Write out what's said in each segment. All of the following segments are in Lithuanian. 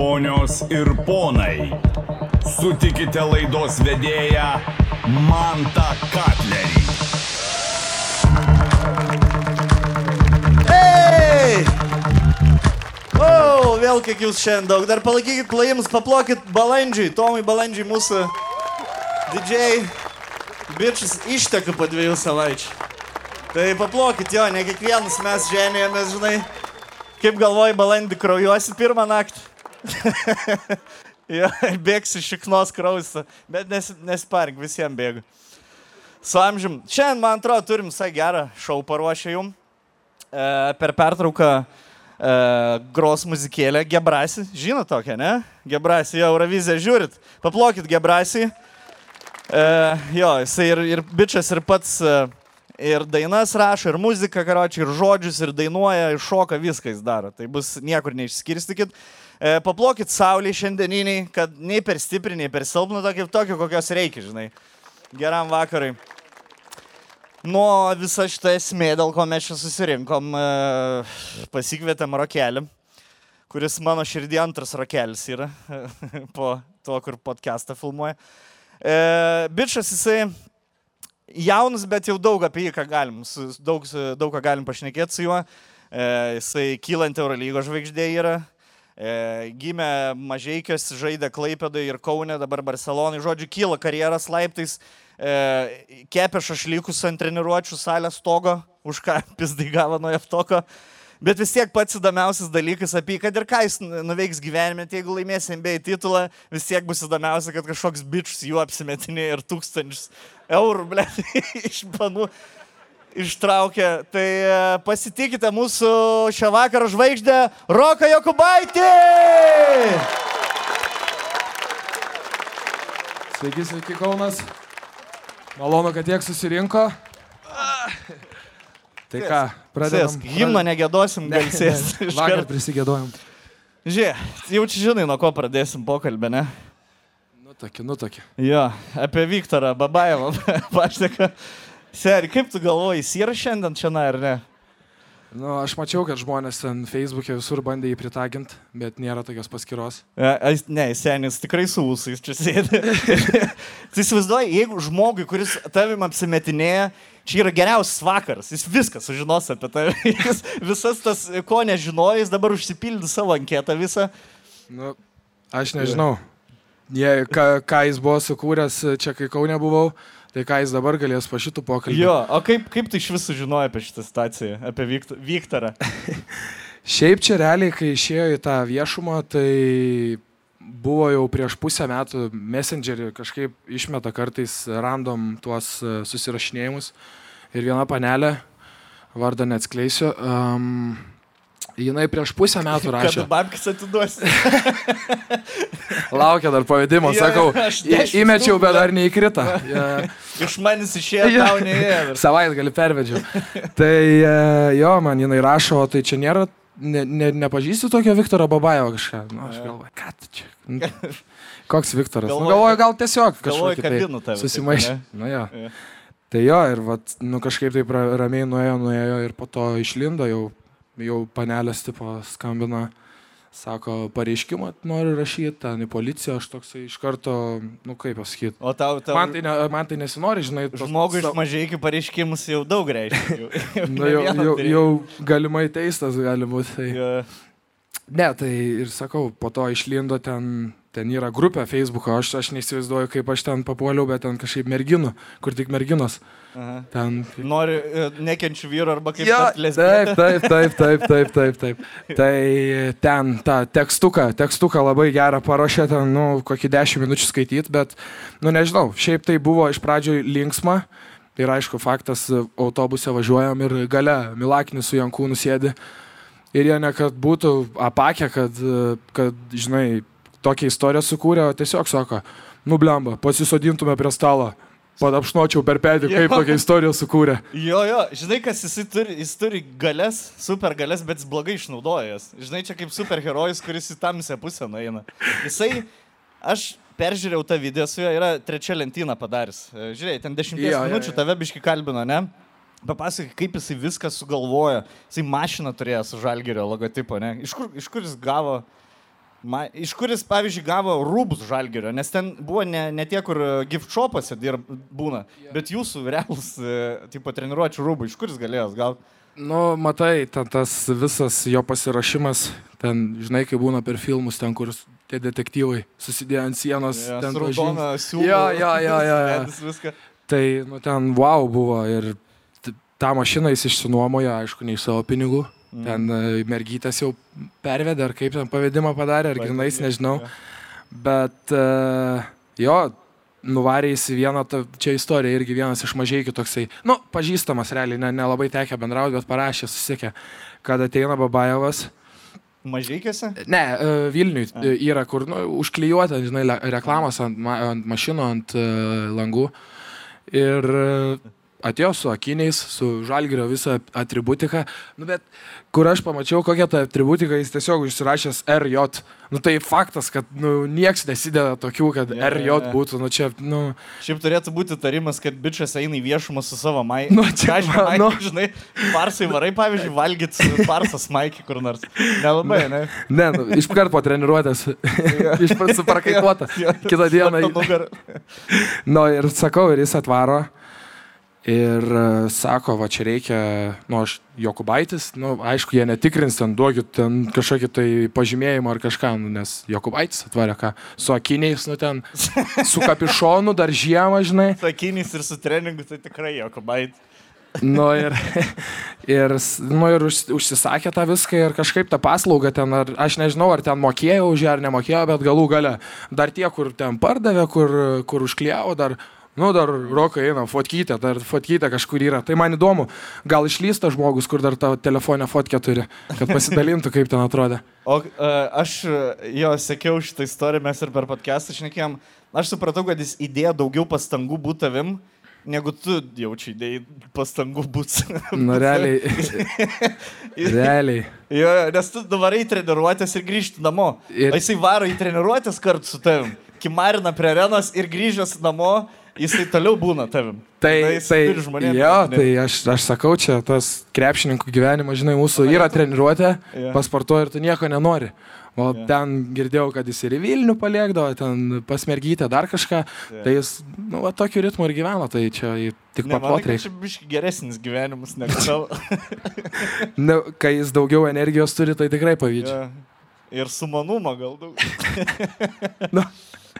Ponios ir ponai, sutikite laidos vedėją Mantą Katlerį. Hei! O, vėl kiek jūs šiandien daug. Dar palaikykit plaims, paplokit balandžiui, Tomui balandžiui mūsų didžiai bičias išteka po dviejų savaičių. Tai paplokit jo, ne kiekvienas mes žemėjomės, žinai. Kaip galvoji, balandį kraujuosi pirmą naktį. jo, bėgsi šiknos krausą, bet nes, nespark, visiems bėgu. Su amžium. Šiandien, man atrodo, turim visai gerą šau paruošę jum. E, per pertrauką e, gros muzikėlę Gebrasi. Žino tokią, ne? Gebrasi, jo, Euroviziją žiūrit. Paplokit Gebrasi. E, jo, jisai ir, ir bičias, ir pats e, ir dainas rašo, ir muziką, karočiui, ir žodžius, ir dainuoja, ir šoka, viską jis daro. Tai bus niekur neišskirstykit. E, paplokit saulį šiandieniniai, kad nei per stipri, nei per silpna, tokio, tokio kokios reikia, žinai. Geram vakarai. Nuo visą šitą esmė, dėl ko mes čia susirinkom, e, pasikvietėm rokelį, kuris mano širdį antras rokelis yra, po to, kur podcastą filmuoja. E, bičias jisai jaunas, bet jau daug apie jį, ką galim, su, daug, daug ką galim pašnekėti su juo. E, jisai kylant Eurolygos žvaigždė yra. E, gimė mažieikės, žaidė Klaipėdai ir Kaune, dabar Barcelonai. Žodžiu, kyla karjeras laiptais. E, kepė šašlykus ant treniruočių salės stogo, už ką pizdai gavo nuo Jeftoko. Bet vis tiek pats įdomiausias dalykas apie, kad ir ką jis nuveiks gyvenime, tai jeigu laimės NBA titulą, vis tiek bus įdomiausia, kad kažkoks bičius jų apsimetinė ir tūkstančius eurų, ble, iš panų ištraukė. Tai e, pasitikite mūsų šią vakarą žvaigždę Roką Jokubaitį! Sveiki, sveiki Kaunas. Malonu, kad tiek susirinko. Tai ką. Sėsk, himno negėdosim, gal sėsti. Vakar prisigėdojom. Žiūrėk, jau čia žinai, nuo ko pradėsim pokalbę, ne? Nu tokia, nu tokia. Jo, apie Viktorą Babajevą pašneka. Seri, kaip tu galvoji, jis yra šiandien čia, ar ne? Nu, aš mačiau, kad žmonės ten Facebook'e visur bandė jį pritaginti, bet nėra tokios paskyros. E, ai, Ne, senis tikrai su ūsais čia sėdi. tai įsivaizduoji, jeigu žmogui, kuris tavim apsimetinėja, čia yra geriausias vakaras, jis viską sužinos apie tave. Jis visas tas, ko nežinojo, jis dabar užsipildė savo anketą visą. Nu, aš nežinau. Jie, ką, ką jis buvo sukūręs čia, kai Kaune buvau, tai ką jis dabar galės po šitų pokalbių. Jo, o kaip, kaip tu iš viso žinoji apie šitą situaciją, apie Vikt Viktorą? Šiaip čia realiai, kai išėjo į tą viešumą, tai buvo jau prieš pusę metų Messengerį kažkaip išmeta kartais random tuos e, susirašinėjimus. Ir viena panelė, vardą neatskleisiu, um, jinai prieš pusę metų rašė. Kada babkis atiduosi? Laukia dar pavedimo, Jo, sakau, įmečiau, bet dar. neįkrita. Ja. Iš manęs išėjo, Jo. tau neėjo. Savaitę gali pervedžiau. Tai e, jo, man jinai rašo, tai čia nėra, ne, ne, nepažįsti tokio Viktoro Babajo kažką. Nu, aš galvoju, ką tu čia? Nu, Koks Viktoras? Nu, Galvoju, galvoju, gal tiesiog galvoju, kažkokį tai ane? Nu, jo. Jo. Tai jo, ir vat, nu, kažkaip taip ra- ramiai nuėjo, nuėjo ir po to išlindo, jau, jau panelės tipo skambina, sako, pareiškimą noriu rašyti, ten į policiją, aš toksai iš karto, nu kaip pasakyti. O tau, tau Man tai, ne, man tai nesinori, žinai, tos- žmogui iš mažai iki pareiškimus jau daug reiškia. Jau, Nu, jau, jau, jau galimai teistas gali būti. Tai. Jo. Ne, tai ir sakau, po to išlindo ten, ten yra grupė Facebook'o, aš, aš neįsivaizduoju, kaip aš ten papuoliau, bet ten kažkaip merginų, kur tik merginos. Aha. Ten. Nori e, nekenčių vyrų arba kaip tapt lesbietė? taip, taip, taip, taip, taip, taip, taip. Tai ten tą tekstuką, tekstuką labai gerą paruošė, ten, nu, kokį dešimt minučių skaityti, bet, nu, nežinau, šiaip tai buvo iš pradžių linksma. Ir aišku, faktas, autobuse važiuojam ir gale Milaknis su Jankūnu sėdi. Ir jie ne kad būtų apakę, kad, kad, žinai, tokią istoriją sukūrė, o tiesiog sako, nublemba, pasisodintume prie stalo, padapšnočiau per petį, kaip Jo. tokią istoriją sukūrė. Jo, jo, žinai, kas jisai turi, jis turi galės, super galės, bet jis blogai išnaudoja jas. Žinai, čia kaip superherojus, kuris į tamsią pusę nueina. Jisai, aš peržiūrėjau tą video su juo, yra trečia lentyna padaręs. E, Žiūrėk, ten dešimties Jo, jo, minučių jo. tave biški kalbino, ne? Papasakai, kaip jisai viską sugalvojo. Jisai mašiną turėjo su žalgerio logotipu, ne? Iš kur, iš kur jis gavo Ma, iš kuris, pavyzdžiui, gavo rūbus žalgerio, nes ten buvo ne, ne tie, kur e, gift shopuose dirb, būna, bet jūsų realus, e, tipo, treniruočio rūbai, iš kuris galėjęs gal. Nu, matai, ten tas visas jo pasirašymas, ten, žinai, kai būna per filmus, ten, kur tie detektyvai susidėjo ant sienos, Ja, ten raudona jo, jo, jo, jo. Vedis viską. Tai, nu, ten wow buvo ir tą mašiną jis išsinuomojo, aišku, ne iš savo pinigų. Mm. Ten e, mergytės jau pervedė, ar kaip ten pavedimą padarė, ar grinais, nežinau. Bet uh, jo, nuvarė į vieną, čia istorija irgi vienas iš mažai toksai, nu, pažįstamas realiai, ne- nelabai ne tekę bendrauti, bet parašė, susikė, kad ateina Babajevas. Mažykėse? Ne, e, Vilniui A. e, yra, kur nu, užklijuota, žinai, reklamos ant, ma- ant mašinų, ant uh, langų. Ir e, atėjo su akiniais, su žalgerio visą atributiką. Nu, bet kur aš pamačiau, kokia ta atributika, jis tiesiog užsirašęs RJ. Nu, tai faktas, kad nu, nieks nesideda tokių, kad jo, RJ jo. būtų. Nu, čia, nu, Šiaip turėtų būti tarimas, kad bičias eina į viešumą su savo mai. Nu, čia aš maikį, nu. žinai, parsai varai, pavyzdžiui, valgyti parsas maikį kur nors. Nelabai, ne? ne, nu, iš karto po treniruotės. iš karto suprakaituota. Jo. Kitą dieną. Nu ir sakau, ir jis atvaro. Ir e, sako, va čia reikia, nu aš Jokubaitis, nu aišku, jie netikrins ten, duokit ten kažkokį tai pažymėjimą ar kažką, nu, nes Jokubaitis atvarė ką, su akiniais, nu ten, su kapišonu dar žiemą, žinai. Su akiniais ir su treningu, tai tikrai jokio bait. Nu ir, ir, nu, ir už, užsisakė tą viską ir kažkaip tą paslaugą ten, ar, aš nežinau, ar ten mokėjau už ją ar nemokėjau, bet galų gale dar tie, kur ten pardavė, kur, kur užklijavo, dar, nu, dar rokai eina, fotkytė, dar fotkytė kažkur yra. Tai man įdomu, gal išlysta žmogus, kur dar tavo telefonę fotkę turi, kad pasidalintų, kaip ten atrodė. O uh, aš uh, jo sekiau šitą istoriją, mes ir per podcastą šnekėjom. Aš supratau, kad jis įdėjo daugiau pastangų būti tavim, negu tu jaučiai įdėjai pastangų būti. Nu, realiai. realiai. Jo, nes tu dabar į treniruotės ir grįžti namo. Ir... O jisai varo į treniruotės kartu su tavim. Kimarina prie arenos ir grįžęs namo, jisai toliau būna tavim. Tai, tai, žmonėm jo, tai aš, aš sakau, čia tas krepšininkų gyvenimas, žinai, mūsų yra treniruotė, Jo. pasportuoji ir tu nieko nenori. O Jo. ten girdėjau, kad jis ir į Vilnių paliekdavo, ten pasmergytę dar kažką. Jo. Tai jis, nu, va, tokiu ritmu ir gyveno, tai čia tik Ne, manai, paplot kad reikia. Čia biški geresnis gyvenimas negu tavo. Nu, kai jis daugiau energijos turi, tai tikrai pavydžiu. Jo. Ir sumanumą gal daug. Nu.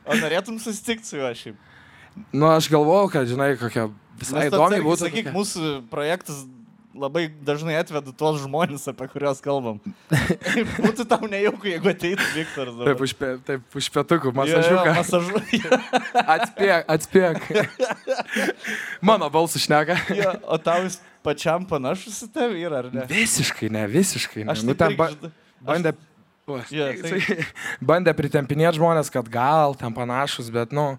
O norėtum susitikti su juo šiaip? Nu, aš galvojau, kad, žinai, kokia visai įdomi būtų. Sakyk, tokia- mūsų projektas labai dažnai atveda tuos žmonės, apie kuriuos kalbam. Būtų tau nejauku, jeigu ateitų Viktoras. dabar. Taip, už, pe, taip, už pietukų, masažiuką. masažu- Atspėk, atspėk. Mano balsas šneka. Jo, O tau jis pačiam panašus į tavį yra, ar ne? Visiškai, ne, visiškai. Ne. Aš nu, ten ba, bandė, o, Jo, jisai bandė pritempinėti žmonės, kad gal ten panašus, bet, nu,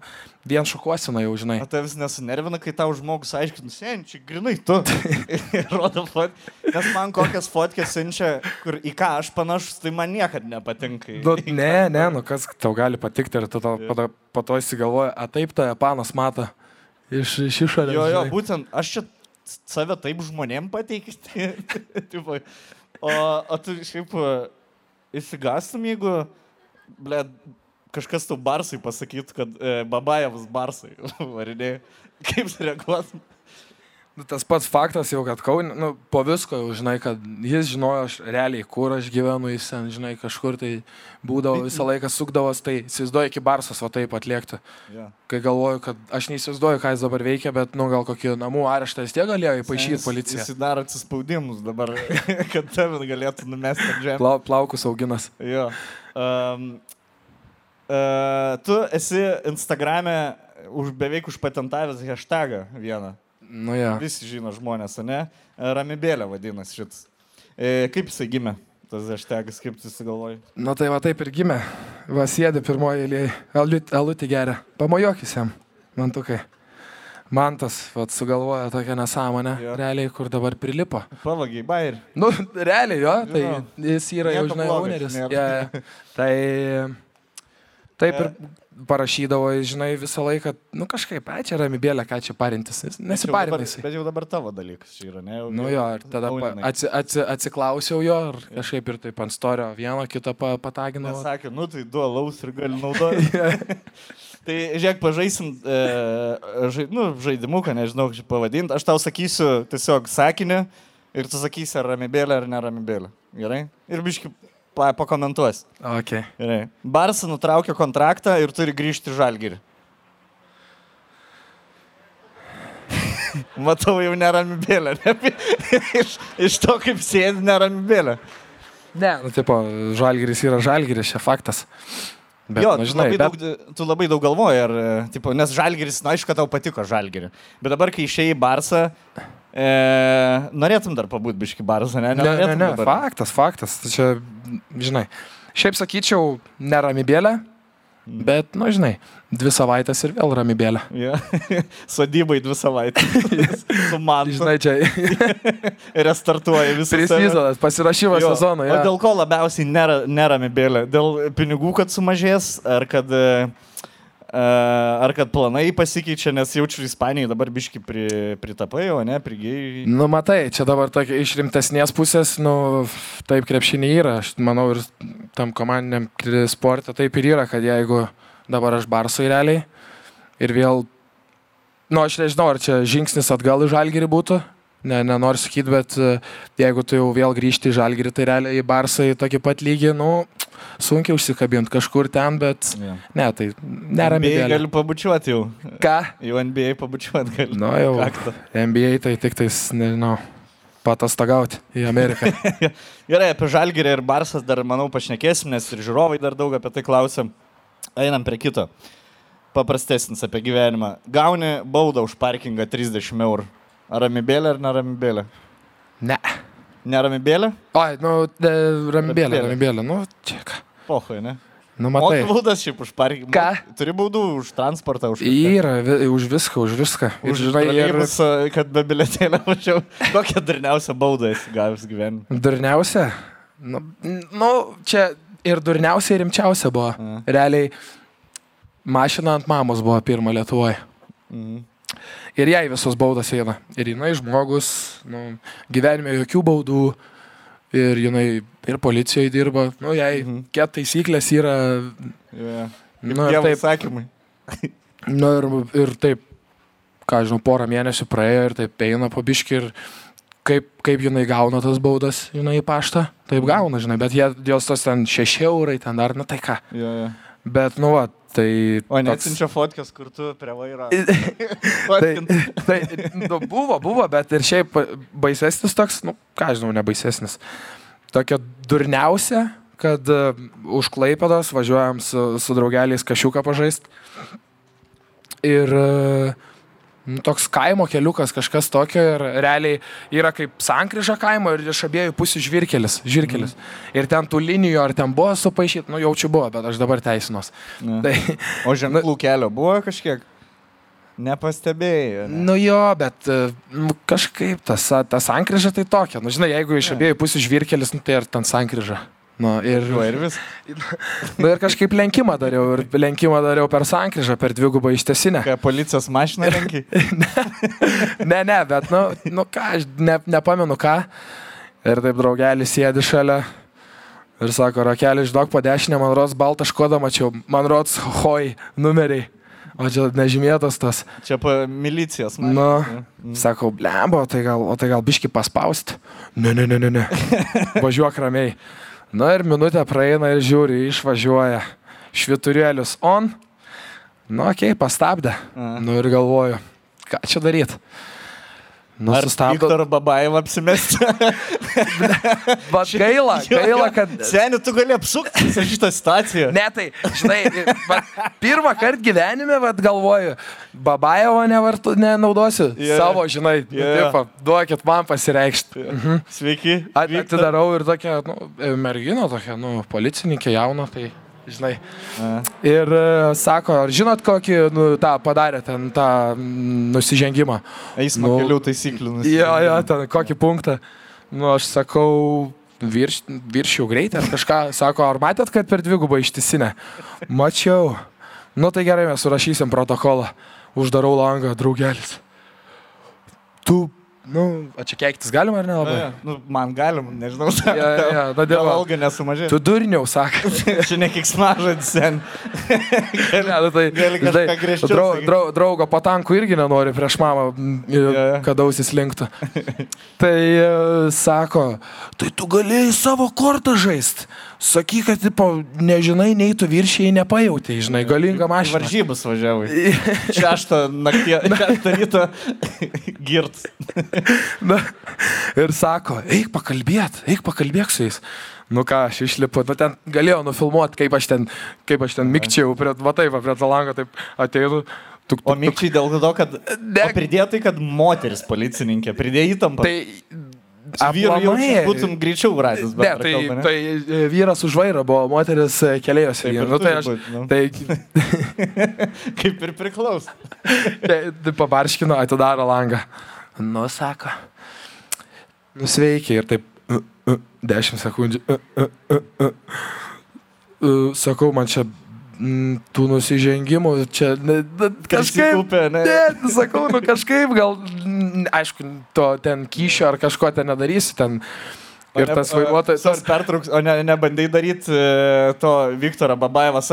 vien šukuosina jau, žinai. O tavęs nesunervina, kai tau žmogus aiškina, sen, čia grinai tu. Ir rodo fot. Nes man kokias fotkės siunčia, kur į ką aš panašus, tai man niekada nepatinka. Nu, ne, ne, nu kas tau gali patikti ir tu to, po, to, po to įsigalvoji, a taip ta panas mato iš, iš išorės. Jo, jo, žinai. būtent aš čia save taip žmonėm pateikti. Tipo, o, o tu šiaip įsigastum, jeigu, ble, kažkas tau barsai pasakytų, kad e, Babajevas barsai, varinė, kaip sureaguotum? Nu, tas pats faktas jau, kad Kaunė, nu, po visko jau žinai, kad jis žinojo aš, realiai, kur aš gyvenu, jis ten, žinai, kažkur tai būdavo visą laiką sukdavos, tai įsivaizduoju iki barsas, o taip atliekti. Ja. Kai galvoju, kad aš neįsivaizduoju, ką jis dabar veikia, bet, nu, gal kokį namų areštą vis tiek galėjo įpašyti policija. Jis daro atsispaudimus dabar, kad tave galėtų numesti žemės. Plau, plaukus auginas. Jo. Um, uh, tu esi Instagram'e už beveik užpatentavęs hashtagą vieną. Nu, ja. Visi žino žmonės, ne? Ramibėlė vadinasi šitas. E, kaip jisai gimė, tas hashtagas, kaip tu sugalvojai? Nu, tai va taip ir gimė. Va sėdi pirmoji eilėje, alutį, geria. Pamojokis jam, mantukai. Mantas, va, sugalvoja tokią nesąmonę, Jo. realiai, kur dabar prilipo. Pavagiai, bairį. Nu, realiai, jo, tai Jo. jis yra jau, Nieko žinai, blogo owneris. nėra. Ja, ja. tai taip ir parašydavo, žinai, visą laiką, nu kažkaip, ai čia ramybėlė, ką čia parintis, Bet nesiparinai. jisai. Bet jau dabar tavo dalykas čia yra, ne? Jau- Nu jo, ir tada Auninai. atsi, atsi, atsiklausiau jo ir kažkaip ir taip ant storio vieną kitą pa, pataginau. Nesakė, nu tai du alaus ir gali naudoti. tai žiūrėk, pažaisim, e, žai, nu, žaidimuką, nežinau, kaip pavadinti. Aš tau sakysiu tiesiog sakinį ir tu sakysi, ar ramybėlė ar neramybėlė. Gerai? Ir biški pa, pakomentuos. Okay. Gerai. Barsa nutraukė kontraktą ir turi grįžti žalgirį. Matau jau neramybėlę. Ne? iš, iš to, kaip sėdi neramybėlę. Ne, nu tipo, žalgeris yra žalgeris, čia faktas. Bet, jo, nu, tu, žinai, labai bet, daug, tu labai daug galvoji, ar, tipo, nes žalgeris, na, aišku, kad tau patiko žalgerį. Bet dabar, kai išėjai į Barsą, e, norėtum dar pabūti biški Barsą, ne? ne, ne, ne, dabar? faktas, faktas. Čia, žinai, šiaip sakyčiau, neramybėlė, Mm. bet, nu, žinai, dvi savaitės ir vėl ramybėlė. Jo. Sodybai dvi savaitės. Su man. Žinai, čia Restartuoji visą. prisizonas, pasirašymas Jo. sezono. O dėl ko labiausiai nėra, neramybėlė? Dėl pinigų, kad sumažės, ar kad, e, ar kad planai pasikeičia, nes jaučiu Ispanijai dabar biški pri, pritapai, o ne, prigiai. Nu, matai, čia dabar tokia iš rimtesnės pusės, nu, taip krepšinė yra. Aš manau ir tam komandiniam sporte taip ir yra, kad jeigu dabar aš barsai realiai ir vėl, nu, aš nežinau, ar čia žingsnis atgal į žalgirį būtų. Ne, nenoriu sakyti, bet e, jeigu tu jau vėl grįžti į žalgirį, tai realiai į barsą į tokį pat lygį, nu, sunkiai užsikabinti kažkur ten, bet Ja. ne, tai NBA neramybė. gali pabučiuoti jau. Ką? Jau NBA pabučiuoti gali. Nu, jau. Kaktą. NBA tai tik tais, nežinau, patostagauti į Ameriką. Gerai, apie Žalgirį ir Barsas dar, manau, pašnekėsim, nes ir žiūrovai dar daug apie tai klausim. Einam prie kito. Paprastesnis apie gyvenimą. Gauni baudą už parkingą 30 eurų. Ar ramybėlė ar neramybėlė? Ne. Neramybėlė? Oi, nu, de, ramybėlė, Ramybėlė. ramybėlė, nu, čia ką. Pohoj, ne? Nu, matai. baudas šiaip už parkingą. Ką? Turi baudų už transportą, už... kažką? Yra, vi- už viską, už viską. Ir, Už žinai, ir kad be biletėlio važiavau. Kokią darniausią baudą esi gavęs gyvenime? durniausia. Nu, nu, čia ir durniausia, ir rimčiausia buvo. A. Realiai, mašina ant mamos buvo pirma Lietuvoje. Mhm. Ir jai visos baudos eina. Ir jinai žmogus, nu, gyvenime jokių baudų. Ir jinai ir policijoje dirba. Nu, jai Mhm. kiek taisyklės yra. Yeah. Nu, ir taip, įsakymai. Nu ir, ir taip, ką žinau, porą mėnesių praėjo ir taip eina pabiški ir kaip, kaip jinai gauna tas baudas, jinai į paštą, taip gauna, žinai, bet jie, jos tos ten šeši eurai, ten dar, nu tai ką. Yeah, yeah. Bet, nu, va, tai... O toks- neatsinčia fotkės, kur tu prie vairo. tai, Fotkint. tai nu, buvo, buvo, bet ir šiaip baisesnis toks, nu, ką žinau, nebaisesnis. Tokia durniausia, kad uh, už Klaipėdos važiuojam su, su draugeliais kašiuką pažaist. Ir uh, toks kaimo keliukas, kažkas tokio ir realiai yra kaip sankryža kaimo ir iš abiejų pusių žvirkelis. žvirkelis. Mm. Ir ten tų linijų, ar ten buvo supaišyti, nu jaučiu buvo, bet aš dabar teisinos. Ne. Tai, O ženklų kelio buvo kažkiek? Nepastebėjai. Ne? Nu jo, bet e, nu, kažkaip tas, tas sankryža tai tokia. Nu, žinai, jeigu iš abiejų pusių žvirkelis, nu, tai ir ten sankryža. Nu, ir, Va, ir vis. nu, ir kažkaip lenkimą dariau. Ir lenkimą dariau per sankryžą, per dvigubą ištesinę. Ką policijos mašina renki? Ne, ne, bet, nu, nu ką, aš ne, nepamenu ką. Ir taip draugelis sėdi šalia. Ir sako, rakelį išduok po dešinę, man rods baltą škodą mačiau. Man rods hoj numeriai. O čia nežymėtas tas. Čia pa milicijos Nu, mašina. sakau, blembo, tai gal, o tai gal biški paspaust. Ne, ne, ne, ne, ne. Važiuok ramiai. Na ir minutė praeina ir žiūri, išvažiuoja. Šviturėlius on. Nu, okei, okay, pastabdė. A. Nu ir galvoju, ką čia daryti. Nu, Ar sustabdo. Viktor Babaev apsimesti? Bet gaila, gaila, kad... Seniai, tu gali apsukti visą šitą situaciją. Ne, tai, žinai, vat, pirmą kartą gyvenime, vat, galvoju, Babajevo nevartu, nenaudosiu. Yeah. Savo, žinai, yeah. jo. tipo, duokit man pasireikšti. Mhm. Sveiki. At-. Atidarau ir tokia, nu, mergina tokia, nu, policininkė jauna, tai, žinai. A. Ir e, sako, ar žinot, kokį, nu, tą padarė ten, tą nusižengimą? Eismo Nu, kelių taisyklių. Jo, jo, ten kokį punktą. Nu, aš sakau, virš, viršiau greitį ar kažką. Sako, ar matėt, kad per dvigubą ištisinę? Mačiau. Nu tai gerai, mes surašysim protokolą. Uždarau langą, draugelis. Tu, nu, o čia keiktis galima ar nelabai? Ja, nu, man galim, nežinau, Ja, ja, ja, na, dėl- alga nesumažėjo. Tu durniau, sakai. Čia ne kiksmažodis sen. Ne, nu, tai, Gali kažką žinai, griežčiau drau, drau, draugo patankų irgi nenori prieš mamą, Ja, ja. kad ausis linktų. Tai e, sako, tai tu galėjai savo kortą žaisti. Sakyk, kad tipo, nežinai, nei tu viršiai nepajautai, žinai, galinga mašina. varžybas važiavai. Šeštą naktį, šeštą rytą girt. Na, ir sako, eik pakalbėt, eik pakalbėk su jais. Nu ką, aš išlipu, nu ten galėjau nufilmuoti, kaip aš ten, kaip aš ten mikčiau, prie, va taip, va, prie to lango, taip ateinu. Tuk, O mikčiai dėl to, kad... Ne. O pridėtai, kad moteris policininkė, pridėjo įtampą. Tai... vyru jau būtum greičiau radęs. Ne, tai, tai e, vyras už vairo buvo, moteris keliajosi. Taip ir Nu, tai aš, būt, nu. tai, Kaip ir priklauso. tai, tai pabarškino, atidaro langą. Nu, sako. Nusveikia ir taip. uh, uh, 10 sekundžių. uh, uh, uh, uh. Uh, Sakau, man čia mm, tų nusižengimų, čia ne, ne, kažkaip. Susikaupė, ne? Ne, sakau, nu kažkaip gal, mm, aišku, to ten kyšio ar kažko ten nedarysi, ten. Ir tas vairuotojas. Tas pertrauks, o ne, nebandai daryti e, to Viktoro Babaevas.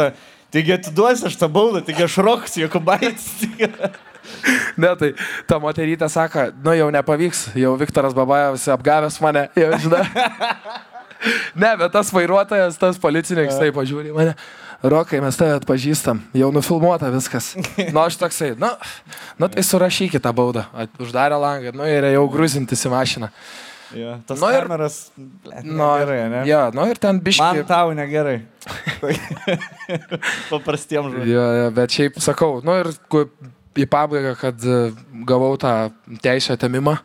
Taigi atiduosi aš tą baudą, taigi aš roks, Jokubaitis. Ne, tai ta moterytė sako, nu jau nepavyks, jau Viktoras Babajevas apgavęs mane, jau žinai. Ne, bet tas vairuotojas, tas policininkas, taip pažiūri mane. Rokai, mes tave atpažįstam, jau nufilmuota viskas. Nu, aš toksai, nu, nu tai surašykit tą baudą. Uždarė langą, nu ir jau gruzintis į mašiną. Ja, tas Nu ir- kameras. Nu, gerai, ne? Ja, nu ir ten Man biški. tau negerai. Paprastiem žmonėms. Jo, jo, bet šiaip sakau, nu ir į pabaigą, kad e, gavau tą teisę atimimą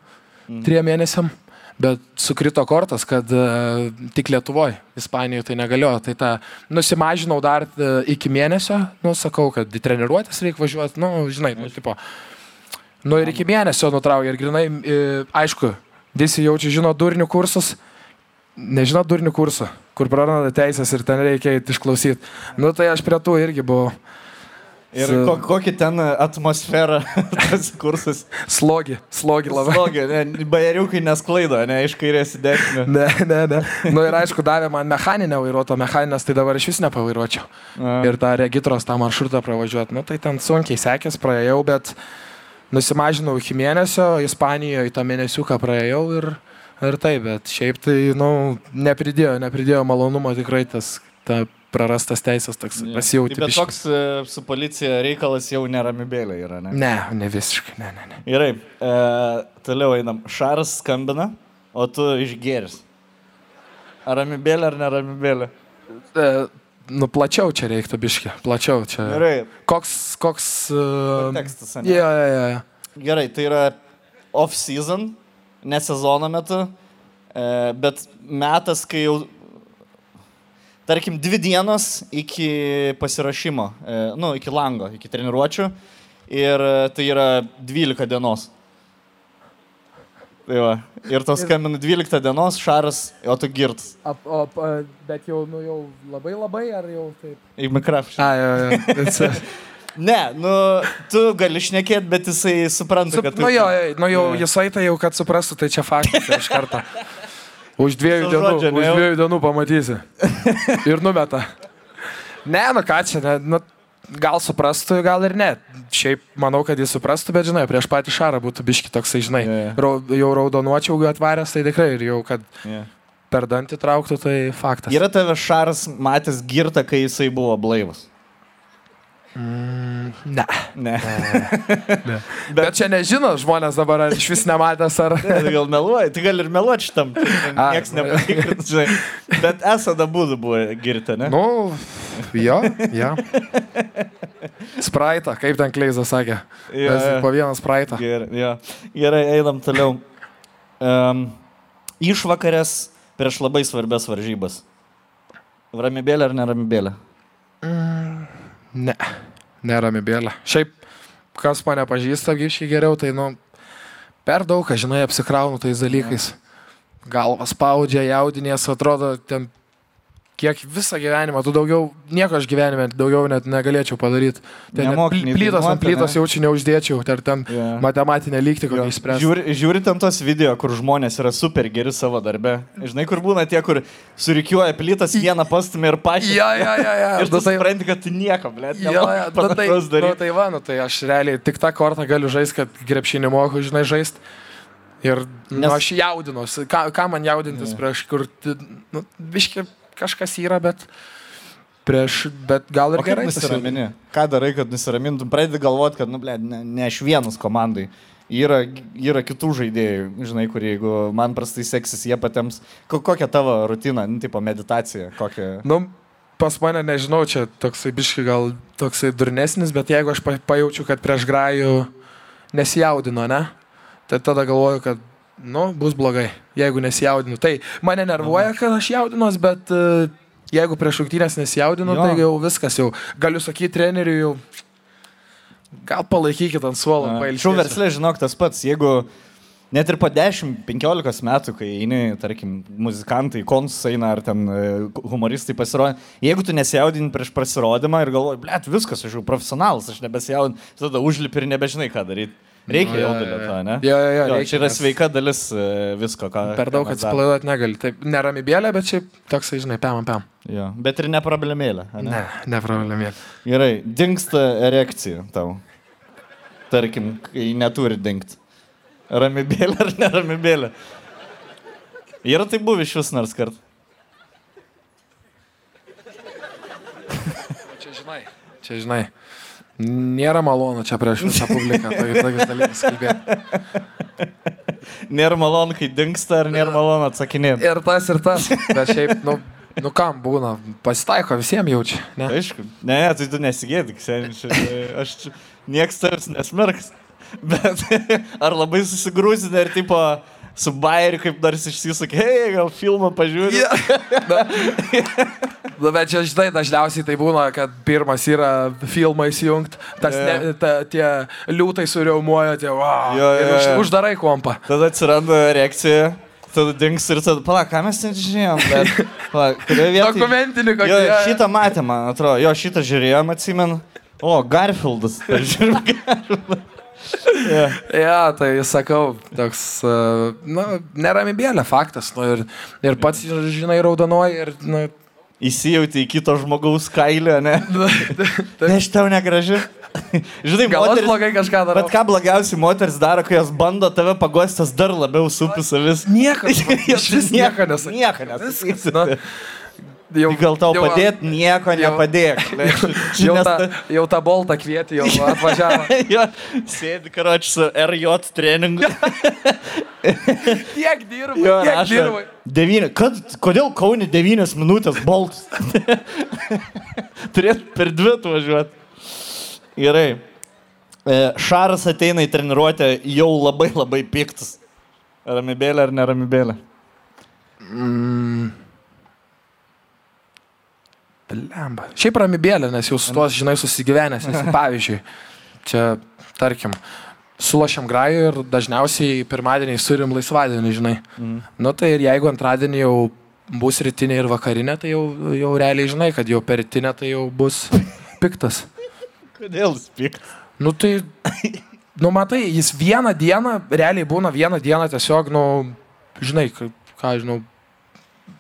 Mhm. trim mėnesiam, bet sukrito kortas, kad uh, tik Lietuvoje, Ispanijoje tai negaliojo. Tai tą nusimažinau dar uh, iki mėnesio, nu sakau, kad į treniruotės reikia važiuoti, nu, žinai, nu, tipo. Nu ir iki mėnesio nutraukė ir grinai, e, aišku, visi jaučia, žino durnių kursus, nežino durnių kursų, kur praranda teisės ir ten reikia išklausyti. Nu tai aš prie tų irgi buvau. Ir Su- ko, kokį ten atmosferą tas kursas. Slogi, slogi labai. Slogė, ne, bajeriukai nesklaido, ne, iš kairės į dešinę. Ne, ne, ne. Nu ir aišku, davė man mechaninę vairuoto, mechaninės, tai dabar iš vis nepavairuočiau. A. Ir tą regitros tą maršrutą pravažiuoti. Nu tai ten sunkiai sekės, praėjau, bet nusimažinau iki mėnesio, Ispanijoje tą mėnesiuką praėjau ir, ir taip, bet šiaip tai, nu, nepridėjo, nepridėjo malonumo tikrai tas, ta prarastas teisės toks pasijauti. Bet toks e, su policija reikalas jau neramibėlė yra, ne? Ne, ne visiškai, ne, ne, ne. Gerai, e, toliau einam. Šaras skambina, o tu išgeris. Ar ramibėlė ar neramibėlė? E, nu, plačiau čia reiktų biški, plačiau čia. Gerai, Koks, koks... Uh, Kontekstas, ane? Jo, jo, jo. gerai, tai yra off-season, ne sezono metu, e, bet metas, kai jau, tarkim, dvi dienos iki pasirašymo, e, nu, iki lango, iki treniruočio, ir e, tai yra 12 dienos. Tai va. Ir tos skambina 12 dienos, šaras, o tu girtas. Ap, o, a, bet jau, nu, jau labai labai ar jau taip? Į mikrofą. A, jo, jo. Ne, nu, tu gali šnekėti, bet jisai supranta, Sup, kad... nu, jo, jo, nu, jau Jo. jisai tai jau, kad suprastų, tai čia faktas iš karto. Už dviejų dienų, žodžio, ne už dviejų dienų pamatysi. Ir numeta. Ne, nu ką čia, ne, nu, gal suprastų, gal ir ne. Šiaip manau, kad jis suprastų, bet žinai, prieš patį šarą būtų biški toksai, žinai, jo. rau, jau raudonuočiau atvaręs, tai tikrai ir jau, kad Yeah. per dantį trauktų, tai faktas. Yra tave šaras matęs girtą, kai jisai buvo blaivas. Ne. Ne. Bet čia nežino žmonės dabar, ar iš vis nematęs, ar... Tai gal meluoji, tai gal ir meluoti šitam. A. Niekas nepatikrins. Bet esada būdų buvo girta, ne? Nu, jo, jo. Spraitą, kaip ten Kleizas sakė. Mes jo. po vieną spraitą. Gerai, jo. Gerai, einam toliau. Um, išvakarės prieš labai svarbias varžybas. Ramibėlė ar neramibėlė? Ne, nerami bėlė. Šiaip, kas mane pažįsta gyšiai geriau, tai, nu, per daug, žinai, apsikraunu tais dalykais. Galvas spaudžia, jaudinės, atrodo, ten kiek visą gyvenimą, tu daugiau, nieko aš gyvenime daugiau net negalėčiau padaryti. Nei plytos ant plytos ane? jaučiu neuždėčiau, ar ten Jo. matematinę lygtį kokią išspręsti. Žiūri, žiūri ten tos video, kur žmonės yra super geri savo darbe. Žinai, kur būna tie, kur surikiuoja plytas, vieną pastumį ir pačią. Ja, ja, ja, ja. Ir tu nu tai- supranti, kad tu nieko, ble. Jo, jo, nu tai, nu, tai va, nu tai aš realiai tik tą kortą galiu žaisti, kad grepšinį moku, žinai, žaisti. Ir nu, Nes- aš jaudinuosi. Ką, ką man jaudintis Jo. prieš kur, nu, biški kažkas yra, bet prieš, bet gal ir O gerai. nusiramini? Ką darai, kad nusiramintum? Pradedi galvoti, kad, nu, ble, ne, ne aš vienas komandai. Yra, yra kitų žaidėjų, žinai, kurie jeigu man prastai seksis, jie patiems. Ko, kokia tavo rutina, nu, tipo meditacija, kokia. Nu, pas mane, nežinau, čia toksai biški gal toksai durnesnis, bet jeigu aš pa- pajaučiu, kad prieš grajų nesijaudino, ne, tai tada galvoju, kad, nu, bus blogai, jeigu nesijaudinu. Tai mane nervuoja, kad aš jaudinuos, bet e, jeigu prieš rungtynės nesijaudinu, Jo. tai jau viskas, jau galiu sakyti treneriui, jau gal palaikykit ant suolo, pailsėsiu. verslė, žinok, tas pats, jeigu net ir po 10-15 metų, kai eini, tarkim, muzikantai, konsus eina ar ten e, humoristai pasirodė, jeigu tu nesijaudini prieš pasirodymą ir galvoji, blėt, viskas, aš jau profesionalas, aš nebesijaudinu, tada užlipi ir nebežinai, ką daryti. Reikia Nu, jaudulio to, ne? Jo, jo, jo, Jo, reikia, čia yra sveika dalis e, visko, ką. Per daug atsipalaiduoti negali. Taip, neramybėlė, bet šiaip toksai, žinai, pam, pam. Jo, bet ir ne problemėlė. ane? Ne, ne problemėlė. Gerai, dinksta erekcija tau. Tarkim, kai neturi dingti. Ramybėlė ar neramybėlė? Yra tai buvę iš vis nors kart. Čia žinai. Čia žinai. Nėra malonu čia prieš visą publiką. Tokius dalykus kalbėti. Nėra malonu, kai dinksta, ar nėra malonu atsakinėti. Ir tas, ir tas. Bet šiaip, nu, nu kam būna. Pasitaiko, visiems jaučia. Ne? Aišku. Ne, tai tu nesigėdik, seniai. Aš nieks tavęs nesmerks. Bet ar labai susigrūzinė ir tipo su bairiu kaip nors išsisakė, hei, gal filmą pažiūrė. Nu, bet čia, žinai, dažniausiai tai būna, kad pirmas yra filmą įsijungti, tas Jo. ne, ta, tie liūtai suriaumuoja, tie, wow, Jo, jo, už, jo. uždarai kompą. Tada atsiranda reakcija, tada dings ir tada, pala, ką mes ten žiūrėjom, bet, pala, kurioje vietoje... Dokumentinį Jo, kokį. šitą matėm, man atrodo, jo, šitą žiūrėjom, atsimenu. O, Garfieldas. Žiūrėjom Garfieldą. Ja. Ja, tai sakau, toks, uh, nu, neramybėlė faktas, nu, ir, ir pats, žinai, raudonuoji, ir, nu, Įsijauti į kito žmogaus kailį, ne? tai, Ne, aš tau negraži. Žinai, gal moteris... blogai kažką darau. Bet ką blogiausiai moteris daro, kai jos bando tave pagostas dar labiau supi savis. Nieko, vis nieko nesakė. Nieko nu, jau, gal tau jau- padėt, nieko jau- nepadėk. Jau Nes tą, ta- jau tą boltą kvieti, jau atvažiavo. Jo, sėdi karoči su RJ treningu. Tiek dirbu, Jo, tiek rašo, dirbu. Devyni, kad, kodėl Kaunė devynias minutės boltas? Turėt per dvi važiuoti. Gerai. E, Šaras ateina į treniruotę jau labai labai piktas. Ramybėlė ar neramybėlė? Mm. Lemba. Šiaip ramybėlė, nes jau su tuos, žinai, susigyvenęs. Nes, pavyzdžiui, čia, tarkim, sulošiam grajų ir dažniausiai pirmadienį turim laisvadienį, žinai. Mhm. Nu tai ir jeigu antradienį jau bus rytinė ir vakarinė, tai jau, jau realiai žinai, kad jau per rytinę tai jau bus piktas. Kodėl jis piktas? Nu tai, nu matai, jis vieną dieną, realiai būna vieną dieną tiesiog, nu, žinai, ką, ką žinau,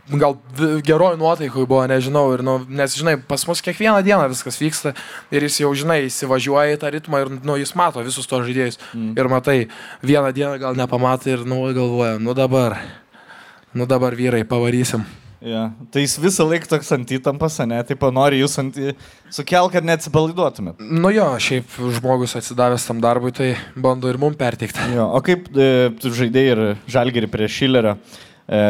gal geroj nuotaikoj buvo, nežinau, ir, nu, nes, žinai, pas mus kiekvieną dieną viskas vyksta ir jis jau, žinai, įsivažiuoja į tą ritmą ir, nu, jis mato visus tos žaidėjus. Mm. Ir matai, vieną dieną gal nepamatai ir, nu, galvoja, nu dabar, nu dabar vyrai, pavarysim. Ja. Tai jis visą laiką toks ant įtampas, ne? Taip nori jūs ant... Sukel, kad neatsipalaiduotumėt. Nu jo, šiaip žmogus atsidavęs tam darbui, tai bando ir mum perteikti. Jo, o kaip e, tu žaidėjai ir žalgerį prie Šilerio? E,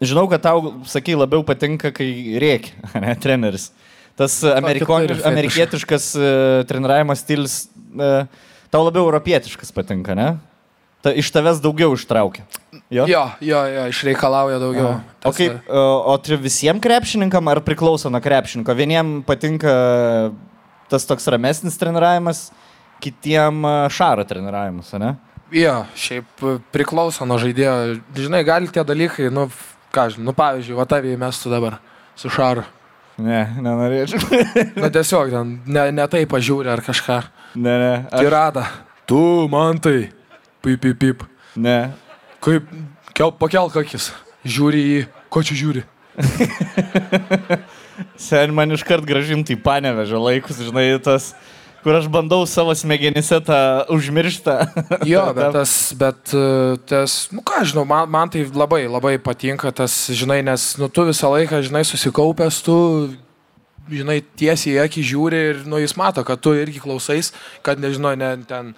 žinau, kad tau, sakai, labiau patinka, kai reikia, ne, treneris. Tas amerikietiškas e, treniravimo stilius e, tau labiau europietiškas patinka, ne? Ta, iš tavęs daugiau ištraukia. Jo? Jo, jo, jo, išreikalauja daugiau. Aha. O kaip, o, o tai visiems krepšininkam ar priklauso nuo krepšininko? Vieniem patinka tas toks ramesnis treniravimas, kitiem e, šaro treniravimas, ne? Jo, šiaip e, priklauso nuo žaidėjo. Žinai, gali tie dalykai, nu, ką žinai, nu, pavyzdžiui, va tavį mes tu dabar su Šaru. Ne, nenorėčiau. Na tiesiog ten ne, ne tai pažiūri ar kažką. ne, ne. Aš, Tirada. Tu, man tai. Pip, pip, pip. ne. Kaip, kel, pakelk akis. Žiūri į, ko čia žiūri. Sen man iškart gražinti į panevežę laikus, žinai, tas, kur aš bandau savo smegenyse tą užmirštą. Jo, bet tas, bet e, tas, nu ką žinau, man, man tai labai, labai patinka tas, žinai, nes, nu, tu visą laiką, žinai, susikaupęs, tu, žinai, tiesiai į akį žiūri ir, nu, jis mato, kad tu irgi klausais, kad, nežinau, ne, ten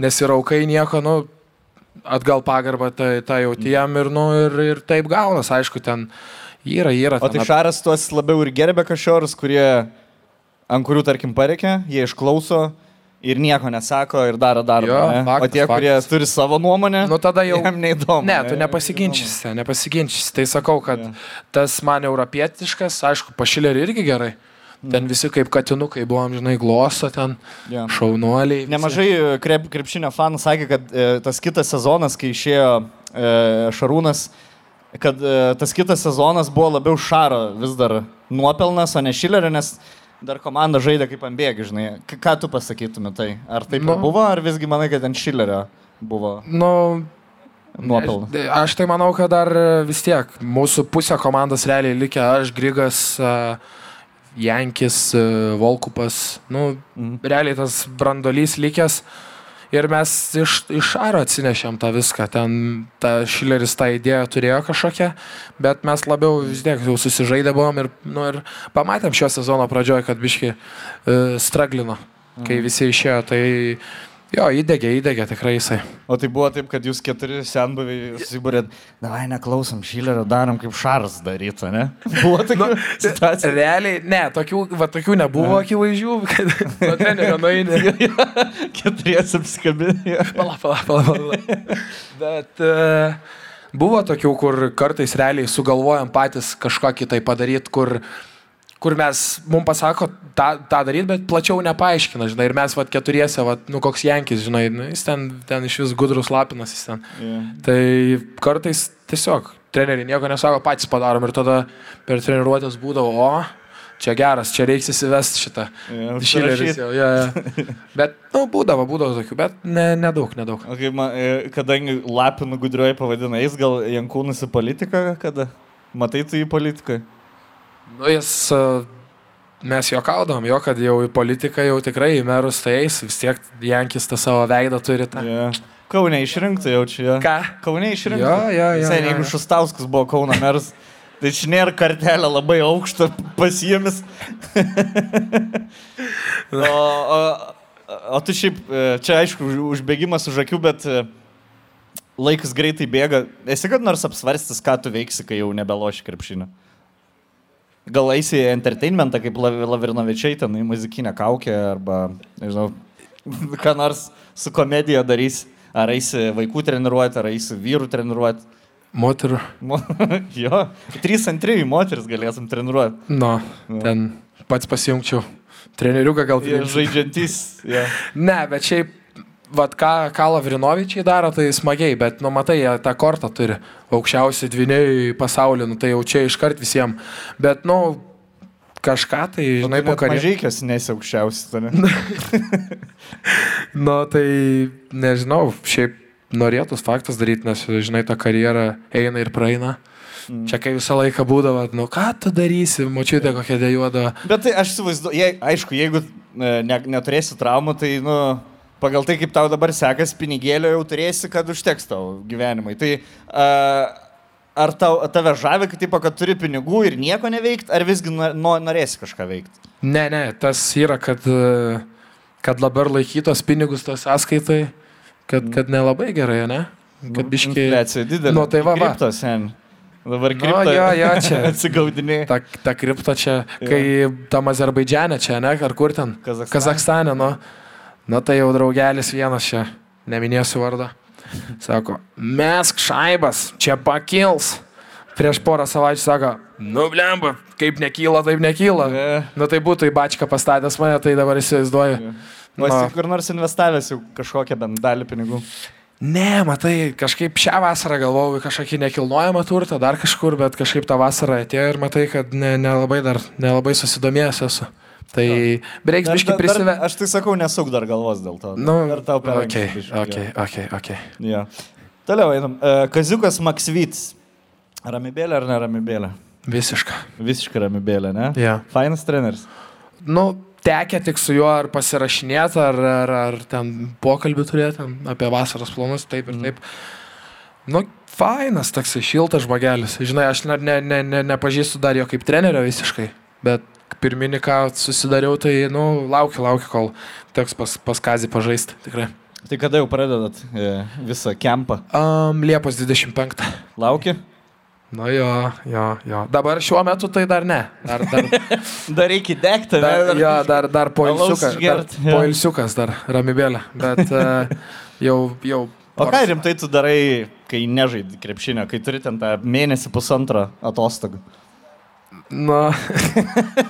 nesiraukai nieko, nu, atgal pagarbą tai, tai jauti jam ir, nu, ir, ir taip gaunas, aišku, ten yra, yra. O tai ten Šaras tuos labiau ir gerbė kažkokius, kurie, ant kurių, tarkim, pareikia, jie išklauso ir nieko nesako ir daro darbą. Jo, ne? o faktas, tie, kurie faktas. turi savo nuomonę, Nu, tada jau- jam neįdomu. Ne, tu nepasiginčysi, nepasiginčysi. Tai sakau, kad Jo. tas man europietiškas, aišku, pašilė irgi gerai. Ten visi kaip katinukai buvom, žinai, glosto ten, Jo. šaunuoliai. visi. Nemažai e, krep, krepšinio fanų sakė, kad e, tas kitas sezonas, kai išėjo e, Šarūnas, kad e, tas kitas sezonas buvo labiau Šaro vis dar nuopelnas, o ne Šilerio, nes dar komanda žaidė kaip ant bėgių, žinai. K ką tu pasakytumė tai? Ar taip Nu. buvo, ar visgi manai, kad ant Šilerio buvo Nu, nuopelnas? Aš, aš tai manau, kad dar e, vis tiek mūsų pusė komandos realiai likę aš, Grigas, e, Jankis, e, Volkupas, nu, Mhm. realiai tas brandolys likęs. Ir mes iš, iš Šaro atsinešėm tą viską. Ten ta Šileris tą idėją turėjo kažkokią, bet mes labiau vis tiek jau susižaidę buvom ir, nu, ir pamatėm šio sezono pradžioje, kad biški uh, straglino, kai visi išėjo. Tai jo, įdegė, įdegė tikrai jisai. O tai buvo taip, kad jūs keturi senbuviai susibūrėt, davai neklausom Šilerio, darom kaip Šaras darytų, ne? Buvo tokia situacija. Realiai, ne, tokių, va, tokių nebuvo akivaizdžių, kad nuo trenerio nueini. Keturiesi apsikabinė. Pala, pala, pala, pala. Bet uh, buvo tokių, kur kartais realiai sugalvojam patys kažką kitai padaryti, kur, kur mes, mums pasako tą, tą daryti, bet plačiau nepaaiškina, žinai, ir mes, va, keturiese, va, nu, koks Jankis, žinai, nu, jis ten, ten iš vis gudrus lapinas, jis ten. Yeah. Tai kartais tiesiog treneriai nieko nesako, patys padarom ir tada per treniruotės būdavo, o, čia geras, čia reiks įsivesti šitą. Jo, Šileris jau, ja, ja. Bet, nu, būdavo, būdavo tokių, bet ne, nedaug, nedaug. O kaip man, e, kadangi Lapinų gudrioji pavadina, jis gal Jankūnus į politiką, kada? Matai tu į politiką? Nu, jis, a, mes juokaudom, jo, kad jau į politiką jau tikrai į merus tai eis, vis tiek Jankis tą savo veidą turi. Tą. Yeah. Kaune išrinktų jau čia. Ką? Kaune išrinktų. Jo, jo, jo, Seniai, jo, jeigu jo. Šustauskas buvo Kauno meras, tai čia nėra kartelė labai aukšta pasijomis. o, o, o tu šiaip, e, čia aišku, už- užbėgimas už akių, bet e, laikas greitai bėga. Esi kad nors apsvarstęs, ką tu veiksi, kai jau nebeloši krepšinio? Gal eisi į entertainmentą kaip Lav- Lavirnovičiai, ten į muzikinę kaukę arba, nežinau, ką nors su komedija darys. Ar eisi vaikų treniruoti, ar eisi vyrų treniruoti. Moterų. Mo- jo, 3 ant 3 moteris galėsim treniruoti. Nu, ten pats pasijungčiau. Treneriuką gal žaidžiantys. Ja. Ne, bet šiaip, vat, ką, ką Lavrinovičiai daro, tai smagiai, bet, nu, matai, jie tą kortą turi. Aukščiausi dviniai pasaulyje, nu, tai jau čia iškart visiems. Bet, nu, kažką tai, žinai, po karjeros. Mažykios nesi aukščiausias. tu ne? Nu, tai nežinau, šiaip norėtus faktas daryti, nes, žinai, ta karjera eina ir praeina. Mm. Čia kai visą laiką būdavo, nu ką tu darysi, močiutė kokia dėjuoda. Bet tai aš įsivaizduoju, je, aišku, jeigu e, ne, neturėsi traumų, tai, nu, pagal tai, kaip tau dabar sekas, pinigėlio jau turėsi, kad užteks tau gyvenimui. Tai a, ar tau, tave žavi, kad, tipo, kad turi pinigų ir nieko neveikti, ar visgi nor- no, norėsi kažką veikti? Ne, ne, tas yra, kad, e, kad dabar laikytos pinigus tos sąskaitai, kad, kad nelabai gerai, ne? Kad biški... Infliacija didelė. Nu, tai va, va. Kripto, sen. Dabar Nu, kripto. jo, jo, čia. Atsigaudiniai. Ta, ta kripto čia, kai tam Azerbaidžiane čia, ne, ar kur ten? Kazachstane. Kazakstane, nu. Nu tai jau draugelis vienas čia, neminėsiu vardą. Sako, mesk šaibas, čia pakils. Prieš porą savaičių sako, nu blemba, kaip nekyla, taip nekyla. E. Nu tai būtų į bačką pastatęs mane, tai dabar įsivaizduoju. Vas Na. kur nors investavęs jau kažkokią bent dalį pinigų. Ne, matai, kažkaip šią vasarą galvojau kažkokį nekilnojamą turtą, dar kažkur, bet kažkaip tą vasarą atėjo ir matai, kad ne- nelabai dar, nelabai susidomėjęs esu. Tai reiks biškai prisivę. Aš tai sakau, nesuk dar galvos dėl to. Nu, dar tau per ok, anksti biškį, ok, jo. ok, ok. Jo. Toliau einam. E, Kaziukas Maksvyts. Ramibėlė ar neramibėlė? Visiška. Visiškai ramibėlė, ne? Ja. Fainas treneris. Nu, tekia tik su juo ar pasirašinėti, ar, ar, ar ten pokalbį turėti apie vasaros planus, taip ir taip. Nu, fainas, toksai šiltas žmogelis. Žinai, aš ne, ne, ne, nepažįstu dar jo kaip trenerio visiškai, bet pirminį, ką susidariau, tai, nu, laukiu, laukiu, kol teks pas, pas Kazį pažaisti, tikrai. Tai kada jau pradedat e, visą kempą? Um, Liepos 25. Lauki? Nu jo, jo, jo. Dabar šiuo metu tai dar ne. Dar, dar, Dar reikia degti, dar, jo, dar, dar poilsiukas. Dar, poilsiukas dar, ramybėlė. Bet uh, jau, jau. O ką rimtai tu darai, kai nežaidži krepšinio, kai turi ten tą mėnesį pusantro atostogų? Nu.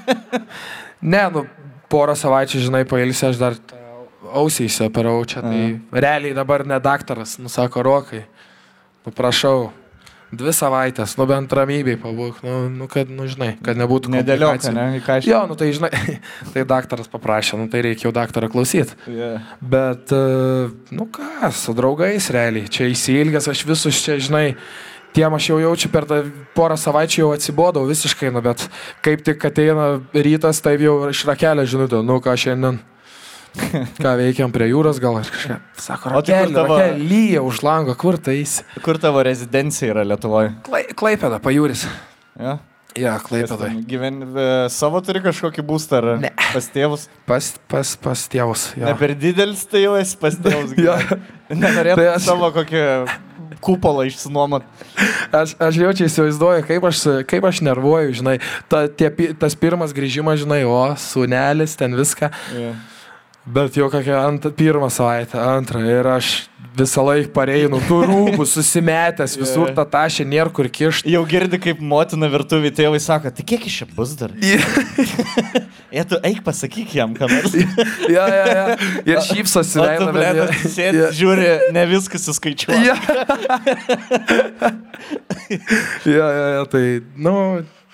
ne, nu, porą savaičių, žinai, pailsi, aš dar ausiai įsioperau čia. Tai realiai dabar ne daktaras, nusako rokai. Nu, prašau. Dvi savaitės, nu bent ramybėj pabūk, nu, nu kad, nu žinai, kad nebūtų Nedėliok, ne? Ką aš... Jo, nu tai žinai, tai daktaras paprašė, nu tai reikia jau daktarą klausyti. Yeah. Bet, e, nu ką, su draugais realiai, čia įsilgęs, aš visus čia, žinai, tiem aš jau jaučiu per tą porą savaičių jau atsibodau visiškai, nu bet kaip tik ateina rytas, tai jau iš rakelio žinutė, nu ką šiandien. Ką veikiam prie jūros, gal aš kažką. Sako, O tai kur tavo- rakelė, lyja už lango, kur tai eis? Kur tavo rezidencija yra Lietuvoje? Klai, klaipėda, pajūris. Ja? Ja, klaipėda. Gyveni e, savo turi kažkokį būstą ar Ne. pas tėvus? Pas, pas, pas tėvus. Ne Ja. per didelis tai jau esi pas tėvus. Jo. Nenorėtum tai aš- savo kokį kupolą išsinuomot. Aš, aš jaučiu įsivaizduoju, kaip aš, kaip aš nervuoju, žinai, ta, tie, tas pirmas grįžimas, žinai, o, sunelis, ten viską. Yeah. Bet jau kokią ant, pirmą savaitę, antrą ir aš visą laiką pareinu, tu rūbus susimetęs, visur tą tašę, nėra kur kišti. Jau girdi, kaip motina virtuvį tėvai sako, tai kiek iš čia bus dar? Jie tu eik pasakyk jam, ką nors. Ja, ja, ja. Ir šypsosi, veina, jie- sėdi, Ja. žiūri, ne viskas suskaičiuoja. Ja. ja, ja, ja, tai, nu,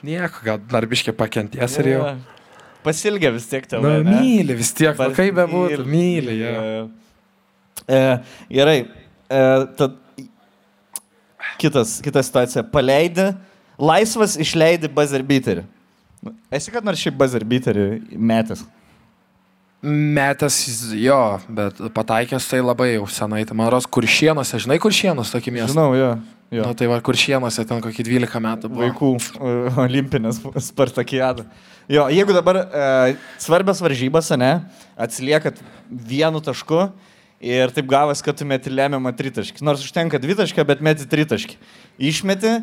nieko, gal dar biškiai pakenties ir jau. Pasilgia vis tiek Nu, tėvai. ne? myli vis tiek, nu, kaip bebūtų, myli, ja. E, gerai. E, tad kitas, kita situacija. Paleidi, laisvas išleidi buzzer beaterį. Nu, Esi kad nors šiaip buzzer beaterį metęs. Metęs jo, bet pataikęs tai labai jau senai. Tai man rodos, kur šienuose, žinai, kur šienos tokį miestą. Žinau, jo. jo. Nu, tai va, kur šienuose ten kokį 12 metų buvo. Vaikų e, olimpinės spartakiadą. Jo, jeigu dabar e, svarbios varžybos, ne, atsiliekat vienu tašku ir taip gavas, kad tu meti lemiamą tritaškį. Nors užtenka dvitaškio, bet meti tritaškį. Išmeti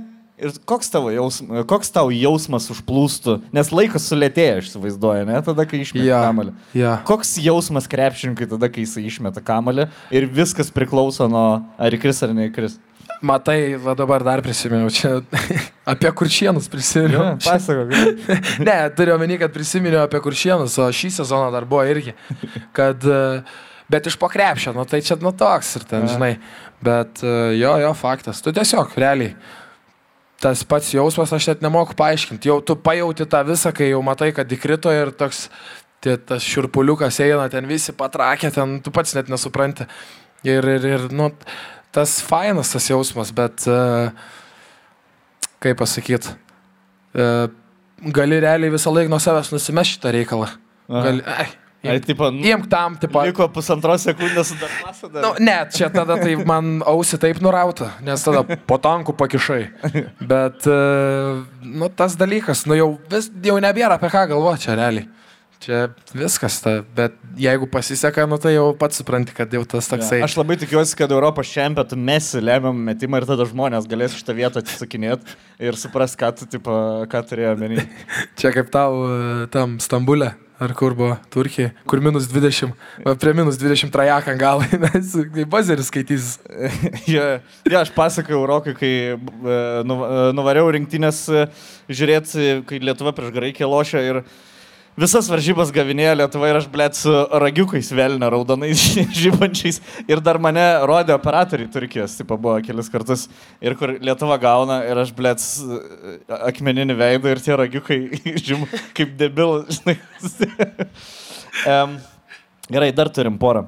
ir koks jausmas, koks tau jausmas užplūstų, nes laikas sulėtėja, aš įsivaizduoju, ne, tada, kai išmeti Ja, kamalį. ja. Koks jausmas krepšininkui tada, kai jisai išmeta kamalį ir viskas priklauso nuo ar įkris ar neįkris. Matai, va dabar dar prisiminiau, čia apie kuršienus prisiminiau. Pasakok. ne, turiu omeny, kad prisiminiau apie kuršienus, o šį sezoną dar buvo irgi. Kad, e, bet iš pokrepšio, nu tai čia nu toks ir ten, Ja. žinai. Bet e, jo, jo, faktas. Tu tiesiog, realiai. Tas pats jausmas aš net nemoku paaiškinti. Jau tu pajauti tą visą, kai jau matai, kad įkrito ir toks, tie, tas širpuliukas eina, ten visi patrakė, ten tu pats net nesupranti. Ir, ir, ir nu, tas fainas tas jausmas, bet uh, kaip pasakyti, uh, gali realiai visą laiką nuo savęs nusimesti šitą reikalą. Gali, ai, Ai, tipo, Imk tam, tipo. Liko pusantros sekundės su dar pasą dar. Nu, ne, čia tada tai man ausi taip nurauta, nes tada po tankų pakišai. Bet, e, nu, tas dalykas, nu, jau, vis, jau nebėra apie ką galvoti čia realiai. Čia viskas, ta, bet jeigu pasiseka, nu, tai jau pats supranti, kad jau tas toksai. Ja, aš labai tikiuosi, kad Europos čempionatų mesi lemiam metimą ir tada žmonės galės šitą vietą atsisakinėti ir supras, ką tu, tipo, ką turėjo menį. Čia kaip tau e, tam Stambulė, ar kur buvo Turkija, kur minus 20, va, prie minus 20 trajaką galai, nes kaip bazeris skaitys. ja, ja, aš pasakojau Eurokui, kai e, e, nuvariau rinktinės e, žiūrėti, kai Lietuva prieš Graikiją lošia ir visas varžybas gavinėjo Lietuva ir aš, blėt, su ragiukais velnio raudonais žybančiais. Ir dar mane rodė operatoriai Turkijos, tipo buvo kelis kartus. Ir kur Lietuva gauna ir aš, blėt, akmeninį veidą ir tie ragiukai žyba kaip debil. žinai. Em, Gerai, dar turim porą.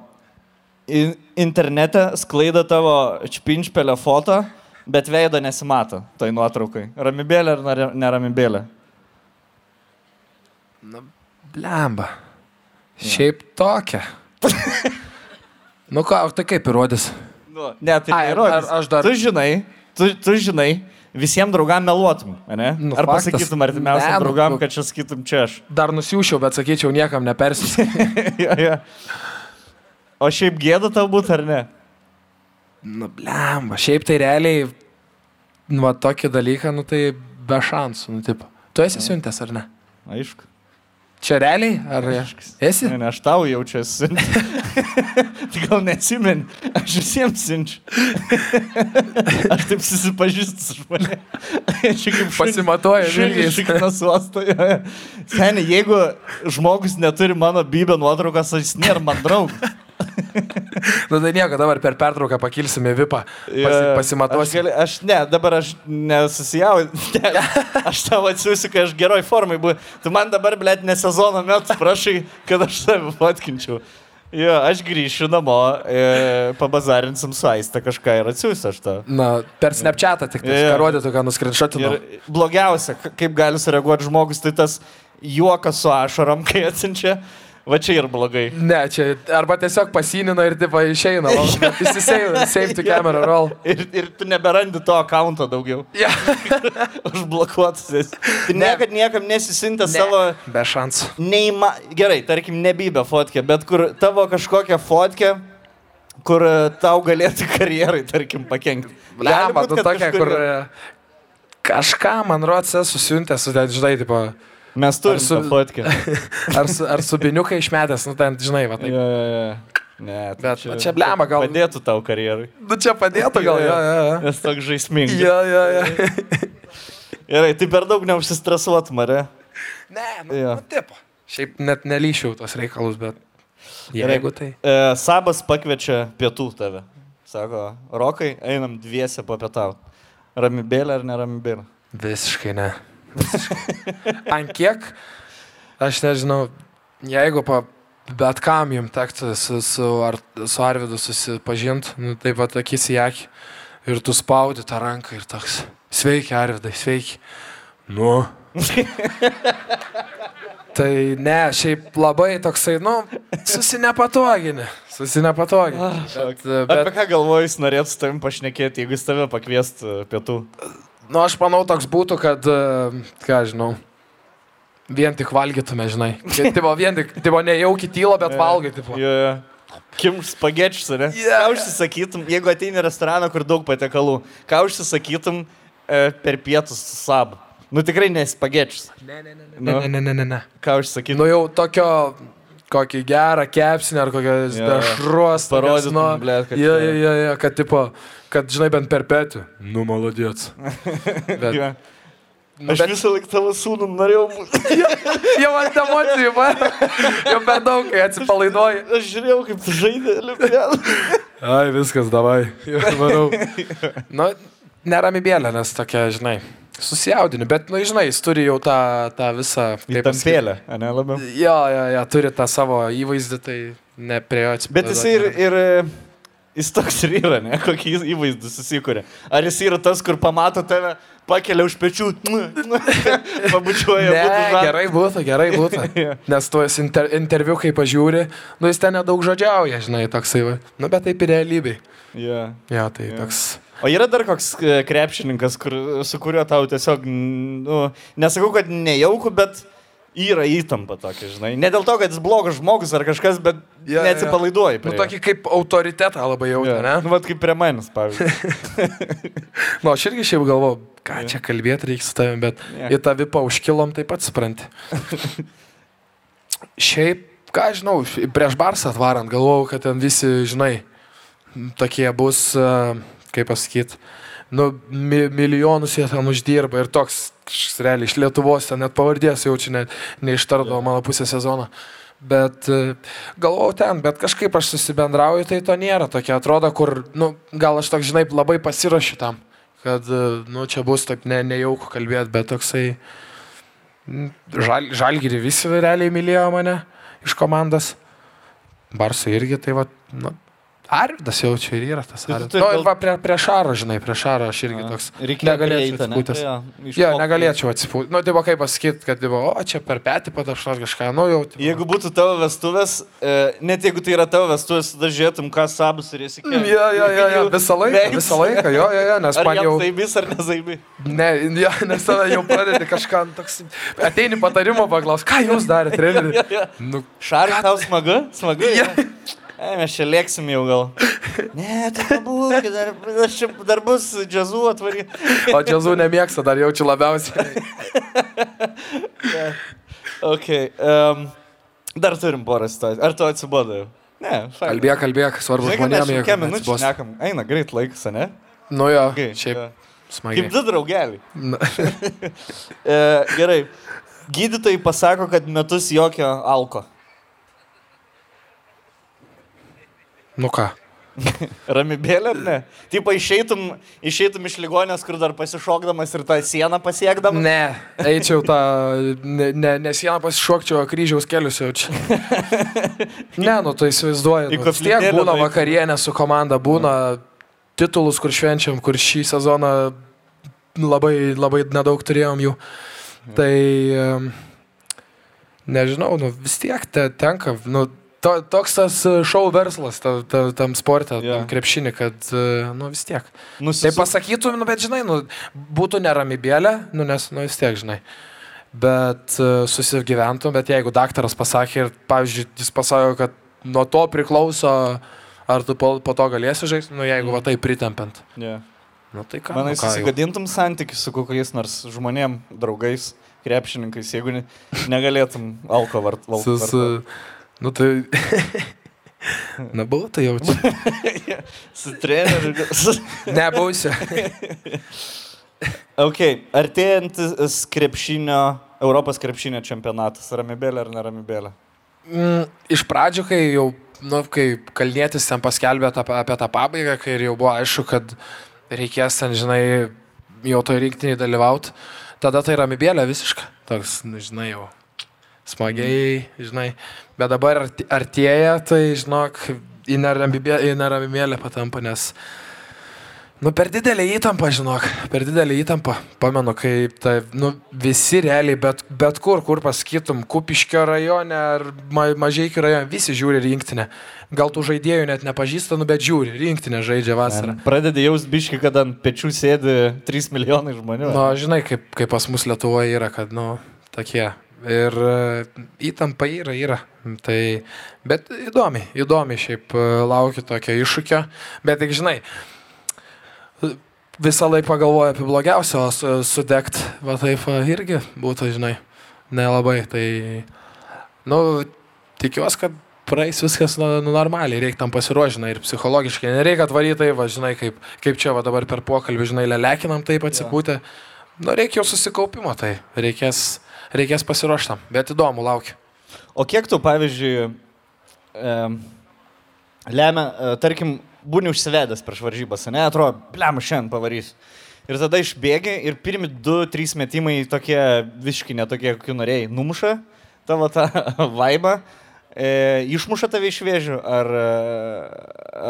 In- Internete sklaida tavo čpinšpelio foto, bet veido nesimato toj nuotraukai. Ramibėlė ar neramibėlė? Blemba. Šiaip tokia. nu ką, tai kaip įrodys? Nu, ne, tai Ai, neįrodys. ar aš dar- Tu žinai, tu, tu žinai, visiems draugam meluotum, ne? Nu, Ar faktas. pasakytum artimiausiam Ne, nu, draugam, nu. kad čia sakytum čia aš. Dar nusiųšiau, bet sakyčiau, niekam nepersis. ja, ja. O šiaip gėda tau būtų ar ne? nu, blemba. Šiaip tai realiai, nu, va, tokį dalyką, nu, tai be šansų, nu, taip. Tu esi siuntęs ar ne? Aišku. Čia realiai? Ar esi? Ne, ne, aš tau jaučiuosi. tai gal neatsimeni, aš visiems siunčiu. aš taip susipažįstu su žmonėmis. Čia kaip šunys- Pasimatuoja šunys žvilgiais. šiknas uosto, jo, jo. Seniai, jeigu žmogus neturi mano bybę nuotraukos, jis nėra man draugas. Nu, tai nieko, dabar per pertrauką pakilsime vipą. Pasi, Aš, pasimatuosim. gali, aš ne, dabar aš nesusijaudinu. Ne, aš tau atsiųsiu, kai aš geroj formai buvau. Tu man dabar, blėt, ne sezono metu prašai, kad aš save fotkinčiau. Jo, aš grįšiu namo, e, pabazarinsim su aistą kažką ir atsiųsiu aš tą. Na, per snapchatą tik tai, yeah. rodytų, ką nuskrinšotinu. Ir blogiausia, kaip gali sureaguoti žmogus, tai tas juokas su ašarom, kai atsiunčia. Va čia ir blogai. Ne, čia arba tiesiog pasinina ir taip išeina. o, bet Įsisave, save to camera roll. Ir, ir tu neberandi to akounto daugiau. Ja. Užblokuotas. esi. Tai niekad niekam nesisintė Ne. savo Be šansų. neįma... Gerai, tarkim, nebybė fotkė, bet kur tavo kažkokia fotkė, kur e, tau galėtų karjerai, tarkim, pakengti. Lemba, tu tokia, kur e, kažką man rodas esu siuntęs, žinai, tipo, Mes turime su- fotkę. ar su, ar su biniukai išmetęs, nu ten, žinai, va, Ja, taip. ja, ja. Ne, tai Bet va, čia blemba, gal- Padėtų tau karjerai. Nu čia padėtų gal, jo, jo, jo. Nes toks žaismingas. Jo, jo, jo. Gerai, tai per daug neužsistresuot, mare. Ne, nu, Jo. nu tipo. Šiaip net nelyšiau tos reikalus, bet jeigu tai. E, Sabas pakviečia pietų tave. Sako, Rokai, einam dviese papietau. Ramibėlė ar neramibėlė? Visiškai ne. Ant kiek, aš nežinau, jeigu pa, bet kam jums tektų su, su, ar, su Arvidu susipažinti, nu, taip pat akis į akį ir tu spaudi tą ranką ir toks, sveiki Arvidai, sveiki. Nu. tai ne, šiaip labai toksai, nu, susinepatogini, susinepatogini. Bet, Apie bet, ką galvoju, jis norėtų su tavim pašnekėti, jeigu jis tave pakviest e, pietų? Nu, aš manau, toks būtų, kad, e, ką žinau, vien tik valgytume, žinai. Tipo, vien tik, tipo, nejauki tylo, bet valgai, tipo. Jo, jo. Kim spagečius, ne? Jo. Ką užsisakytum, jeigu ateini į restoraną, kur daug patiekalų, ką užsisakytum e, per pietus su sabu? Nu tikrai nespagečius. Ne, ne, ne, Nu. ne, ne, ne, ne, ne. Ką užsisakytum? Nu jau tokio, kokį gerą kepsinę ar kokią dešros. Parodytum, nu, kad Jo, jo, jo, jo, kad, tipo, kad, žinai, bent per petį. Nu, malodėts. Bet, Jo. nu, Aš bet visą laiką tavo sūnų norėjau būti. jau ant emocijų, va. Jau per daug, kai atsipalaiduoji. Aš žiūrėjau, kaip žaidė olimpiadą. Ai, viskas, davai. Jau varau. Nu, nerami bėlė, nes tokia, žinai, susijaudini, bet, nu, žinai, jis turi jau tą, tą visą... Tampėlę, ne labiau. Jo, jo, jo, turi tą savo įvaizdį, tai ne prie jo atsipalaiduoti. Bet jis ir, ir jis toks ir yra, ne? Kokį įvaizdį susikūrė. Ar jis yra tas, kur pamato tave, pakelia už pečių, pabučiuoja. Ne, būtų gerai būtų, gerai būtų. Nes tu esi inter, interviu, kai pažiūri, nu jis ten nedaug žodžiauja, žinai, toksai, va. nu bet taip ir realybėj. Jo. Jo, tai Jo. toks. O yra dar koks e, krepšininkas, kur, su kuriuo tau tiesiog, nu, nesakau, kad nejauku, bet yra įtampa tokia, žinai. Ne dėl to, kad jis blogas žmogus ar kažkas, bet jo. neatsipalaiduoji. Nu, prie jo. tokį kaip autoritetą labai jautė, Jo. ne? Nu, vat kaip prie manęs, pavyzdžiui. Nu, aš irgi šiaip galvoju, ką čia kalbėti reikia su tavimi, bet Jo. į tą vipą užkilom taip pat supranti. šiaip, ką žinau, prieš barsą atvarant, galvojau, kad ten visi, žinai, tokie bus, e, kaip pasakyti, nu, mi, milijonus jie ten uždirba ir toks, realiai iš Lietuvos, ten net pavardės jaučiu, net neištardavo mano pusę sezono. Bet e, galvojau ten, bet kažkaip aš susibendrauju, tai to nėra tokia, atrodo, kur, nu, gal aš toks, žinai, labai pasiruošiu tam, kad, e, nu, čia bus taip ne, nejauku kalbėti, bet toksai, žal, žalgiri visi realiai mylėjo mane iš komandos, Barsai irgi, tai va, nu, Arvidas jau čia ir yra tas Tai Arvidas. Nu, gal- va, prie, prie Šaro, žinai, prie Šaro aš irgi toks. Negalėčiau atsipūtęs. Jo, negalėčiau atsipūti. Nu, tai va kaip pasakyti, kad, va, o čia per petį patašnot kažką, nu jau. tipo, Jeigu būtų tavo vestuvės, e, net jeigu tai yra tavo vestuvės, tada žiūrėtum, ką sabus ir esi. Jo, jo, jo, jo, visą laiką, visą laiką, jo, jo, jo, nes Ar man jau zaibys ar nezaibi? Ne, jo, nes tada jau pradedi kažką nu, toks... Ateini patarimo paklaus, ką jūs darėte, treneri? Nu, Šarė, tau smagu? Smagu? Jo. Ja. E, mes čia lėksim jau gal. Ne, tai pabūk, dar, aš čia dar bus džiazu atvary. o džiazų nemėgsta, dar jaučiu labiausiai. Ok. Um, dar turim porą situacijų. Ar tu atsibodo jau? Ne, šalia. Kalbėk, kalbėk, svarbu žmonėms, kiek minučių šnekam. Eina, greit laikas, ne? Nu jo, Okay, šiaip jo. Kaip smagiai. du draugeliai. E, gerai. Gydytojai pasako, kad metus jokio alko. Nu ką. Ramibėlė, ar ne? Taip, išeitum, išeitum iš ligonės, kur dar pasišokdamas ir tą sieną pasiekdamas. Ne, eičiau tą, ne, ne, ne sieną pasišokčiau, o kryžiaus kelius jaučiu. Ne, nu tai įsivaizduoju. Nu, tiek būna nueit. vakarienė su komanda, būna titulus, kur švenčiam, kur šį sezoną labai, labai nedaug turėjom jų. Tai em, nežinau, nu vis tiek te, tenka, nu, to, toks tas e, šou verslas ta, ta, tam sportė, Jo. tam krepšinį, kad, e, nu vis tiek. Tai Nusisu... pasakytum, nu, bet žinai, nu, būtų neramybėlė, nu, nes, nu, vis tiek, žinai. Bet uh, susigyventum, bet jeigu daktaras pasakė ir, pavyzdžiui, jis pasakė, kad nuo to priklauso, ar tu po, po to galėsi žaisti, nu, jeigu va tai pritempiant. Yeah. Nu, tai ką? Manai, nu, susigadintum santykius su kokiais nors žmonėm, draugais, krepšininkais, jeigu ne, negalėtum alko vart, valt, Su, su, nu, tai... Na, buvau, tai jau čia. su treneriu. su- Nebūsiu. ok, artėjantis krepšinio, Europos krepšinio čempionatas. Ramibėlė ar neramibėlė? Mm, iš pradžių, kai jau, nu, kai Kalnietis ten paskelbė tą, apie tą pabaigą, kai ir jau buvo aišku, kad reikės ten, žinai, jau to rinktinį dalyvauti, tada tai ramybėlė visiškai. Toks, nu, žinai, jau smagiai, žinai. Bet dabar artėja, tai, žinok, į neramybėlę patampa, nes, nu, per didelį įtampą, žinok, per didelį įtampą. Pamenu, kai ta, nu, visi realiai, bet, bet kur, kur pasakytum, Kupiškio rajone ar ma, Mažiekių rajone, visi žiūri rinktinę. Gal tų žaidėjų net nepažįsta, nu, bet žiūri, rinktinę žaidžia vasarą. Pradedi jaus biški, kad ant pečių sėdi 3 milijonai žmonių. Nu, žinai, kaip, kaip pas mus Lietuvoje yra, kad, nu, tokie. Ir e, įtampa yra, yra. Tai, bet įdomi, įdomi šiaip e, laukiu tokio iššūkio. Bet tik, žinai, visą laiką pagalvoju apie blogiausią, o su, sudegt, va taip va, irgi būtų, žinai, nelabai. Tai, nu, tikiuosi, kad praeis viskas nu, normaliai, reikia tam pasiruošinai ir psichologiškai. Nereikia atvaryti tai, va, žinai, kaip, kaip čia va dabar per pokalbį, žinai, lelekinam taip atsipūtę. Nu, reikia jau susikaupimo, tai reikės, reikės pasiruoštam. Bet įdomu, laukiu. O kiek tu, pavyzdžiui, e, lemia, e, tarkim, būni užsivedęs prieš varžybas, ne, atrodo, plem, šiandien pavarys. Ir tada išbėgi ir pirmi 2-3 metimai tokie visiškai netokie, kokių norėjai, numuša tavo tą vaibą, e, išmuša tave iš vėžių, ar, e,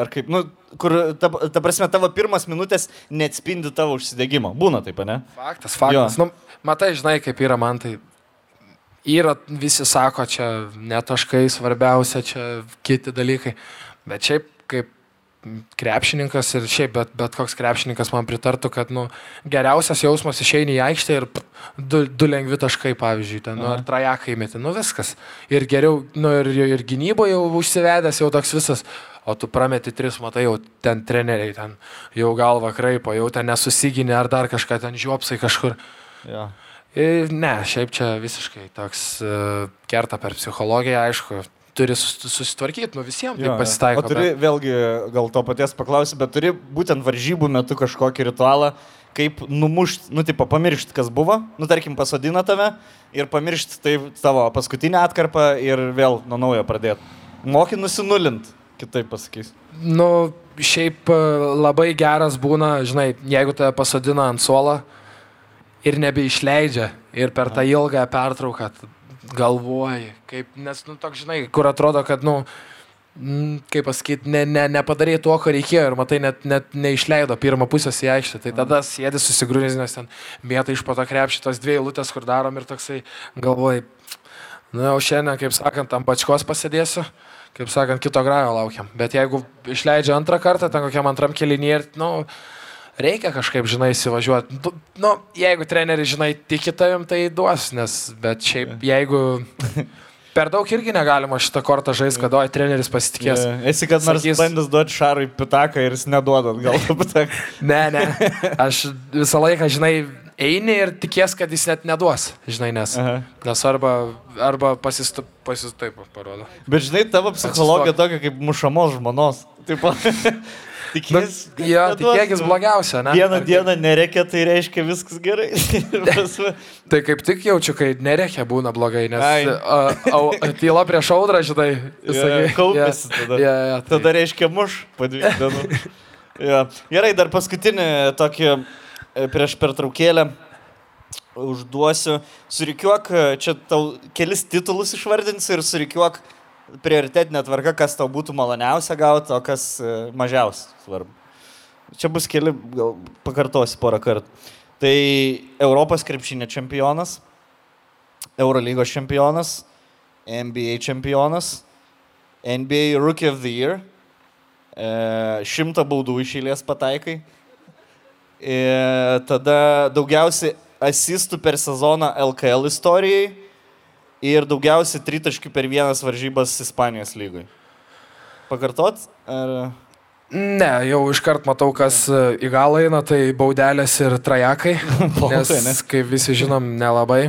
ar kaip, nu, kur, ta, ta prasme, tavo pirmas minutės neatspindi tavo užsidegimo. Būna taip, ne? Faktas, faktas. Nu, matai, žinai, kaip yra man tai. Yra, visi sako, čia netaškai svarbiausia, čia kiti dalykai. Bet šiaip kaip krepšininkas ir šiaip bet, bet koks krepšininkas man pritartų, kad nu, geriausias jausmas išeini į aikštę ir du, du lengvi taškai, pavyzdžiui, ten, nu, ar trajekai meti, nu viskas. Ir geriau, nu, ir, ir gynyboje jau užsivedęs, jau toks visas. O tu prameti tris, matai, jau ten treneriai, ten jau galva kraipo, jau ten nesusiginė ar dar kažką, ten žiopsai kažkur. Ja. Ir ne, šiaip čia visiškai toks uh, kerta per psichologiją, aišku, turi sus- susitvarkyti, nu visiems Jo, tai pasitaiko. O turi, vėlgi, gal to paties paklausiu, bet turi būtent varžybų metu kažkokį ritualą, kaip numušti, nu, tipo, pamiršti, kas buvo, nu, tarkim, pasodina tave ir pamiršti tai tavo paskutinę atkarpą ir vėl nuo naujo pradėti. Moki nusinulint, kitaip pasakys. Nu, šiaip e, labai geras būna, žinai, jeigu tave pasodina ant suolo ir nebeišleidžia ir per tą ilgą pertrauką galvoji, kaip, nes, nu, toks, žinai, kur atrodo, kad, nu, kaip pasakyti, ne, ne, nepadarė to, ko reikėjo ir matai, net, net neišleido pirmą pusę į aikštę. Tai tada sėdi susigrūzinęs ten, mėtai iš pato krepšitos dviejų lūtės, kur darom ir toksai galvoji, nu jau šiandien, kaip sakant, ant pačkos pasėdėsiu, kaip sakant, kito grajo laukiam. Bet jeigu išleidžia antrą kartą, ten kokiam antram kelinį ir, nu, reikia kažkaip, žinai, įsivažiuoti. Nu, nu, jeigu treneris, žinai, tiki tavim, tai duos, nes, bet šiaip, jeigu per daug irgi negalima šitą kortą žaisti, kad oi, treneris pasitikės. Yeah. Esi kad nors Sakys- bandęs duoti šarui pitaką ir jis neduodat, gal pitaką. Ne, ne. Aš visą laiką, žinai, eini ir tikės, kad jis net neduos, žinai, nes, Aha. nes arba, arba pasistu, pasistu taip parodo. Bet žinai, tavo psichologija tokia kaip mušamos žmonos. Taip pat. Nu, Tikės. jo, tikėkis blogiausia, ne? Vieną Ar- dieną nereikia, tai reiškia viskas gerai. Tai kaip tik jaučiu, kai nereikia būna blogai, nes Ai. a, a, tyla prieš audrą, žinai, jo, sakai, Kaupėsi jo, tada. jo, jo, tai- Tada reiškia muš po dviejų dienų. Jo. Gerai, dar paskutinį tokį e, prieš pertraukėlę užduosiu. Surikiuok, e, čia tau kelis titulus išvardinsiu ir surikiuok prioritetinė tvarka, kas tau būtų maloniausia gauti, o kas e, mažiausiai svarbu. Čia bus keli, gal pakartosiu porą kartų. Tai Europos krepšinio čempionas, Eurolygos čempionas, NBA čempionas, NBA Rookie of the Year, e, šimtą baudų iš eilės pataikai. E, tada daugiausiai asistų per sezoną LKL istorijai ir daugiausiai tritaškių per vienas varžybas Ispanijos lygoj. Pakartot? Ar... Ne, jau iškart matau, kas e, į galą eina, tai baudelės ir trajekai. Bauda, Nes, ne? kaip visi žinom, nelabai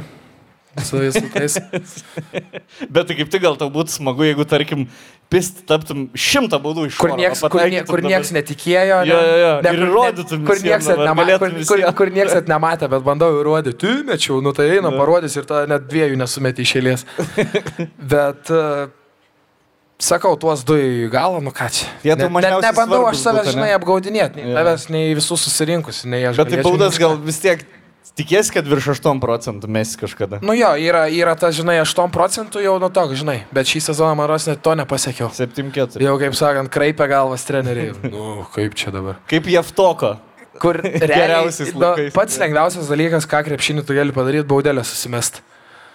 su visais. Bet tai kaip tik gal tau būtų smagu, jeigu, tarkim, pist taptum šimtą baudų iš Kur nieks, kur, nie, kur nieks netikėjo. Jo, jo, jo. Ne, Ir ne, kur nieks net dabar, nema, galėtum kur, kur, kur nieks net nematė, bet bandau įrodyti. Tu mečiau, nu tai eina, parodys ir tada net dviejų nesumeti iš eilės. bet uh, sakau, tuos du į galą, nu ką čia. Jie tau Net- net nebandau aš savęs, ne? žinai, apgaudinėti. Nei tavęs, nei visus susirinkusi, nei aš. Bet tai baudas gal vis tiek tikės, kad virš 8 procentų mes kažkada. Nu jo, yra, yra ta, žinai, 8 procentų jau nuo to, žinai, bet šį sezoną man ros net to nepasiekiau. 7-4. Jau, kaip sakant, kreipia galvas treneriai. Nu, kaip čia dabar. Kaip Jeftoko. Kur realiai, Geriausiais nu, pats lengviausias dalykas, ką krepšinį tu gali padaryti, baudelę susimest.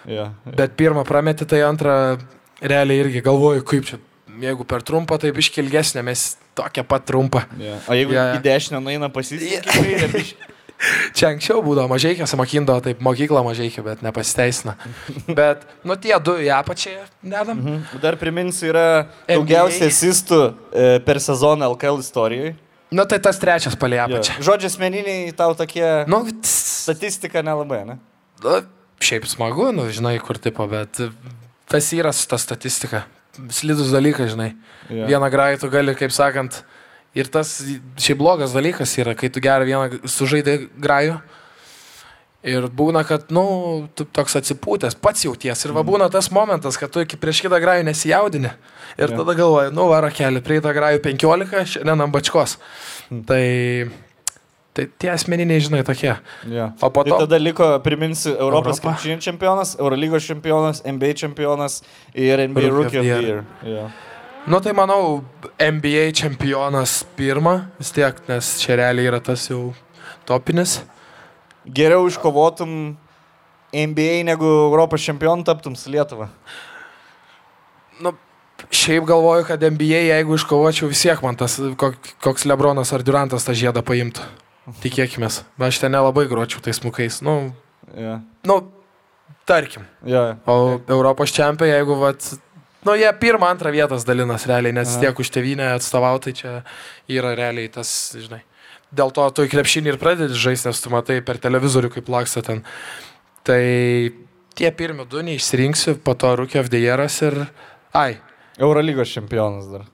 Ja. Bet pirmą prameti, tai antrą realiai irgi galvoju, kaip čia, jeigu per trumpą, tai iškilgesnė, mes tokia pat trumpa. Ja. O jeigu Ja, ja, ja. į dešinę nueina pasisiekti, Čia anksčiau būdavo mažai, kas mokindavo, taip mokykla mažai, bet nepasiteisina. Bet, nu tie du į apačią dedam. Mhm. Dar priminsiu, yra daugiausiai asistų e, per sezoną LKL istorijoje. Nu tai tas trečias palė Ja. apačią. Žodžiai asmeniniai tau tokie... Nu, tss, Statistika nelabai, ne? nu, šiaip smagu, nu, žinai, kur tipo, bet tas yra su ta statistika. Slidus dalykas, žinai. Ja. Vieną grajų tu gali, kaip sakant, ir tas šiaip blogas dalykas yra, kai tu gerą vieną sužaidai grajų. Ir būna, kad, nu, tu toks atsipūtęs, pats jauties. Ir va būna tas momentas, kad tu iki prieš kitą grajų nesijaudini. Ir Jo. tada galvoji, nu, varo kelią, prie tą grajų 15, šiandien ant bačkos. Tai, tai tie asmeniniai, žinai, tokie. Ja. O po Tai to... tada liko, priminsiu, Europos Europa. krepšinio čempionas, Eurolygos čempionas, NBA čempionas ir NBA Rookie of the Year. Ja. Nu tai manau, NBA čempionas pirmą, vis tiek, nes čia realiai yra tas jau topinis. Geriau iškovotum NBA negu Europos čempionų taptum su Lietuva. Nu, šiaip galvoju, kad NBA, jeigu iškovočiau vis tiek man tas, kok, koks Lebronas ar Durantas tą žiedą paimtų. Tikėkime. Aš ten nelabai gročiau tais smukais. Nu, Ja. nu, tarkim. Ja. O Europos čempiai, jeigu, vat, nu, jie pirmą, antrą vietas dalinas realiai, nes Aha. tiek už tevinę atstovautai čia yra realiai tas, žinai. Dėl to tu į krepšinį ir pradedi žaisti, nes tu matai per televizorių, kaip laksta ten. Tai tie pirmi du neišsirinksiu, po to the Yearas ir... Ai, Eurolygos čempionas dar.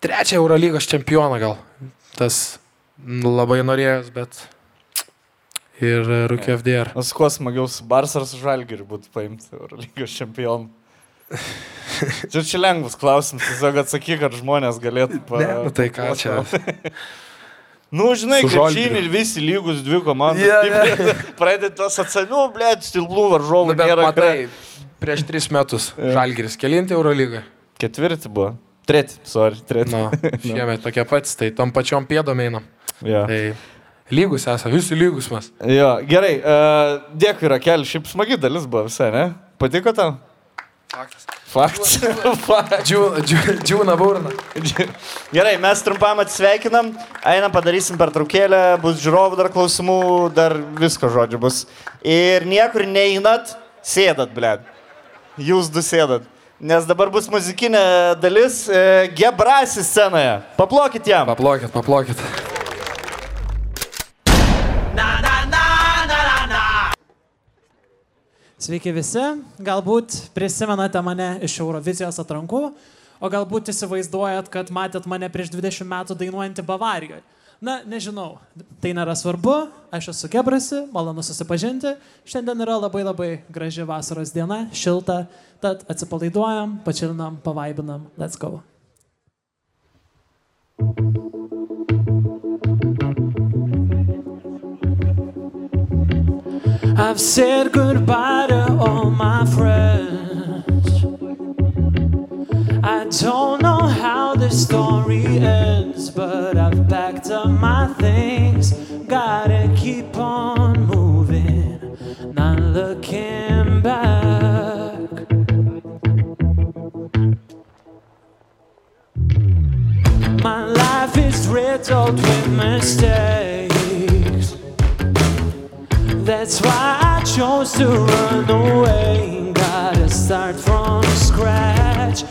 Trečią Eurolygos čempioną gal. Tas labai norėjęs, bet. Ir Rūkio FDR. Su kuo smagiau su Bars ar su Žalgiriu būtų paimti Eurolygos čempionų? Čia čia lengvas klausimas, tiesiog atsakyk, kad žmonės galėtų pa... Ne, nu tai ką čia. Nu, žinai, ir visi lygus dvi komandos. Jo, Yeah, Pradėti tos atsamių, blėt, stilblų varžovų Nu, bet nėra. matai, prieš tris metus Žalgiris kelinti Eurolygą. Ketvirti buvo. Treti, sorry, treti. Nu, šiemet tokie patys, tai tom pačiom pėdom einam. Jo. Tai lygus esame, visi lygus mes. jo, gerai, uh, dėkui, Rakel, šiaip smagi dalis buvo visai, ne? Patiko tau? Faktas. Faktas. Džiūna burna. Gerai, mes trumpam atsveikinam, einam padarysim pertraukėlę, bus žiūrovų dar klausimų, dar visko žodžiu bus. Ir niekur neinat, sėdat, ble. Jūs du sėdat. Nes dabar bus muzikinė dalis e, Gebrasi scenoje. Paplokit jam. Paplokit, paplokit. Sveiki visi, galbūt prisimenate mane iš Eurovizijos atrankų, o galbūt įsivaizduojat, kad matėt mane prieš 20 metų dainuojantį Bavarijoje. Na, nežinau, tai nėra svarbu, aš esu Gebrasi, malonu susipažinti, šiandien yra labai labai graži vasaros diena, šilta, tad atsipalaiduojam, pačilinam, pavaibinam, let's go. I've said goodbye to all my friends. I don't know how the story ends, but I've packed up my things. Gotta keep on moving, not looking back. My life is riddled with mistakes. That's why I chose to run away. Gotta start from scratch,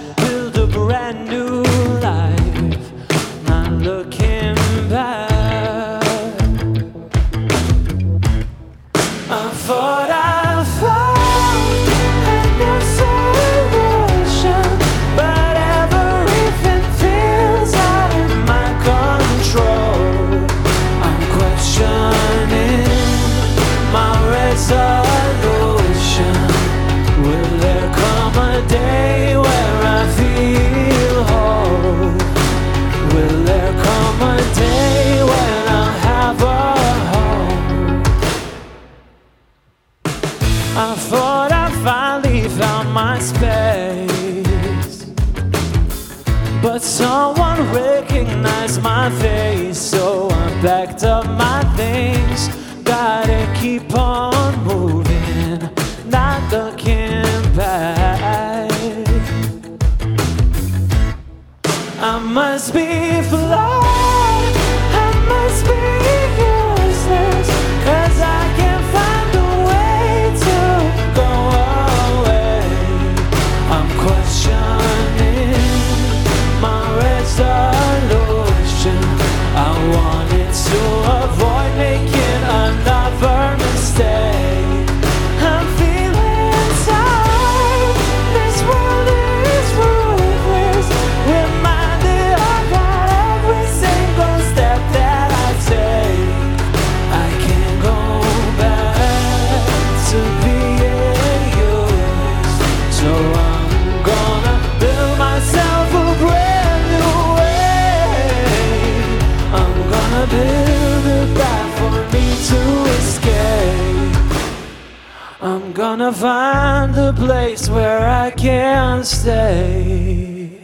Gonna find a place where I can stay.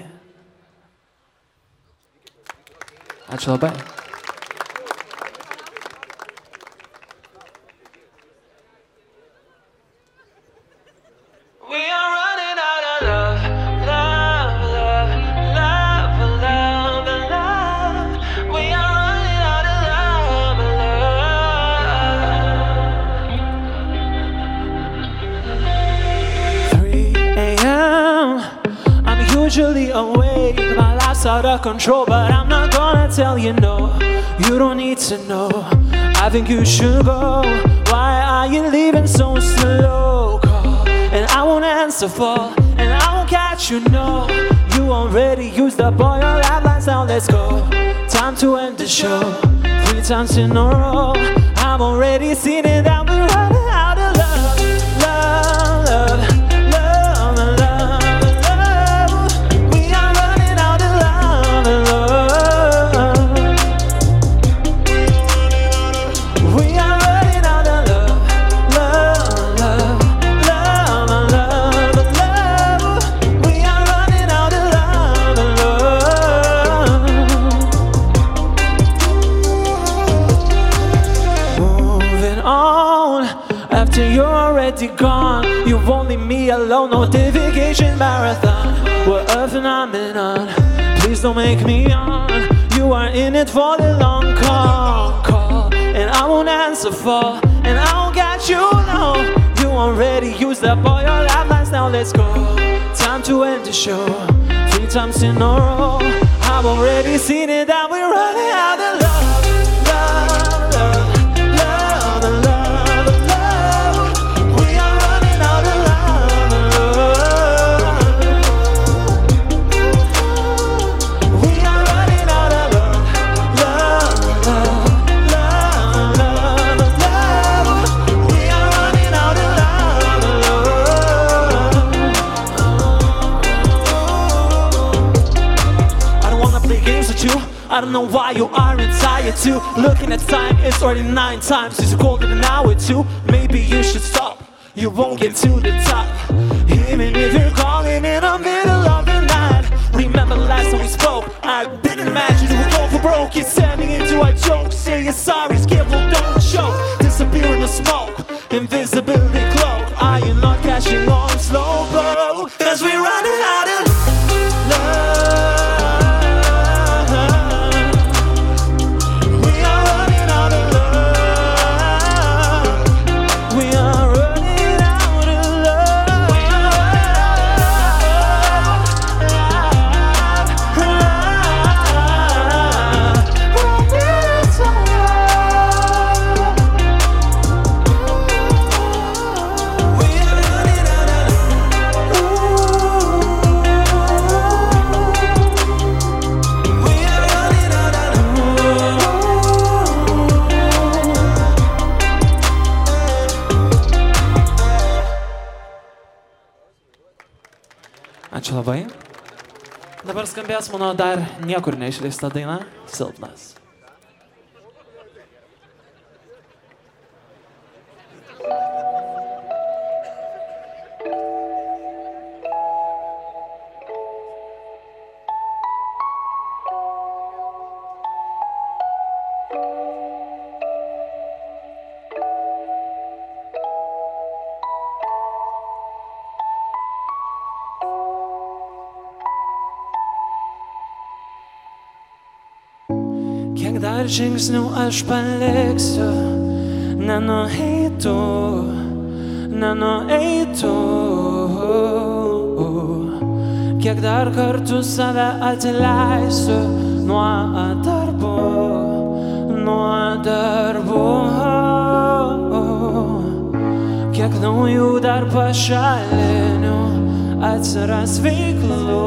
Ačiū labai. Out of control, but I'm not gonna tell you no. You don't need to know. I think you should go. Why are you leaving so slow? Call, and I won't answer for, and I won't catch you no. you already used up all your lifelines. Now let's go. Time to end the show. Three times in a row. I've already seen it alone, notification marathon. We're a phenomenon. Please don't make me on. You are in it for the long call, call, and I won't answer for, and I won't get you no. You already used up all your lifelines. Now let's go. Time to end the show. Three times in a row. I've already seen it I don't know why you aren't tired too. Looking at time, it's already nine times. It's colder than an hour too. Maybe you should stop. You won't get to the top. Even if you're calling in the middle of the night. Remember last time we spoke? I didn't imagine you would go for broke. You're turning into a joke. Say you're sorry, Dabar skambės mano dar niekur neišleista daina - Silpnas. Žingsnių aš paliksiu, nenueitų, nenueitų. Kiek dar kartų save atleisiu nuo darbų, nuo darbų. Kiek naujų dar pašalinių atsiras veiklų,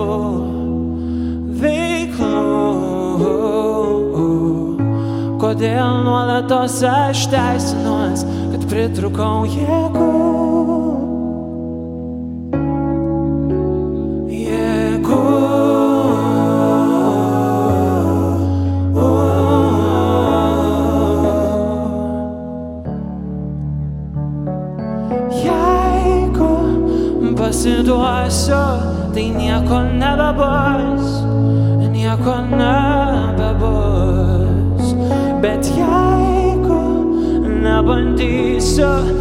veiklų. Kodėl nuolatos aš teisinuos, kad pritrukau jėgų? Nebandysiu,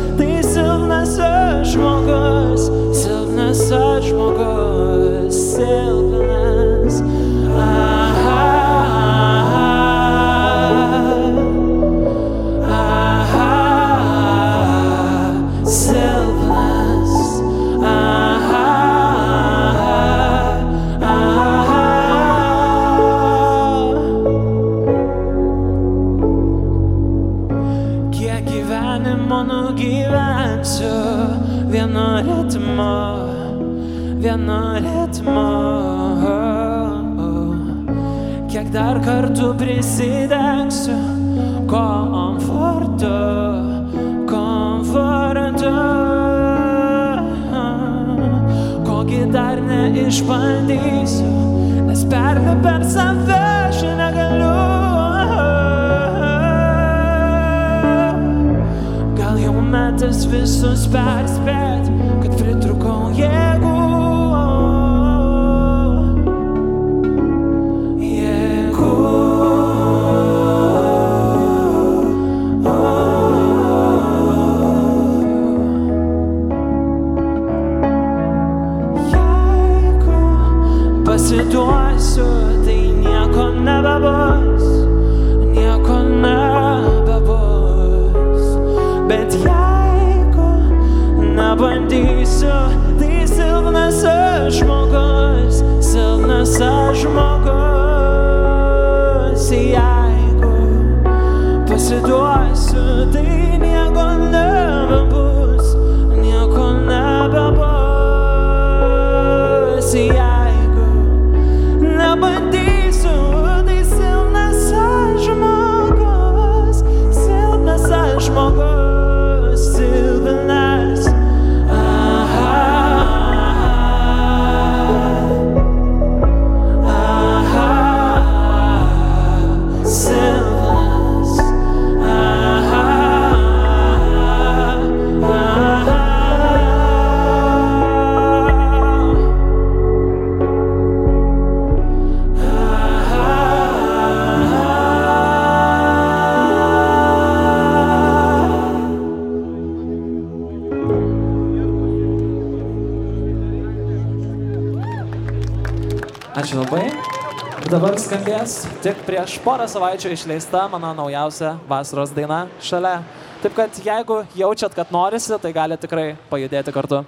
pasiduosiu, tai nieko nebebus, nieko nebebus. Bet jeigu nebandysiu, tai silpnas aš žmogus, silpnas aš žmogus. Jeigu pasiduosiu, dabar skambės tik prieš porą savaičių išleista mano naujausia vasaros daina šalia. Taip kad jeigu jaučiat, kad norisi, tai galite tikrai pajudėti kartu.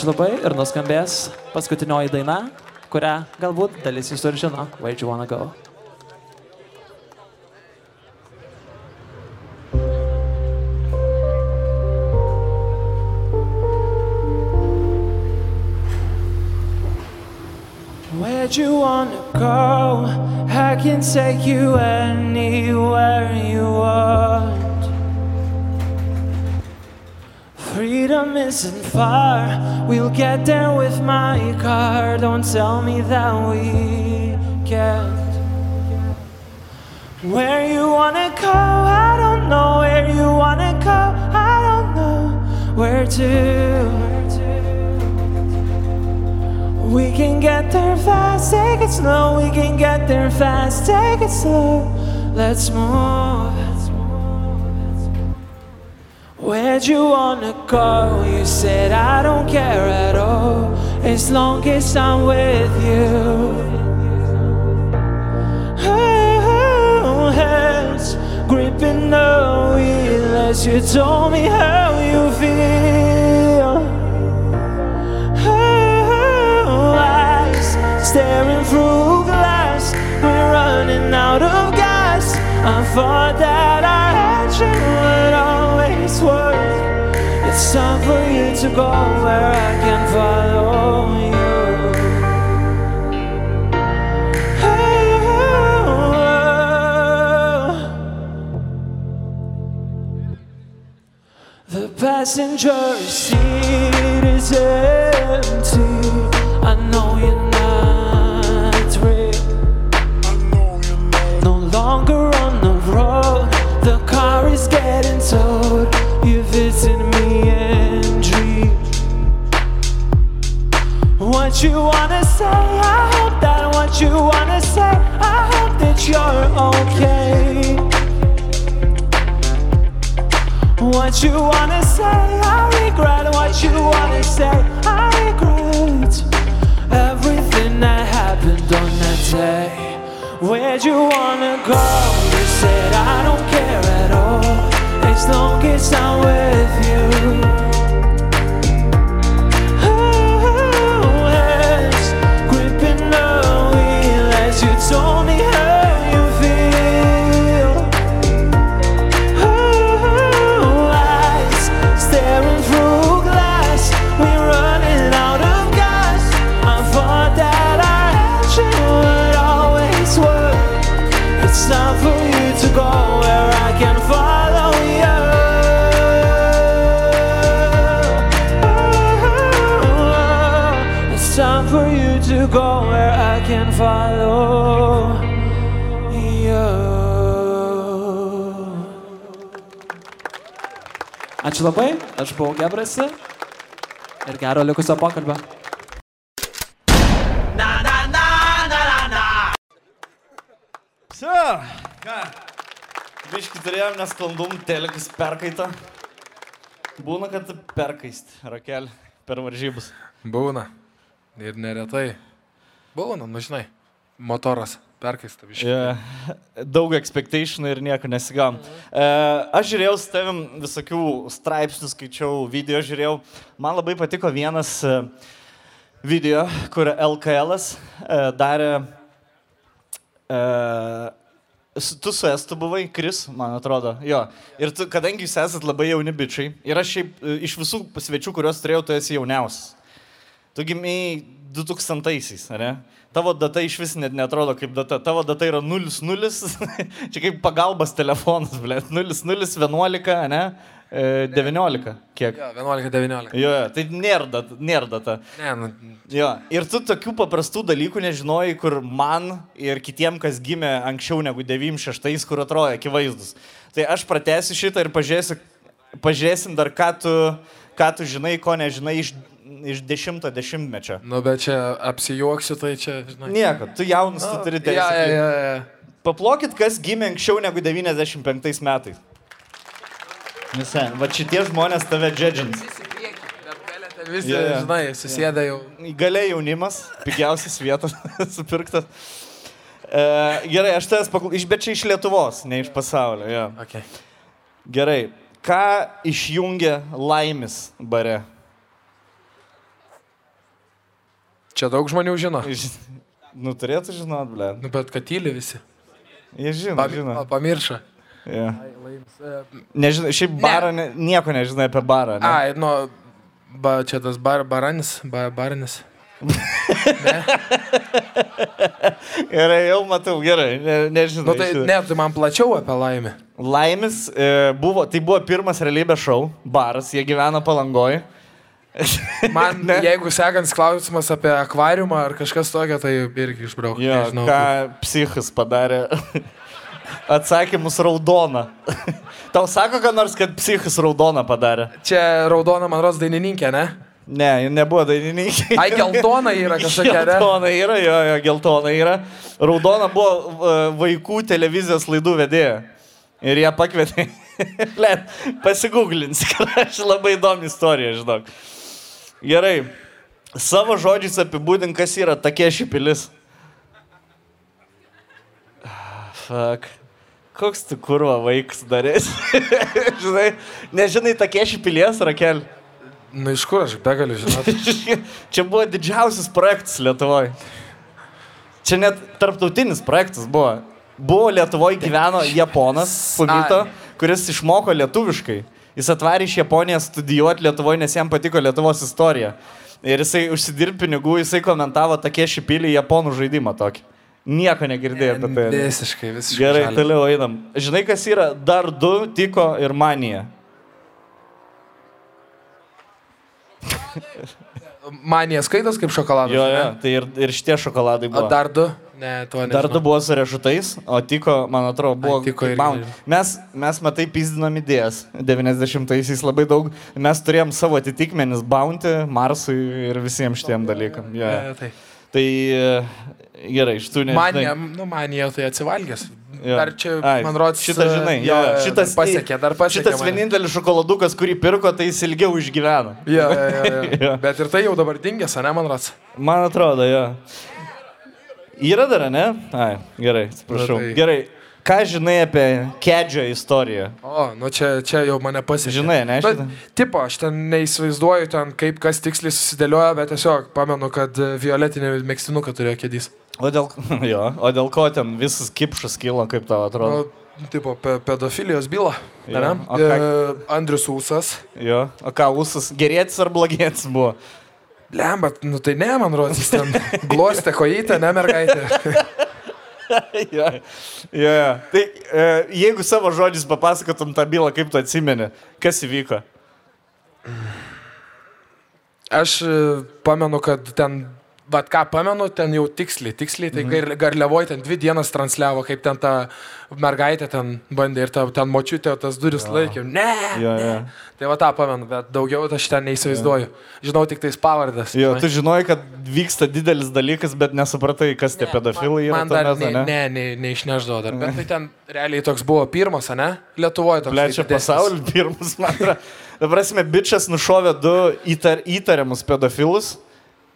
Ačiū labai ir nuskambės paskutinioji daina, kurią galbūt dalis jūsų ir žino. Where do you wanna go? Where'd you wanna go? I can take you anywhere you want. Freedom isn't far. We'll get there with my car. Don't tell me that we can't. Where you wanna go? I don't know where you wanna go. I don't know where to. We can get there fast, take it slow. We can get there fast, take it slow. Let's move. Where'd you wanna go? You said I don't care at all, as long as I'm with you. Oh, hands gripping the wheel as you told me how you feel. Oh, eyes staring through glass. We're running out of gas. I thought that our action would always work. It's time for you to go where I can follow you. The passenger seat is empty. I know you're not real. No longer on the road. The car is getting towed. You visit me in dreams. What you wanna say? I hope that what you wanna say. I hope that you're okay. What you wanna say? I regret what you wanna say. I regret everything that happened on that day. Where'd you wanna go? You said I don't care at all, as long as I'm with you. Ačiū labai, aš buvau Gebrasi ir gero likusio pokalbio. Čia. Ką? Biški turėjom nesklandum, telekas perkaito. Būna, kad perkaist, rakel, per varžybus. Būna. Ir neretai. Būna, nu žinai. Motoras perkaista viškai. Yeah. Daug expectation ir nieko nesigam. E, aš žiūrėjau su tavim visokių straipsnių, skaičiau, video žiūrėjau. Man labai patiko vienas e, video, kur LKL e, darė... Su- tu su Estu buvai, Kris, man atrodo. Jo. Ir tu, kadangi jūs esat labai jauni bičiai, ir aš šiaip iš visų svečių, kuriuos turėjau, tu esi jauniausias. Tu gimiai 2000-aisiais, ar ne? Tavo data iš vis net netrodo kaip data. Tavo data yra 00. Čia kaip pagalbas telefonas, ble. 0011, ne? E, 19. Kiek? Ja, 11-19. Jo, jo, tai nėra data. Nėra data. Ne, nu, Jo. Ir tu tokių paprastų dalykų nežinojai, kur man ir kitiem, kas gimė anksčiau negu 96, kur atrodo akivaizdus. Tai aš pratęsiu šitą ir pažiūrėsiu, pažiūrėsim dar, ką tu, ką tu žinai, ko nežinai iš, iš dešimto dešimtmečio. nu, bet čia apsijuoksiu, tai čia, žinai. Nieko, tu jaunas, tu turi teisę. Ja, ja, ja, ja. Paplokit, kas gimė anksčiau negu 95 metais. Visai, va šitie žmonės tave džedžins. Visi, Jo, jo. žinai, susėda jau. Galiai jaunimas, pigiausias vietas supirktas. E, gerai, aš tavęs paklausiu, iš bet čia iš Lietuvos, ne iš pasaulio. Jo. Okay. Gerai, ką išjungia laimis bare? Čia daug žmonių žino. Nu, turėtų žinot, ble. Nu, bet kad tyli visi. Jie žino, Pam- žino. Pamiršo. Ja. Nežinai, šiaip barą, ne, nieko nežinai apie barą. Ne? Ai, nu, ba, čia tas bar, baranis, ba, baranis. Gerai, jau matau, gerai, ne, nežinau. Nu, tai ne, tai man plačiau apie laimę. Laimis e, buvo, tai buvo pirmas realybės šou, baras, jie gyvena palangoj. Man, Ne. jeigu sekantis klausimas apie akvariumą ar kažkas tokio, tai irgi išbrauk. Jo, Nežinau. ką psichas padarė. Atsakymus raudona. Tau sako, kad nors, kad psichas raudona padarė. Čia raudona, man rodos, dainininkė, ne? Ne, nebuvo dainininkė. Ai, geltona yra kažkokia? Geltona yra, jo, jo, geltona yra. Raudona buvo e, vaikų televizijos laidų vedėja. Ir ją pakvietė. Len, pasigūglins, kad aš labai įdomi istorija, žinok. Gerai. Savo žodžiais apibūdink, kas yra tokia šipilis. Fuck. Koks tu kurva vaikas darės? Žinai, nežinai tokie šipilies, Rakel. Nu, iš kur aš begaliu žinoti? Čia buvo didžiausias projektas Lietuvoje. Čia net tarptautinis projektas buvo. Buvo Lietuvoje gyveno Japonas, Fumito, kuris išmoko lietuviškai. Jis atvarė iš Japonijos studijuoti Lietuvoje, nes jam patiko Lietuvos istorija. Ir jisai užsidirb pinigų, jisai komentavo tokie šipilį Japonų žaidimą tokį. Nieko negirdėjau apie tai. Visiškai, visiškai. Gerai, žalia. toliau einam. Žinai, kas yra dar du, tiko ir manija. Man jie skaitos kaip šokoladas. Jo, jo, tai ir, ir šitie šokoladai O buvo. dar du? Ne, to ne. Dar du buvo su riešutais, o tiko, man atrodo, buvo. Tiko Bounty. nežinau. mes, mes matai, pizdinam idėjas. 90-aisiais labai daug. Mes turėjom savo atitikmenis Bounty, Marsui ir visiems šitiem dalykam. Ja. Ne, tai. Tai e, gerai, iš tų Man nežinai. jie, nu, man jie tai atsivalgęs. Jo. Dar čia, Ai, man rodos, šitą žinai, jo, jo, šitas pasiekė, dar pasiekė. Šitas mane. vienintelis šokoladukas, kurį pirko, tai jis ilgiau išgyveno. Jo, jo, jo, Jo. jo. Bet ir tai jau dabar dingęs, ne, man rodos. Man atrodo, jo. Yra dar, ne? Ai, gerai, atsiprašau. Tai- Gerai, ką žinai apie Kedžio istoriją? O, nu čia, čia jau mane pasiekė. Žinai, ne, Bet, tipo, aš ten neįsivaizduoju ten, kaip kas tiksliai susidėlioja, bet tiesiog pamenu, kad violetinį mėgstinuką turėjo kėdys. O dėl, jo, o dėl ko ten visas kipšas kilo, kaip tau atrodo? Nu, tipo, pe pedofilijos byla. Jo, Ne? o ką- E, Andrius Ūsas. Jo, o ką, ūsas gerėtis ar blogėtis buvo? Lemba, nu tai ne, man rodos, jis ten glostė kojytę, ne mergaitė. jo, jo, jo. Tai e, jeigu savo žodžiais papasakotum tą bylą, kaip tu atsimeni, kas įvyko? Aš e, pamenu, kad ten, vad ką pamenu, ten jau tiksliai, tiksliai, tai gar, garliavoj ten dvi dienas transliavo, kaip ten ta mergaitė ten bandė ir ta, ten močiutė tas duris laikė. Ne. Jo, jo. Tai va tą pamenu, bet daugiau aš ten neįsivaizduoju. Žinau tik tais pavardas. Jo, tu žinojai, kad vyksta didelis dalykas, bet nesupratai, kas tie pedofilai yra. Man dar metu, ne, ne, ne, neišneždavo dar. Bet tai ten realiai toks buvo pirmas, ne? Lietuvoje toks. Plečia pasaulį pirmus, man atrodo. Dabar esame, bičias nušovė du įtar, įtariamus pedofilus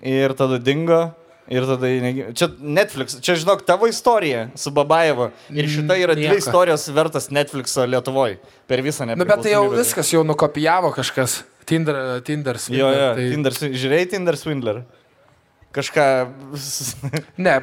ir tada dingo. Ir tada, čia Netflix, čia žinok, tavo istorija su Babajevo. Ir šita yra dvi istorijos vertas Netflixo Lietuvoje. Per visą Nu, bet tai jau viskas jau nukopijavo kažkas. Tinder, Tinder. Jo, Swindler, jo, tai... Tinder, žiūrėjai Tinder Swindler. Kažką Ne,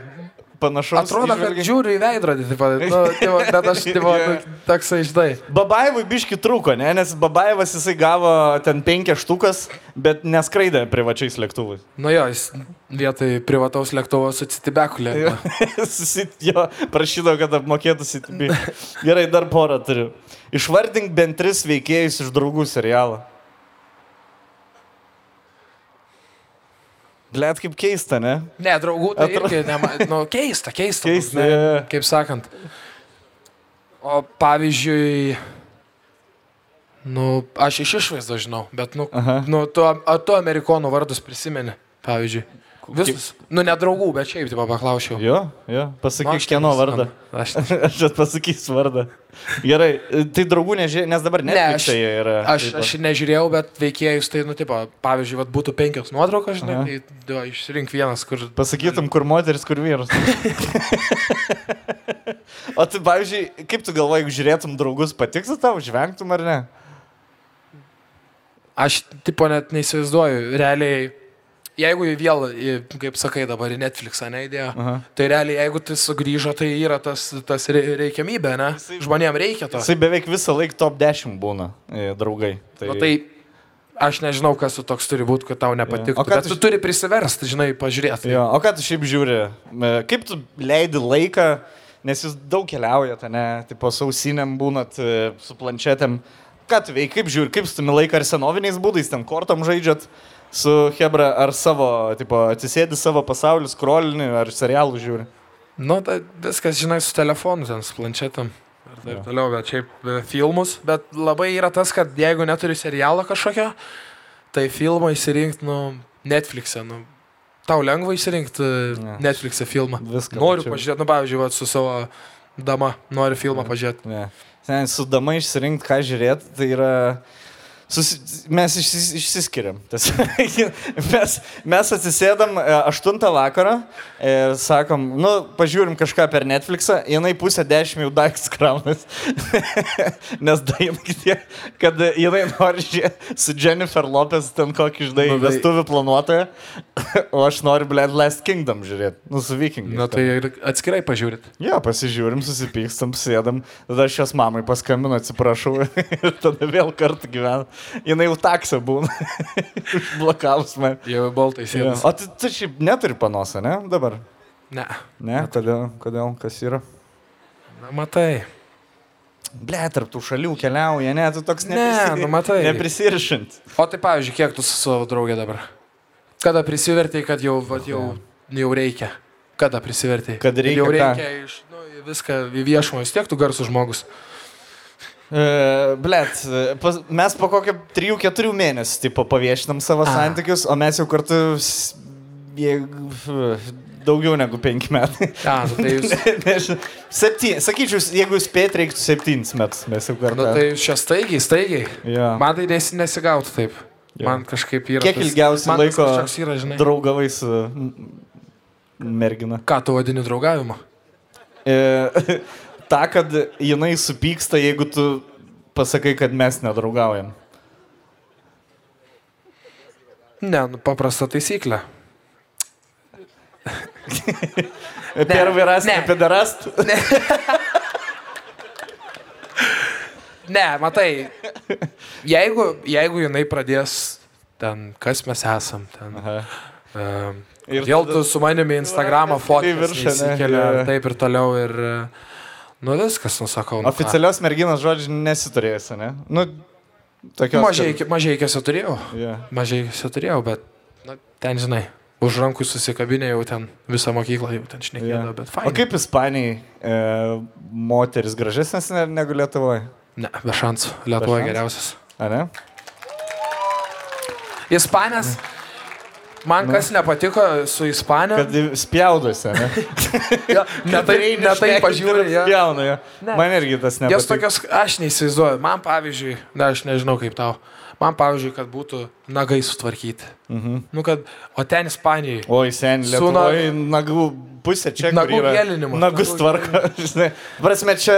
panašaus. atrodo, kad įžvelgei? žiūriu į veidrodį, taip, nu, tai va, bet aš taip, nu, toksai žinai. Babaevui biški trūko, ne? nes Babajevas jisai gavo ten penkias štukas, bet neskraidė privačiais lėktuvais. Nu jo, jis vietoj privataus lėktuvo su citibekulė. Jo, prašydavo, kad apmokėtų CTB. Gerai, dar porą turiu. Išvardink bent tris veikėjus iš draugų serialo. Blet, kaip keista, ne? Ne, draugų, tai Atro- irgi, nema, nu, keista, keista. Keista, ne, jo. Kaip sakant. O pavyzdžiui, nu, aš iš išvaizdo žinau, bet, nu, Aha. nu tu, tu amerikonų vardus prisimeni, pavyzdžiui. Visus. Nu, ne draugų, bet šiaip, taip paklausiau. Jo, jo, pasakyk aš kieno vardą. Aš, Aš pasakysiu vardą. Gerai, tai draugų nežiūrėjai, nes dabar ne. Ne, Aš, yra, aš, taip aš nežiūrėjau, bet veikėjus, tai, nu, tipo, pavyzdžiui, vat, būtų penkios nuotraukos, žinai, Aha. tai du, išsirink vienas, kur... Pasakytum, kur moteris, kur vyras. o tu, pavyzdžiui, kaip tu galvoji, jeigu žiūrėtum draugus, patiks tau, žvengtum ar ne? Aš, tipo, net neįsivaizduoju, realiai jeigu jį vėl, kaip sakai dabar, į Netflixą neįdėjo, tai realiai, jeigu tai sugrįžo, tai yra tas, tas rei- reikiamybė, ne? Žmonėms reikia to. Jisai beveik visą laiką top 10 būna, e, draugai. Tai, Nu, tai aš nežinau, kas tu toks turi būti, kad tau nepatiktų. O ką Bet tu tu š- turi prisiversti, žinai, pažiūrėti. Jo, o ką tu šiaip žiūri? E, Kaip tu leidi laiką, nes jūs daug keliaujate, ne? Tipo, sausiniam būnat e, su planšetėm. Ką tu veiki, kaip žiūri, kaip stumi laiką, ar senoviniais būdais ten kortom žaidžiat su Hebra, ar savo, tipo, atsisėdi savo pasaulį, skrolini, ar serialų žiūri? Nu, tai viskas, žinai, su telefonu, ten, su planšetam. Ir taip toliau, bet šiaip e, filmus. Bet labai yra tas, kad jeigu neturi serialo kažkokio, tai filmą išsirinkti, nu, Netflix'e, nu, tau lengva išsirinkti Ne. Netflix'e filmą. Viską Noriu pažiūrėti, nu, pavyzdžiui, vat, su savo dama, noriu filmą pažiūrėti. Ne. Sen, su dama išsirinkti, ką žiūrėti, tai yra... Susi... Mes išsis... išsiskiriam. Tiesiog. mes, mes atsisėdam 8 vakarą ir sakom, nu, pažiūrim kažką per Netflixą, jinai pusę 10 jau daiktus kraunas. Nes dainai tie, kad jinai nori su Jennifer Lopez ten kokį žinai Nu, tai- vestuvių planuotoją, o aš noriu, blėt, Last Kingdom žiūrėti. Nu, su vikingais. Na, tai ir atskirai pažiūrit. Jo, pasižiūrim, susipykstam, sėdam, tada aš jos mamai paskambinu, atsiprašau, ir tada vėl kartu gyvenu. Jis jau taksą būna. Užblokavus man. Jau baltai sėdės. O tu, tu šiaip neturi panosą, ne? Dabar. Ne. Ne, kodėl, kodėl, kas yra? Na, matai. Ble, tarp tų šalių keliauja, ne, tu toks Ne, neprisi- nu matai. Neprisirišant. O tai, pavyzdžiui, kiek tu su savo draugė dabar? Kada prisivertėjai, kad jau, vat, jau, jau reikia? Kada prisivertėjai? Kad reikia Jau ką? reikia iš, nu, viską į viešumą, vis tiek tu garsų žmogus. E, Blet, pas, mes po kokio 3-4 mėnesių tipo, paviešinam savo A. santykius, o mes jau kartu daugiau negu 5 metai. Ja, nu, tai jūs, Nežinau. Septyn, sakyčiau, jeigu spėt, reiktų septynis metus mes jau kartu. nu, tai čia staigiai, staigiai. ja. Man tai nes, nesigautų taip. Jo. Man kažkaip yra. Kiek ilgiausiai laiko yra, žinai. draugavai su mergina? Ką tu vadini draugavimu? E, ta, kad jinai supyksta, jeigu tu pasakai, kad mes nedraugaujam. Ne, nu, paprasta taisyklė. Первый раз ne. не пидораст. Ne, matai, jeigu, jeigu jinai pradės ten, kas mes esam, ten. Um, Ir ir vėl tada- tu su manimi Instagramą Į fotkės viršų, ne? įsikelia Jo. ir taip ir toliau ir, e, nu viskas, nusakau. Nu, ką. Oficialios merginos žodžių nesiturėjusi, ne? Nu, tokios. Mažai, mažai turėjau, Ja. mažai turėjau, bet na, ten, žinai, už rankų susikabinė jau ten visą mokyklą, jau ten šnekėjo, bet O fainai. kaip Ispanijai e, moteris gražesnės ne- negu Lietuvoje? Ne, be šansų, Lietuvoje šansų? geriausias. Ar ne? Ispanės. Man kas nepatiko su Ispanija. Kad spjaudosi, ne? Ja, ne tai, ne tai pažiūrė. Ja. Spjauna, jo. Ne. Man irgi tas Jos nepatiko. tokios, aš neįsivaizduoju. Man pavyzdžiui, na, aš nežinau kaip tau. Man pavyzdžiui, kad būtų nagai sutvarkyti. Mhm. Nu, kad, o ten Ispanijai. Oi, sen, Su Lietuvoje nagų pusė čia Nagų gėlinimas, Nagus žinai. Prasme, čia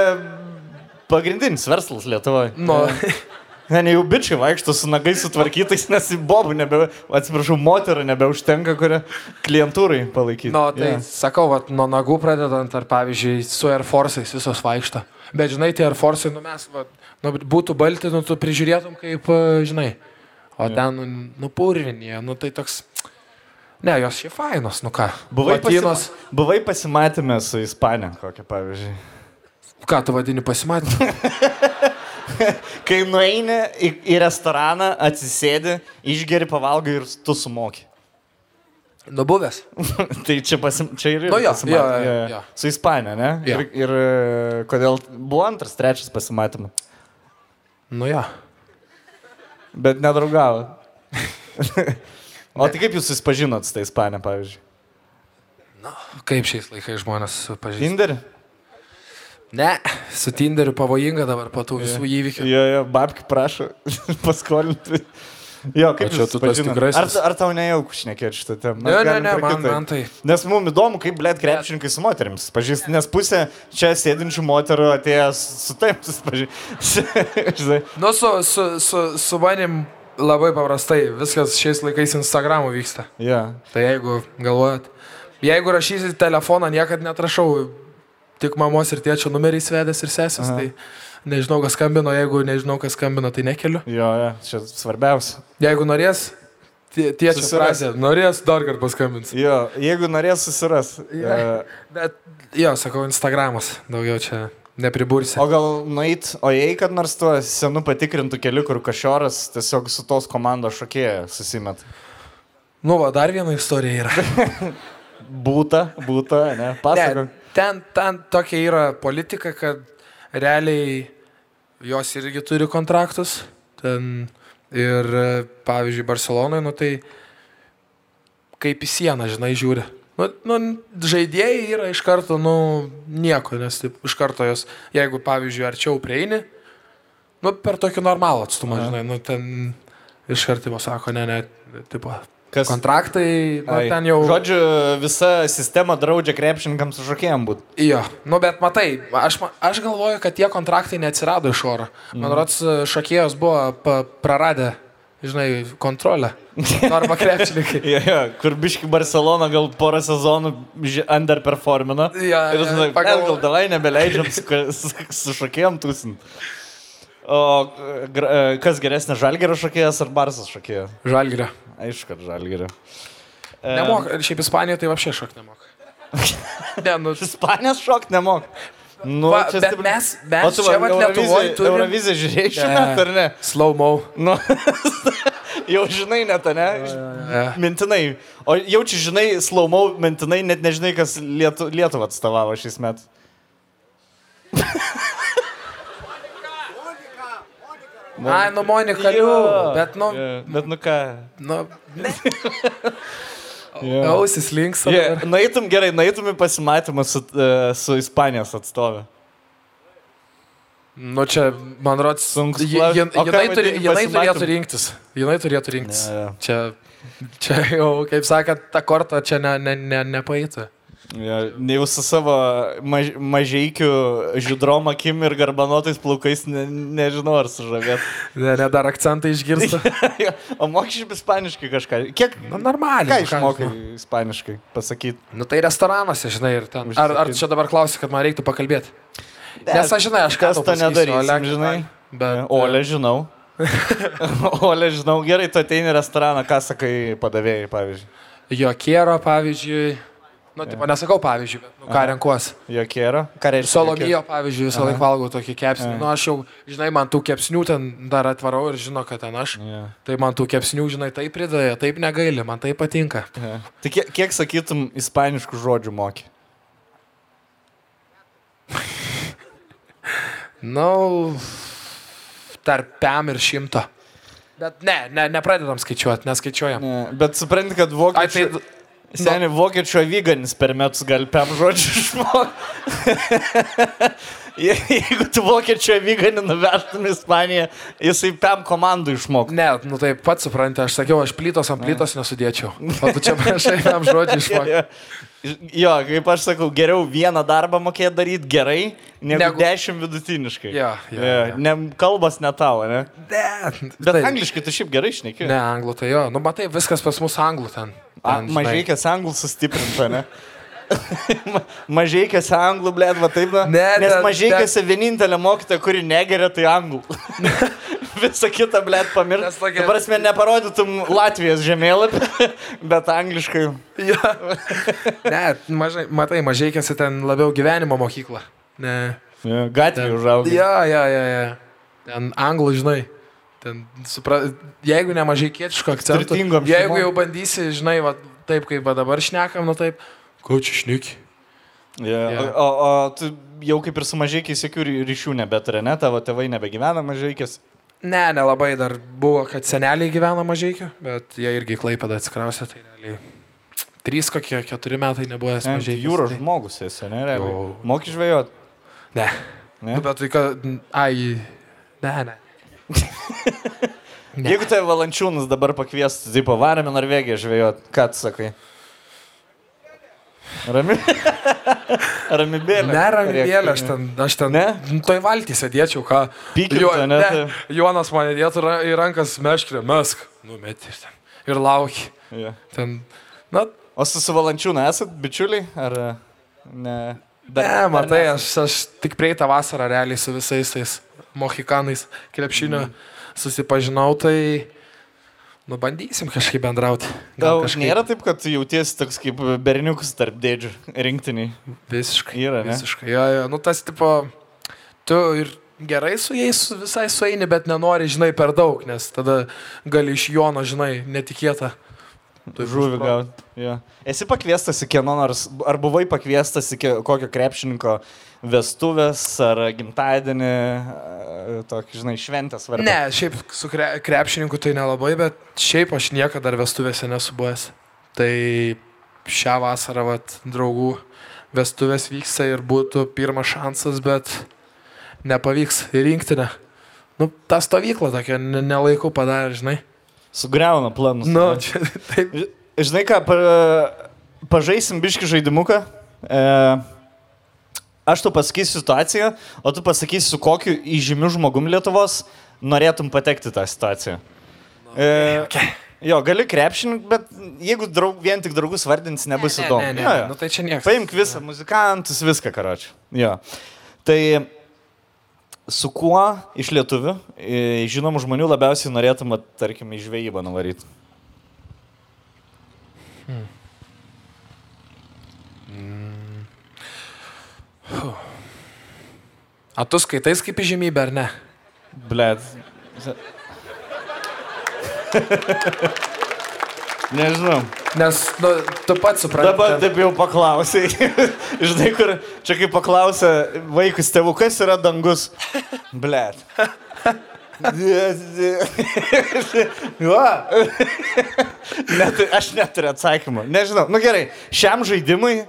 pagrindinis verslas Lietuvoje. Nu, Ne, ne, jau bičiai vaikšto su nagai sutvarkytais, nes bobų nebe, atsiprašau, moterų nebeužtenka, kurią klientūrai palaikyti. nu, tai Jo. sakau, vat, nuo nagų pradedant, ar pavyzdžiui, su Air Force'ais visos vaikšto. Bet žinai, tie Air Force'ai, nu mes, vat, nu, būtų balti, nu tu prižiūrėtum kaip, e, žinai. O ten, nu, nu purvinė, nu tai toks... Ne, jos šie fainos, nu ką. Buvai, Latinos, pasima, buvai pasimatymę su Ispanija, kokią pavyzdžiui. ką tu vadini pasimatymą? Kai nueini į, į restoraną, atsisėdi, išgeri, pavalgai ir tu sumoki. Nubuvęs. tai čia, pasim, čia ir yra. Nu jo, jo, jo, Jo. Su Ispanija, ne? Jo. Ir, ir kodėl buvo antras, trečias pasimatymas. Nu jo. Bet nedraugavo. o tai kaip jūs susipažinot su tai Ispanija, pavyzdžiui? Kaip šiais laikais žmonės pažįsta? Tinder? Ne, su Tinderiu pavojinga dabar po tų visų įvykių. Jo, jo, babki prašo paskolinti. Jo, kaip čia tu tas tikrasis. Ar, ar tau nejauku šnekėti šitą temą? Ne, ne, ne, man, man tai. Nes mums įdomu, kaip, blėt, krepšininkai su moteriams pažįsta, nes pusė čia sėdinčių moterų atėjęs su taip susipažinti. Nu, su, su, su, su manim labai paprastai, viskas šiais laikais Instagram'u vyksta. Ja. Tai jeigu galvojat, jeigu rašysit telefoną, niekad netrašau, tik mamos ir tėčio numerį svedęs ir sesės, Aha. tai nežinau, kas skambino, jeigu nežinau, kas skambino, tai nekeliu. Jo, ja, čia svarbiausia. Jeigu norės, tie- tėčio Susiras. frazė, norės, dar kartą paskambins. Jo, jeigu norės susiras. Ja. E, Bet, jo, sakau, Instagramas, daugiau čia nepribursi. O gal nueit, o jei kad nors tuo senu patikrintų keliu, kur kažoras tiesiog su tos komandos šokėja susimet. Nu, va, dar viena istorija yra. Būta, būta, ne? Ne, Pasakok. Ten, ten tokia yra politika, kad realiai jos irgi turi kontraktus. Ten ir, pavyzdžiui, Barcelonoje, nu tai kaip į sieną, žinai, žiūri. Nu, nu, žaidėjai yra iš karto, nu, nieko, nes taip, iš karto jos, jeigu, pavyzdžiui, arčiau prieini, nu, per tokį normalų atstumą, žinai, nu, ten iš karto pasako, ne, ne, tipo, Kas? kontraktai, nu, ten jau. Žodžiu, visa sistema draudžia krepšininkams su šokėjim būti. Jo, nu bet matai, aš, aš galvoju, kad tie kontraktai neatsirado iš oro. Man Mhm. rods, šokėjos buvo praradę, žinai, kontrolę. Arba krepšininkai. Ja, ja, kur biški Barcelona gal porą sezonų underperformina. Ja, ir ja, žinai, pagal- gal davai nebeleidžiam su, su, su šokėjim tūsint. O e, kas geresnis, žalgerio šokėjas ar barsas šokėjas? Žalgirio. Aišku, kad žalgerio. Nemoka, ir šiaip Ispanijoje tai apšė šok nemoka. ne, nu, Ispanijos šok nemok. Nu, Va, čia bet mes- mes O tu čia va, vat Euroviziją- Lietuvoj turim- Euroviziją žiūrėjai šiandien, ar ne? slow mo. Nu, jau žinai net, ne? Ja. Mintinai. O jau čia žinai, slaumau, mintinai, net nežinai, kas Lietu, Lietuvą atstovavo šiais metais. Ai, nu Monika, liu, bet, nu, Ja, bet nu ką. nu, ne. Ja. Ausis links. Yeah, naitum gerai, naitum į pasimatymą su, uh, su Ispanijos atstovė. Nu čia, man O ką jinai, turi, jinai turėtų rinktis. Jinai turėtų rinktis. Ja, ja. Čia, čia jau, kaip sakant, ta korta čia ne, ne, ne, nepaeitų. Ja, ne jau su savo maž, mažeikiu žydrom akim ir garbanotais plaukais, ne, nežinau ar sužavėt. Ne, ne dar akcentai išgirsta. o mokšiai ispaniškai kažką. Kiek? Nu, normaliai. Ką išmokai ispaniškai pasakyti? Nu, tai restoranuose, žinai, ir ten. Ar, ar čia dabar klausi, kad man reiktų pakalbėti? Nes aš žinai, aš ką to nedarysim, Oleg, žinai? Bet, Olė žinau. Olė žinau. Gerai, tu ateini į restoraną, ką sakai padavėjai, pavyzdžiui. Jokiero, pavyzdžiui. Nu, tipo, nesakau pavyzdžiui, bet nu, ką renkuosi. Ką reiškia? Solomijo, pavyzdžiui, visą laiką valgau tokį kepsnį. Nu, aš jau, žinai, man tų kepsnių ten dar atvarau ir žino, kad ten aš. Ja. Tai man tų kepsnių, žinai, taip pridėjo, taip negaili, man tai patinka. Ja. Tai kiek, kiek sakytum ispaniškų žodžių moki? Nu, tarp pem ir šimto. Bet ne, ne, nepradedam skaičiuoti, neskaičiuojam. Ne, bet supranti, kad Ai, vokiečių... tai, Seniai, vokiečių avyganis per metus gal pem žodžių išmokti. Jeigu tu vokiečių avyganį nuvežtum į Ispaniją, jisai pem komandų išmoktų. ne, nu tai pats supranti, aš sakiau, aš plytos ant plytos nesudėčiau. O tu čia prašai tam žodžiu išmokti. Jo, kaip aš sakau, geriau vieną darbą mokėti daryti gerai, negu, Negu- dešimt vidutiniškai. Jo, jo, Ja, jo. ne, kalbas ne tavo, ne? Ne, Bet tai- angliškai tu šiaip gerai šneki. Ne, anglų tai jo. Nu, matai, viskas pas mus anglų ten. A, ten žinai. mažeikės anglų sustiprinta, ne? Ma- mažeikės anglų, blėt, va taip, va. Ne, Nes ten- mažeikėse vienintelė mokytoja, kuri negeria, tai anglų. Visą kitą, blėt, Nes pamiršti. tokia- Dabar mes neparodytum Latvijos žemėlapį, bet angliškai. Ja. Ne, mažai, matai, mažai kėsi ten labiau gyvenimo mokykla. Ne. Ja, Gatvėje užaugai. Ja, ja, ja, ja. Ten anglų, žinai. Ten, supra... Jeigu nemažai kietiško akcento. Turtingom Jeigu jau bandysi, žinai, va, taip kaip va dabar šnekam, nu taip. Ko čia šneki? Ja. Ja. O, o tu jau kaip ir su mažiekiais jokių ry- ryšių nebeturi, ne? Tavo tėvai nebegyvena mažiekiais. Ne, nelabai dar buvo, kad seneliai gyvena mažai, bet jie irgi klaipėda atsikrausė, tai realiai. Trys kokie, keturi metai nebuvo Ne, mažai. Jūros žmogus esi, ne? Jo. Moki žvejot. Ne. Ne? Nu, bet tai kad, ai, ne, ne. Ne. Jeigu tai valančiūnas dabar pakviestų, tai pavarėme Norvegiją žvejot, ką sakai? Rami? Ramibėlė. Ne, ramybėlė, aš ten, aš ten, Ne? nu, toj valtį sėdėčiau, ką. Pykintų, Jo- ne, ne, tai- Jonas mane dėtų ra- į rankas meškrė, mesk, numeti ir ten. Ir lauki. Ja. Ten, na, O su suvalančiūnu esat bičiuliai? Ar e, ne? Dar, ne, matai, aš, aš tik prieitą vasarą realiai su visais tais mohikanais krepšinio mm. susipažinau, tai nu bandysim kažkaip bendrauti. Gal kažkaip nėra taip, kad jautiesi toks kaip berniukas tarp dėdžių rinktiniai? Visiškai. Yra, ne? Visiškai. Jo, jo, nu tas tipo, tu ir gerai su jais visai sueini, bet nenori, žinai, per daug, nes tada gali iš Jono, žinai, netikėta. Tu Žuvį gauti. Ja. Esi pakviestas į kieno nors, ar buvai pakviestas į kokio krepšininko vestuvės, ar gimtadienį, e, tokį, žinai, šventę svarbę? Ne, šiaip su kre, krepšininku tai nelabai, bet šiaip aš niekada dar vestuvėse nesu buvęs. Tai šią vasarą vat, draugų vestuvės vyksta ir būtų pirmas šansas, bet nepavyks į rinktinę. Nu, ta stovykla tokia ne- nelaikau padarė, žinai. Sugriauna planus. Nu, ne? čia, taip. Žinai ką, pa, pažaisim biški žaidimuką. E, aš tu pasakysiu situaciją, o tu pasakysi, su kokiu įžymiu žmogum Lietuvos norėtum patekti tą situaciją. E, okay. jo, gali krepšinį, bet jeigu draug, vien tik draugus vardins, nebus Ne, įdomu. ne, ne, Jo, jo. nu, tai čia niekas. Paimk visą muzikantus, viską, karočią. Jo. Tai su kuo iš lietuvių, e, žinomų žmonių labiausiai norėtum, tarkim, į žvejybą nuvaryti? A tu skaitais kaip įžymybė ar ne? Blet. Nežinau. Nes nu, tu pats supranti. Dabar taip jau paklausai. Žinai, kur čia kaip paklausė vaikus tėvų, kas yra dangus. Blet. Jo. Net, aš neturiu atsakymą. Nežinau. Nu gerai, šiam žaidimui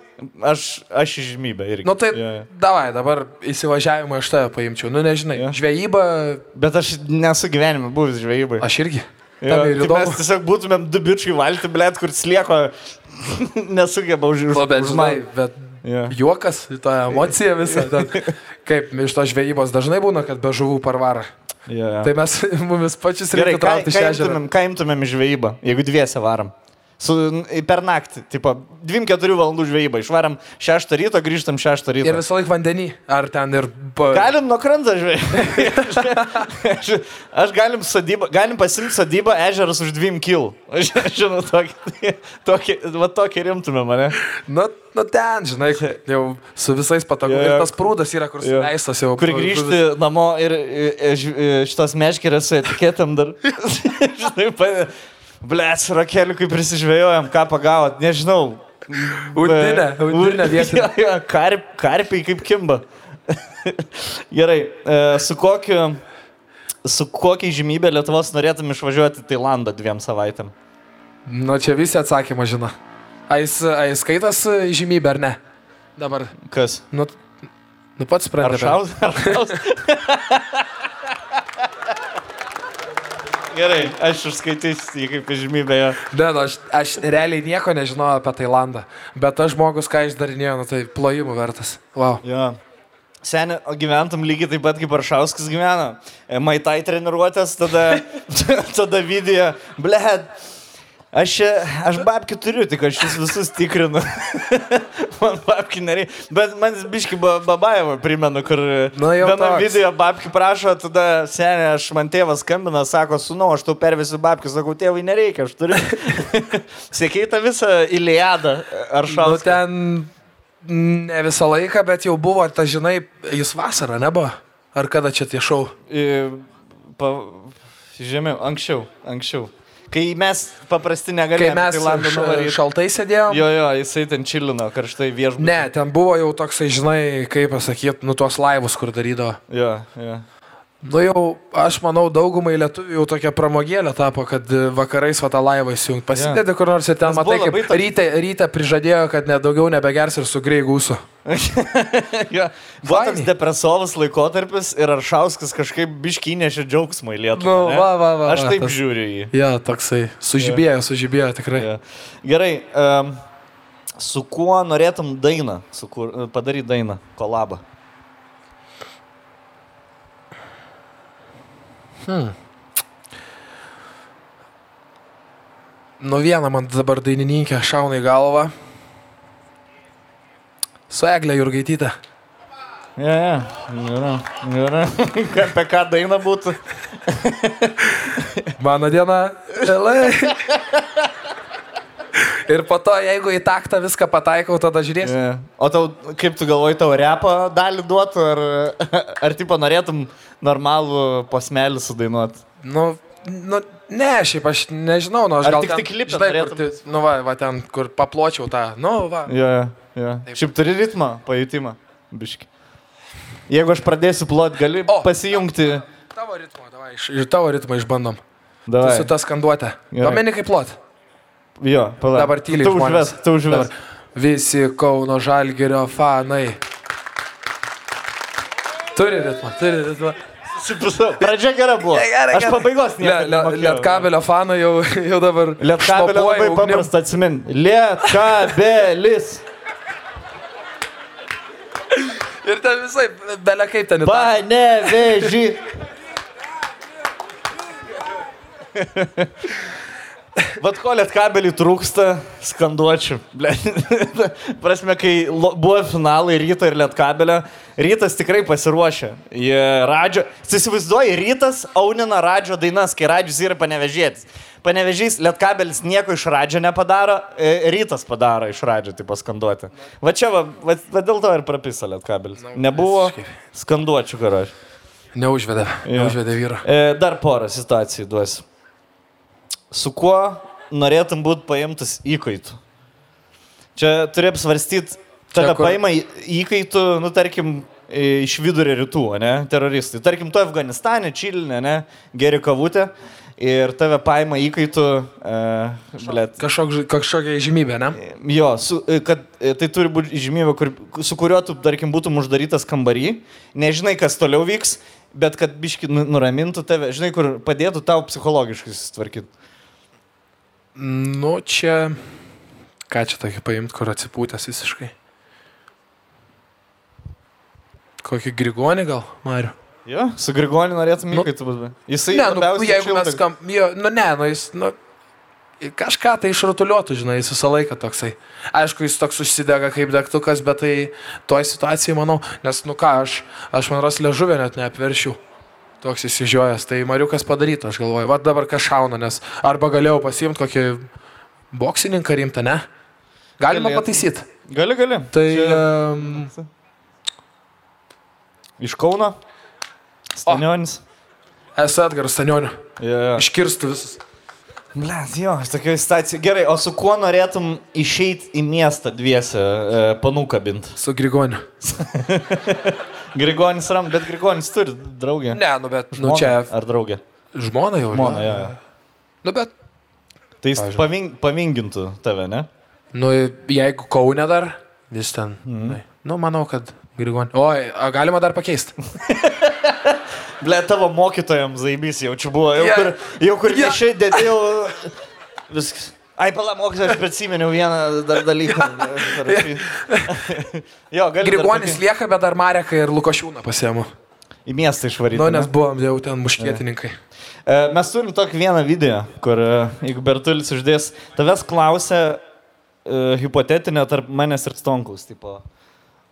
aš, aš įžymybę irgi. Nu tai, jo. davai, dabar įsivažiavimą iš tave paimčiau. Nu nežinai, Jo. žvejyba, Bet aš nesu gyvenime buvęs žvejybai. aš irgi. Jo, tai mes tiesiog būtumėm du bičiai valti, blėt, kur slieko nesugeba už Nu, bet žinai, bet Jo. juokas, ta emocija visa. Ten, kaip iš to žvejybos dažnai būna, kad be žuvų parvara. Jo. Tai mes mumis pačius reikia traukti ežero. imtumėm, ką imtumėm žvejybą, jeigu dviese varam? Su, per naktį, tipo, 2-4 valandų žvejybą. Išvaram 6 ryto, grįžtam 6 ryto. Ir visą laiką vandenį. Ar ten ir... Galim nuo krantą žvejoti. aš, aš galim, sodybą, galim pasimti sodybą ežeras už 2 kil. Aš žinau, tokį, tokį, va tokį rimtumė mane. Nu, nu ten, žinai, jau su visais patogu. Jo, Ir jo. tas prūdas yra, kur Jo. suleistas jau. Kur grįžti namo ir ž- e, šitos meškerės su etiketėm dar. Žinai, pa... Blės, rakeliukai prisižvėjojom, ką pagavot, nežinau. Udinę, udinę vietinę. Jo, jo, karp, karpiai kaip kimba. Gerai, e, su kokiu, su kokia žymybė Lietuvos norėtum išvažiuoti į Tailandą dviem savaitėm? Nu, čia visi atsakymą žino. A jis, a jis skaitas e, žymybę ar ne? Dabar, Kas? nu, nu pats Ar sprendė. šaus? Ar šaus? Gerai, aš užskaitysiu jį kaip žymybę. Ne, nu, aš, aš realiai nieko nežinojau apie Tailandą. Bet tas žmogus, ką išdarinėjo, nu, tai plojimų vertas. Wow. Jo. Seniai, o gyventum lygiai taip pat kaip Aršauskas gyvena. E, Maitai treniruotės, tada, tada video. Bled. Aš, aš babkių turiu, tik aš jūs visus tikrinu. man babkių nereikia. Bet man biški Babaevo primenu, kur Nu, toks. video babkių prašo, tada seniai, aš man tėvas skambina, sako, sunu, aš tau pervesiu babkių, sakau, tėvai nereikia, aš turiu. Sėkiai tą visą Iliadą Nu, Aršauską. ten ne visą laiką, bet jau buvo, ta žinai, jis vasarą nebuvo. Ar kada čia tie šau? Pa, žemiau, anksčiau, anksčiau. Kai mes paprasti Kai negalėjome mes Tailandą nuvaryti. šaltai sėdėjom. Jo, jo, jisai ten čilino karštai viešbutį. Ne, ten buvo jau toksai, žinai, kaip pasakyti, nu tuos laivus, kur darydavo. Jo, jo. Nu jau, aš manau, daugumai lietuvių jau tokia pramogėlė tapo, kad e, vakarais va tą laivą įsijungti. Pasidedi kur nors ir ten Tas matai, kaip toks- ryte, ryte prižadėjo, kad nedaugiau nebegers ir sugrei gūsų. jo. Buvo toks depresovas laikotarpis ir Aršauskas kažkaip biškinėšė džiaugsmą į Lietuvą. Nu, va, va, va, Aš taip tas- žiūriu į jį. Ja, toksai, sužibėjo, sužibėjo tikrai. Jo. Gerai. Um, Su kuo norėtum dainą, su kur, padaryti dainą, kolabą? Nu vieną man dabar dainininkė šauna į galvą. Su Eglė Jurgaitytė. Ne, yeah, yra, yra. Apie ką daina būtų? Mano diena. LA. Ir po to, jeigu į taktą viską pataikau, tada žiūrėsiu. Yeah. O tau, kaip tu galvoji, tau repą dalį duotų, ar, ar tipo norėtum normalų posmelį sudainuoti? Nu, nu, ne, šiaip aš nežinau, nu aš Ar gal tik ten, tai klipą žinai, kur, ti- nu va, va ten, kur papločiau tą, nu va. Jo, jo, jo. Šiaip turi ritmą, pajutimą, biški. Jeigu aš pradėsiu plot, gali O. pasijungti. Tavo ritmą, davai, iš, tavo ritmą išbandom. Tu Davai. su ta skanduotė. Gerai. Domenikai plot. Jo, palauk. Dabar tyliai. Tu užves, tu užves. Dabar. Visi Kauno Žalgerio fanai. Turi ritmą, turi ritmą. Pradžia gera buvo. Gerai, Aš pabaigos Le, le, Lietkabelio fanai jau, jau dabar. Lietkabelio labai ugnim. paprasta atsimin. Lietkabelis. Ir ten visai, belia kaip ten. Paneveži. Vat ko lietkabelį trūksta, skanduočių. Prasme, kai buvo finalai ryto ir lietkabelio, rytas tikrai pasiruošė. Jie radžio, įsivaizduoji, rytas aunina radžio dainas, kai radžius yra panevežėtis. Panevežys lietkabelis nieko iš radžio nepadaro, e, rytas padaro iš radžio, tai paskanduoti. Va čia, va, va, va dėl to ir prapisa lietkabelis. Nebuvo skanduočių, karoš. Neužvedė, neužvedė vyro. E, dar porą situacijų duosiu. Su kuo norėtum būti paimtas įkaitų? Čia turi apsvarstyti, Čia kur- paima įkaitų, nu tarkim, iš vidurio rytų, ne, teroristai. Tarkim, tu Afganistane, Čilinė, ne, geri kavutė ir tave paima įkaitų, e, blėt, Kažkok, kažkokia žymybė, ne? Jo, su, e, kad e, tai turi būti žymybė, kur, su kuriuo tu, tarkim, būtum uždarytas kambarį, nežinai, kas toliau vyks, bet kad biški nu- nuramintų tave, žinai, kur padėtų tau psichologiškai susitvarkyti. Nu, čia. Ką čia tokį paimti, kur atsipūtęs visiškai? Kokį grigonį gal, Mariu? Jo, su Grigoniu norėtum Nu, įkaitų būti. Jisai, Ne, nu, jeigu mes skam... Jo, nu, ne, nu, jis, nu, kažką tai išrutuliuotų, žinai, jis visą laiką toksai. Aišku, jis toks užsidega kaip degtukas, bet tai toj situacijai, manau, nes, nu ką, aš, aš man ras ležuvę net neapveršiu. Toks įsižiojęs, tai Mariukas padarytų, aš galvoju, va dabar kas šauna, nes arba galėjau pasiimti kokį boksininką rimtą, ne? Galima Galėtum. pataisyti. Gali, gali. Tai Čia um, Iš Kauno. Stanionis. esu Edgaras Stanioniu. Jo. Iškirstų visus. Ble, jo, aš tokia situacija. Gerai, o su kuo norėtum išeiti į miestą dviese, e, panų kabint? Su Grigoniu. Grigonis ram, bet Grigonis turi draugę. Ne, nu bet, nu Žmoną čia Ar draugę? žmona jau. Žmona, jo. jo. Nu bet Tai jis Pavyzdžiui. paving, pavingintų tave, ne? Nu, jeigu Kaune dar, vis ten. Mm. Nu, manau, kad Grigonė. Oi, a galima dar pakeisti. Ble, tavo mokytojams zaibys jau čia buvo. Jau Jo. kur, jau kur Jo. viešai dėdėjau. Viskas. Ai, pala, mokytojas, aš prisiminiau vieną dar dalyką. Jo, gali. dar Grigonis lieka, bet dar Mareką ir Lukošiūną pasiemu. Į miestą išvaryti. Nu, ne? nes buvom jau ten muškietininkai. E, Mes turim tokį vieną video, kur, e, jeigu Bertulis uždės, tavęs klausia uh, hipotetinė tarp manęs ir Stonkaus. Tipo.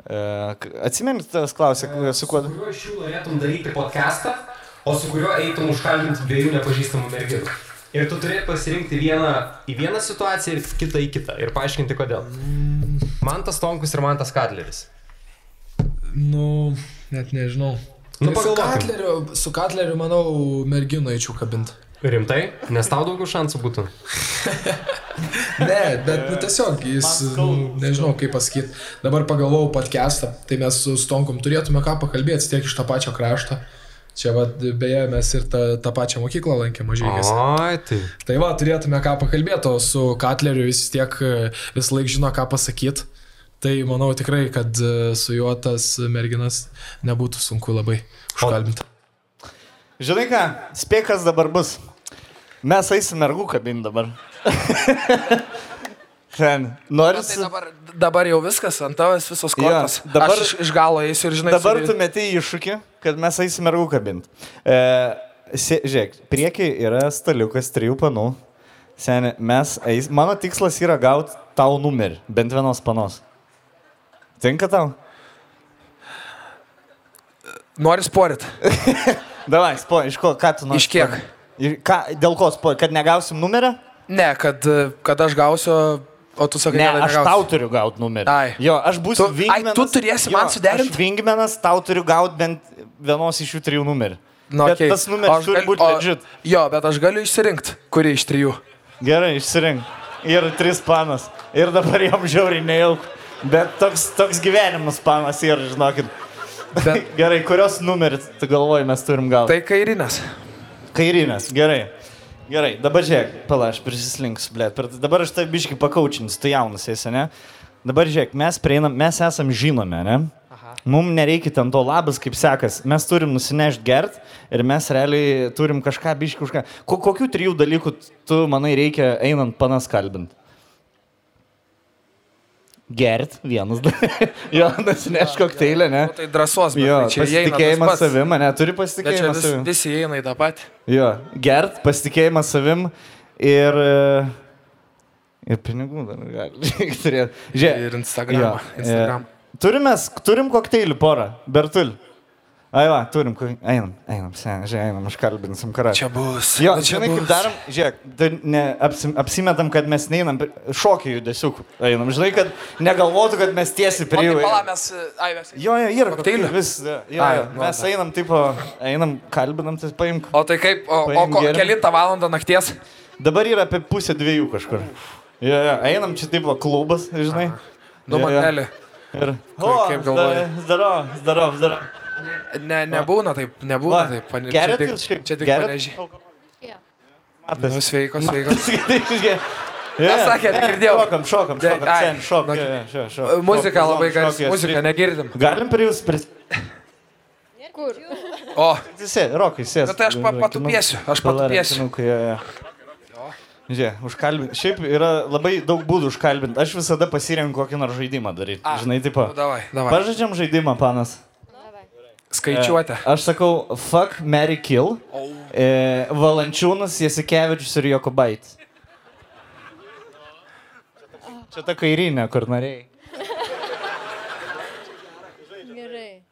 Uh, Atsimeni, tavęs klausia, su kuo... Su kuriuo iš jų norėtum daryti podcastą, o su kuriuo eitum užkalbinti dviejų nepažįstamų merginų. Ir tu turi pasirinkti vieną į vieną situaciją ir kitą į kitą. Ir paaiškinti kodėl. Mantas Tonkus ir Mantas Katleris. Nu, net nežinau. Nu, su, katleriu, su Katleriu, manau, merginų eičiau kabinti. Rimtai? Nes tau daugiau šansų būtų. Ne, bet nu, tiesiog jis, nu, nežinau kaip pasakyti. Dabar pagalvojau podcastą, tai mes su Stonkom turėtume ką pakalbėti tiek iš tą pačią kraštą. Čia, va, beje, mes ir tą, tą pačią mokyklą lankėme mažai. Oi, tai. Tai va, turėtume ką pakalbėti, o su Katleriu jis tiek e, vis laik žino, ką pasakyti. Tai manau tikrai, kad e, su juo tas merginas nebūtų sunku labai užkalbinti. Žinai ką, spėk, kas dabar bus. Mes eisim mergų kabin dabar. Sen, Tai norisi. dabar, dabar jau viskas, ant tavęs visos kortos. Jo, dabar- Aš iš, iš galo eisiu ir žinai. Dabar su- tu meti iššūkį, kad mes eisime mergų kabinti. E, sė- žiūrėk, prieki yra staliukas trijų panų. Seniai, mes eis. Mano tikslas yra gauti tau numerį, bent vienos panos. Tinka tau? Nori sporit. Davai, spo, iš ko, ką tu nori? Iš kiek? sporit? Ką, dėl ko spo, kad negausim numerio? Ne, kad, kad aš gausiu, o tu sakai, Ne, aš negausiu. tau turiu gauti numerį. Ai. Jo, aš būsiu Tu- ai, vingmenas. tu turėsi jo, man suderint? Aš vingmenas, tau turiu gauti bent vienos iš jų trijų numerį. Nu, Bet okei. tas numeris aš turi gal- būt o- legit. Jo, bet aš galiu išsirinkti, kurį iš trijų. Gerai, išsirink. Ir tris panas. Ir dabar jam žiauriai nejauk. Bet toks, toks gyvenimas panas yra, žinokit. Bet- Gerai, kurios numeris, tu galvoji, mes turim gauti? Tai kairinės. Kairinės, gerai. Gerai, dabar žiūrėk, pala, aš prisislinksiu, blėt. Dabar aš tai biškai pakaučins, tu jaunas esi, ne? Dabar žiūrėk, mes prieinam, mes esam žinomi, ne? Mums nereikia ten to labas, kaip sekas. Mes turim nusinešti gert ir mes realiai turim kažką biškai kažką. Ko, kokių trijų dalykų tu manai reikia einant panas kalbint? Gert, vienas jo, nusinešti kokteilį, ne? Nu, tai drąsos, bet Jo, tai čia pasitikėjimas savim, ne? Turi pasitikėjimą vis, savim. visi įeina į tą patį. Jo, gert, pasitikėjimas savim ir... e, Ir pinigų dar gali turėti. Žiūrėk. Ir Instagramą. jo, Instagram. e, Turim mes, turim kokteilį porą, Bertul. Ai, va, turim, ko- einam, einam, sen, žiūrėk, einam, užkalbinsim karą. Čia bus. Jo, nu, čia žinai, kaip bus. darom, žiūrėk, tai ne, apsim, apsimetam, kad mes neinam, šokį judesiukų einam, žinai, kad negalvotų, kad mes tiesiai O prie jų. pala, mes... Ai, mes... Jo, jo, yra Kokteilių? Vis, jo, jo, Ai, nu, Mes va. einam, tipo, einam, kalbinam, tai paimk. O tai kaip, o, o ko, kelintą valandą nakties? Dabar yra apie pusę dviejų kažkur. Jo, jo, einam čia taip, va, klubas, žinai. Nu, Jo, jo. manelį. Ir... Kaip- kaip galvoji? Zdarov, zdarov, zdarov. Ne, nebūna taip, nebūna taip. pane- Čia tik, čia tik panežiai. Nu, sveikos, sveikos. Ką sakė, negirdėjau. Šokam, šokam, šokam, ai, sen, šok. nu, šok. Muzika labai šok, garsi, šok, muzika negirdim. Galim prie jūs pris... Kur? O, Sė, rokai, sės. Na tai aš pa- patupėsiu, aš patupėsiu. Žiūrėk, užkalbinti. Šiaip yra labai daug būdų užkalbinti. Aš visada pasirenku kokį nors žaidimą daryti. A, Žinai, tipo. nu. Pažaidžiam žaidimą, panas. Skaičiuotę. Aš sakau, fuck, Mary Kill. E, Valančiūnas, Jasikevičius ir Jokubaitis. Čia ta kairinė, kur norėjai. Gerai.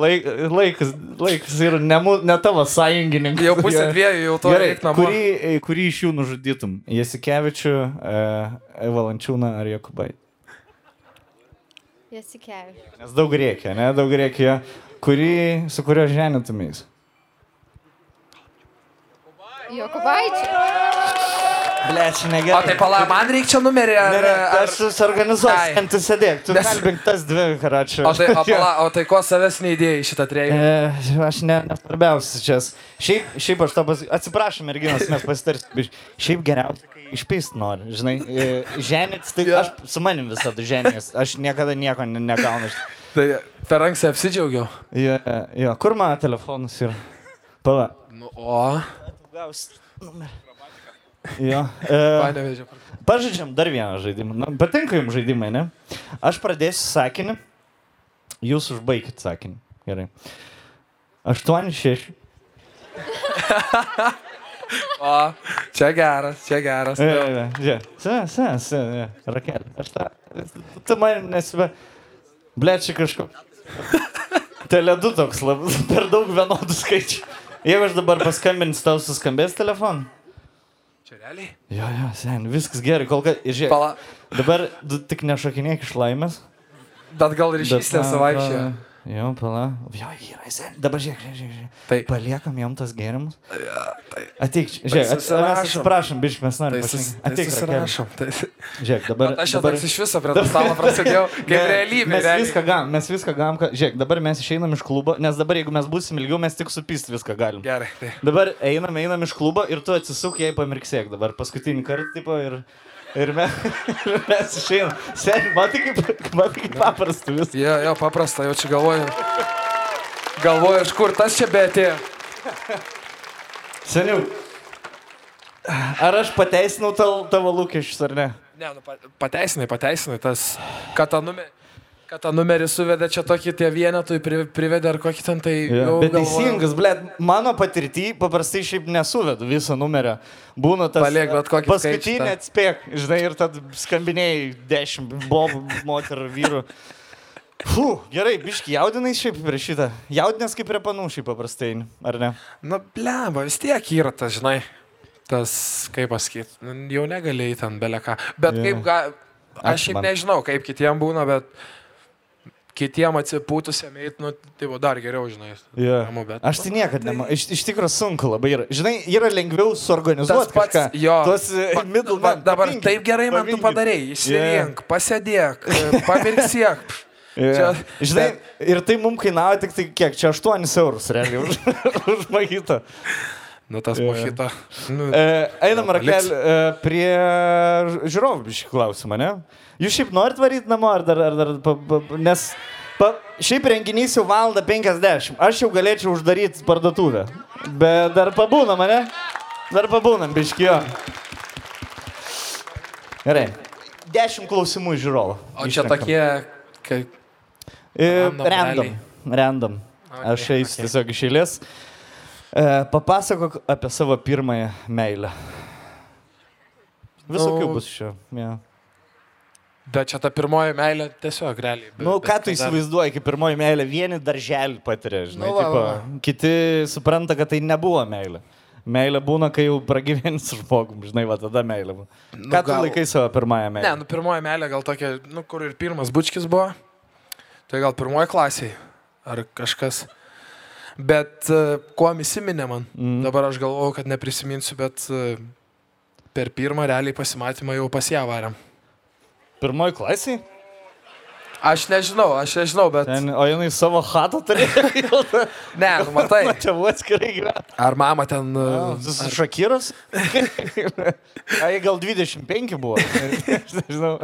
Laik, laikas, laikas yra ne, ne tavo sąjungininkas. Jau pusė dviejų, jau to Gerai, reikia namo. kurį, kurį iš jų nužudytum? Jasikevičių, e, Valančiūną ar Jokubaitį? Jasikevičius. Nes daug reikia, ne? Daug reikia. Kurį, su kuriuo ženytumės? Jokubaičiai. Ble, čia O negerai. tai pala, man reikia čia numerį. Ar, Ne, ne, ar... aš susiorganizuosiu, Ai. ant tu sėdėk, tu kalbink tas dvi karačių. O tai, o, pala, o tai ko savęs neįdėjai šitą treigį? E, aš ne, nesvarbiausias čia. Šiaip, šiaip aš to pas... Atsiprašom, merginos, mes pasitarsim. Šiaip geriausia, kai išpist nori, žinai. E, Ženit, tai aš su manim visada ženės. Aš niekada nieko ne, negaunu. Tai per anksti apsidžiaugiau. Jo, jo, kur mano telefonas yra? Pala. Nu, o, Gaus. Jo. E, panevežė. pažaidžiam dar vieną žaidimą. Na, patinka jums žaidimai, ne? Aš pradėsiu sakinį. Jūs užbaikit sakinį. Gerai. 8-6. O, čia geras, čia geras. Žiūrėk, se, se, se, rakelė. Aš tą. Tu man nesve. Ble, čia kažko. Teledu toks labai. Per daug vienodų skaičių. Jeigu aš dabar paskambinsiu, tau suskambės telefonu. Čia realiai? Jo, jo, sen, viskas gerai, kol kas. ir Žiūrėk, Pala, dabar tik nešokinėk iš laimės. bet gal ryšys nesavaikščia. Jo, pala. Jo, yra, sen. Dabar žiūrėk, žiūrėk, žiūrėk. Tai, Paliekam jam tas gėrimus. Ateik, čia. žiūrėk, ats- mes susirašom. atsiprašom, biškai, mes tai, norime sus, pašnekėti. tai Ateik, Rakelė. susirašom. Tai, Žiūrėk, dabar. bet aš dabar... iš viso prie to stalo prasidėjau, kaip realybė. Mes realiai. viską gam, mes viską gam, kad, žiūrėk, dabar mes išeinam iš klubo, nes dabar jeigu mes būsim ilgiau, mes tik supist viską galim. Gerai, tai. Dabar einam, einam iš klubo ir tu atsisuk jai pamirksėk dabar paskutinį kartą, tipo, ir, ir, me, ir mes išeinam. Seniai, matai kaip, matai kaip paprasta viskas. Jo, jo, paprasta, jau čia galvoju. Galvoju, iš kur tas čia betė. Seniau. Ar aš pateisinau tavo, tavo lūkesčius ar ne? Ne, nu, pa- pateisinai, pateisinai tas, kad tą numerį. Kad tą numerį suvedė čia tokį tie vienetui pri- privedė ar kokį ten tai... jau Bet teisingas, ble, mano patirtį paprastai šiaip nesuvedu visą numerį. Būna tas... Paliek bet kokį Paskutinį atspėk, žinai, ir tad skambinėjai dešimt bobų, moterų, vyrų. Fu, gerai, biški, jaudinai šiaip prieš šitą. Jaudinės kaip prie panų šiaip paprastai, ar ne? Nu, blemba, vis tiek yra tas, žinai. Tas, kaip pasakyti, nu, jau negalėjai ten beleką. Bet yeah. kaip, ga, aš šiaip man. nežinau, kaip kitiem būna, bet kitiem atsipūtusiam eit, nu, tai buvo dar geriau, žinai. Yeah. Ramu, bet- Aš tai niekada nema. Iš, iš tikrųjų sunku labai yra. Žinai, yra lengviau suorganizuoti kažką. jo. Tuos e, Pa- middle va, man. dabar pavinkit, taip gerai man tu pavinkit. padarėjai. Išsirink, pasėdėk, pamirksiek. Yeah. Čia- Žinai, ir tai mums kainavo tik tai kiek, čia 8 eurus realiai už, už magytą. Nu, tas Jo. mošita. Nu, E, einam Jo, rakel paliks. e, prie žiūrovų šį klausimą, ne? Jūs šiaip norit varyti namo, ar dar, ar dar, pa, pa, nes pa, šiaip renginys jau valanda 50, aš jau galėčiau uždaryti parduotuvę, bet dar pabūna mane, dar pabūnam, biškijo. Gerai, 10 klausimų žiūrovų. o čia Išnekam. tokie, kaip... E, Random Random. Random. Okay, Aš eisiu okay. tiesiog iš eilės. E, papasakok apie savo pirmąją meilę. Visokių Nu, bus čia. Ja. Bet čia ta pirmoji meilė tiesiog realiai. be- Nu, ką tu dar- įsivaizduoji, kaip pirmoji meilė, vieni darželį patiria, žinai. Nu, va, tipo, va. kiti supranta, kad tai nebuvo meilė. Meilė būna, kai jau pragyveni su žmogum, žinai, va tada meilė. būna. Nu, Ką tu gal- laikai savo pirmąją meilę? Ne, nu pirmoji meilė gal tokia, nu kur ir pirmas bučkis buvo. Tai gal pirmoji klasiai. Ar kažkas. Bet uh, kuo įsiminė man? Mm. Dabar aš galvoju, kad neprisiminsiu, bet uh, per pirmą realiai pasimatymą jau pas ją varėm. Pirmoji klasė? Aš nežinau, aš nežinau, bet... Ten, o jinai savo hatą turėjo. Ne, nu matai. Tėvų atskirai gyvena. Ar mama ten... Uh, Su Šakiras? Ai, gal 25 buvo. Aš nežinau.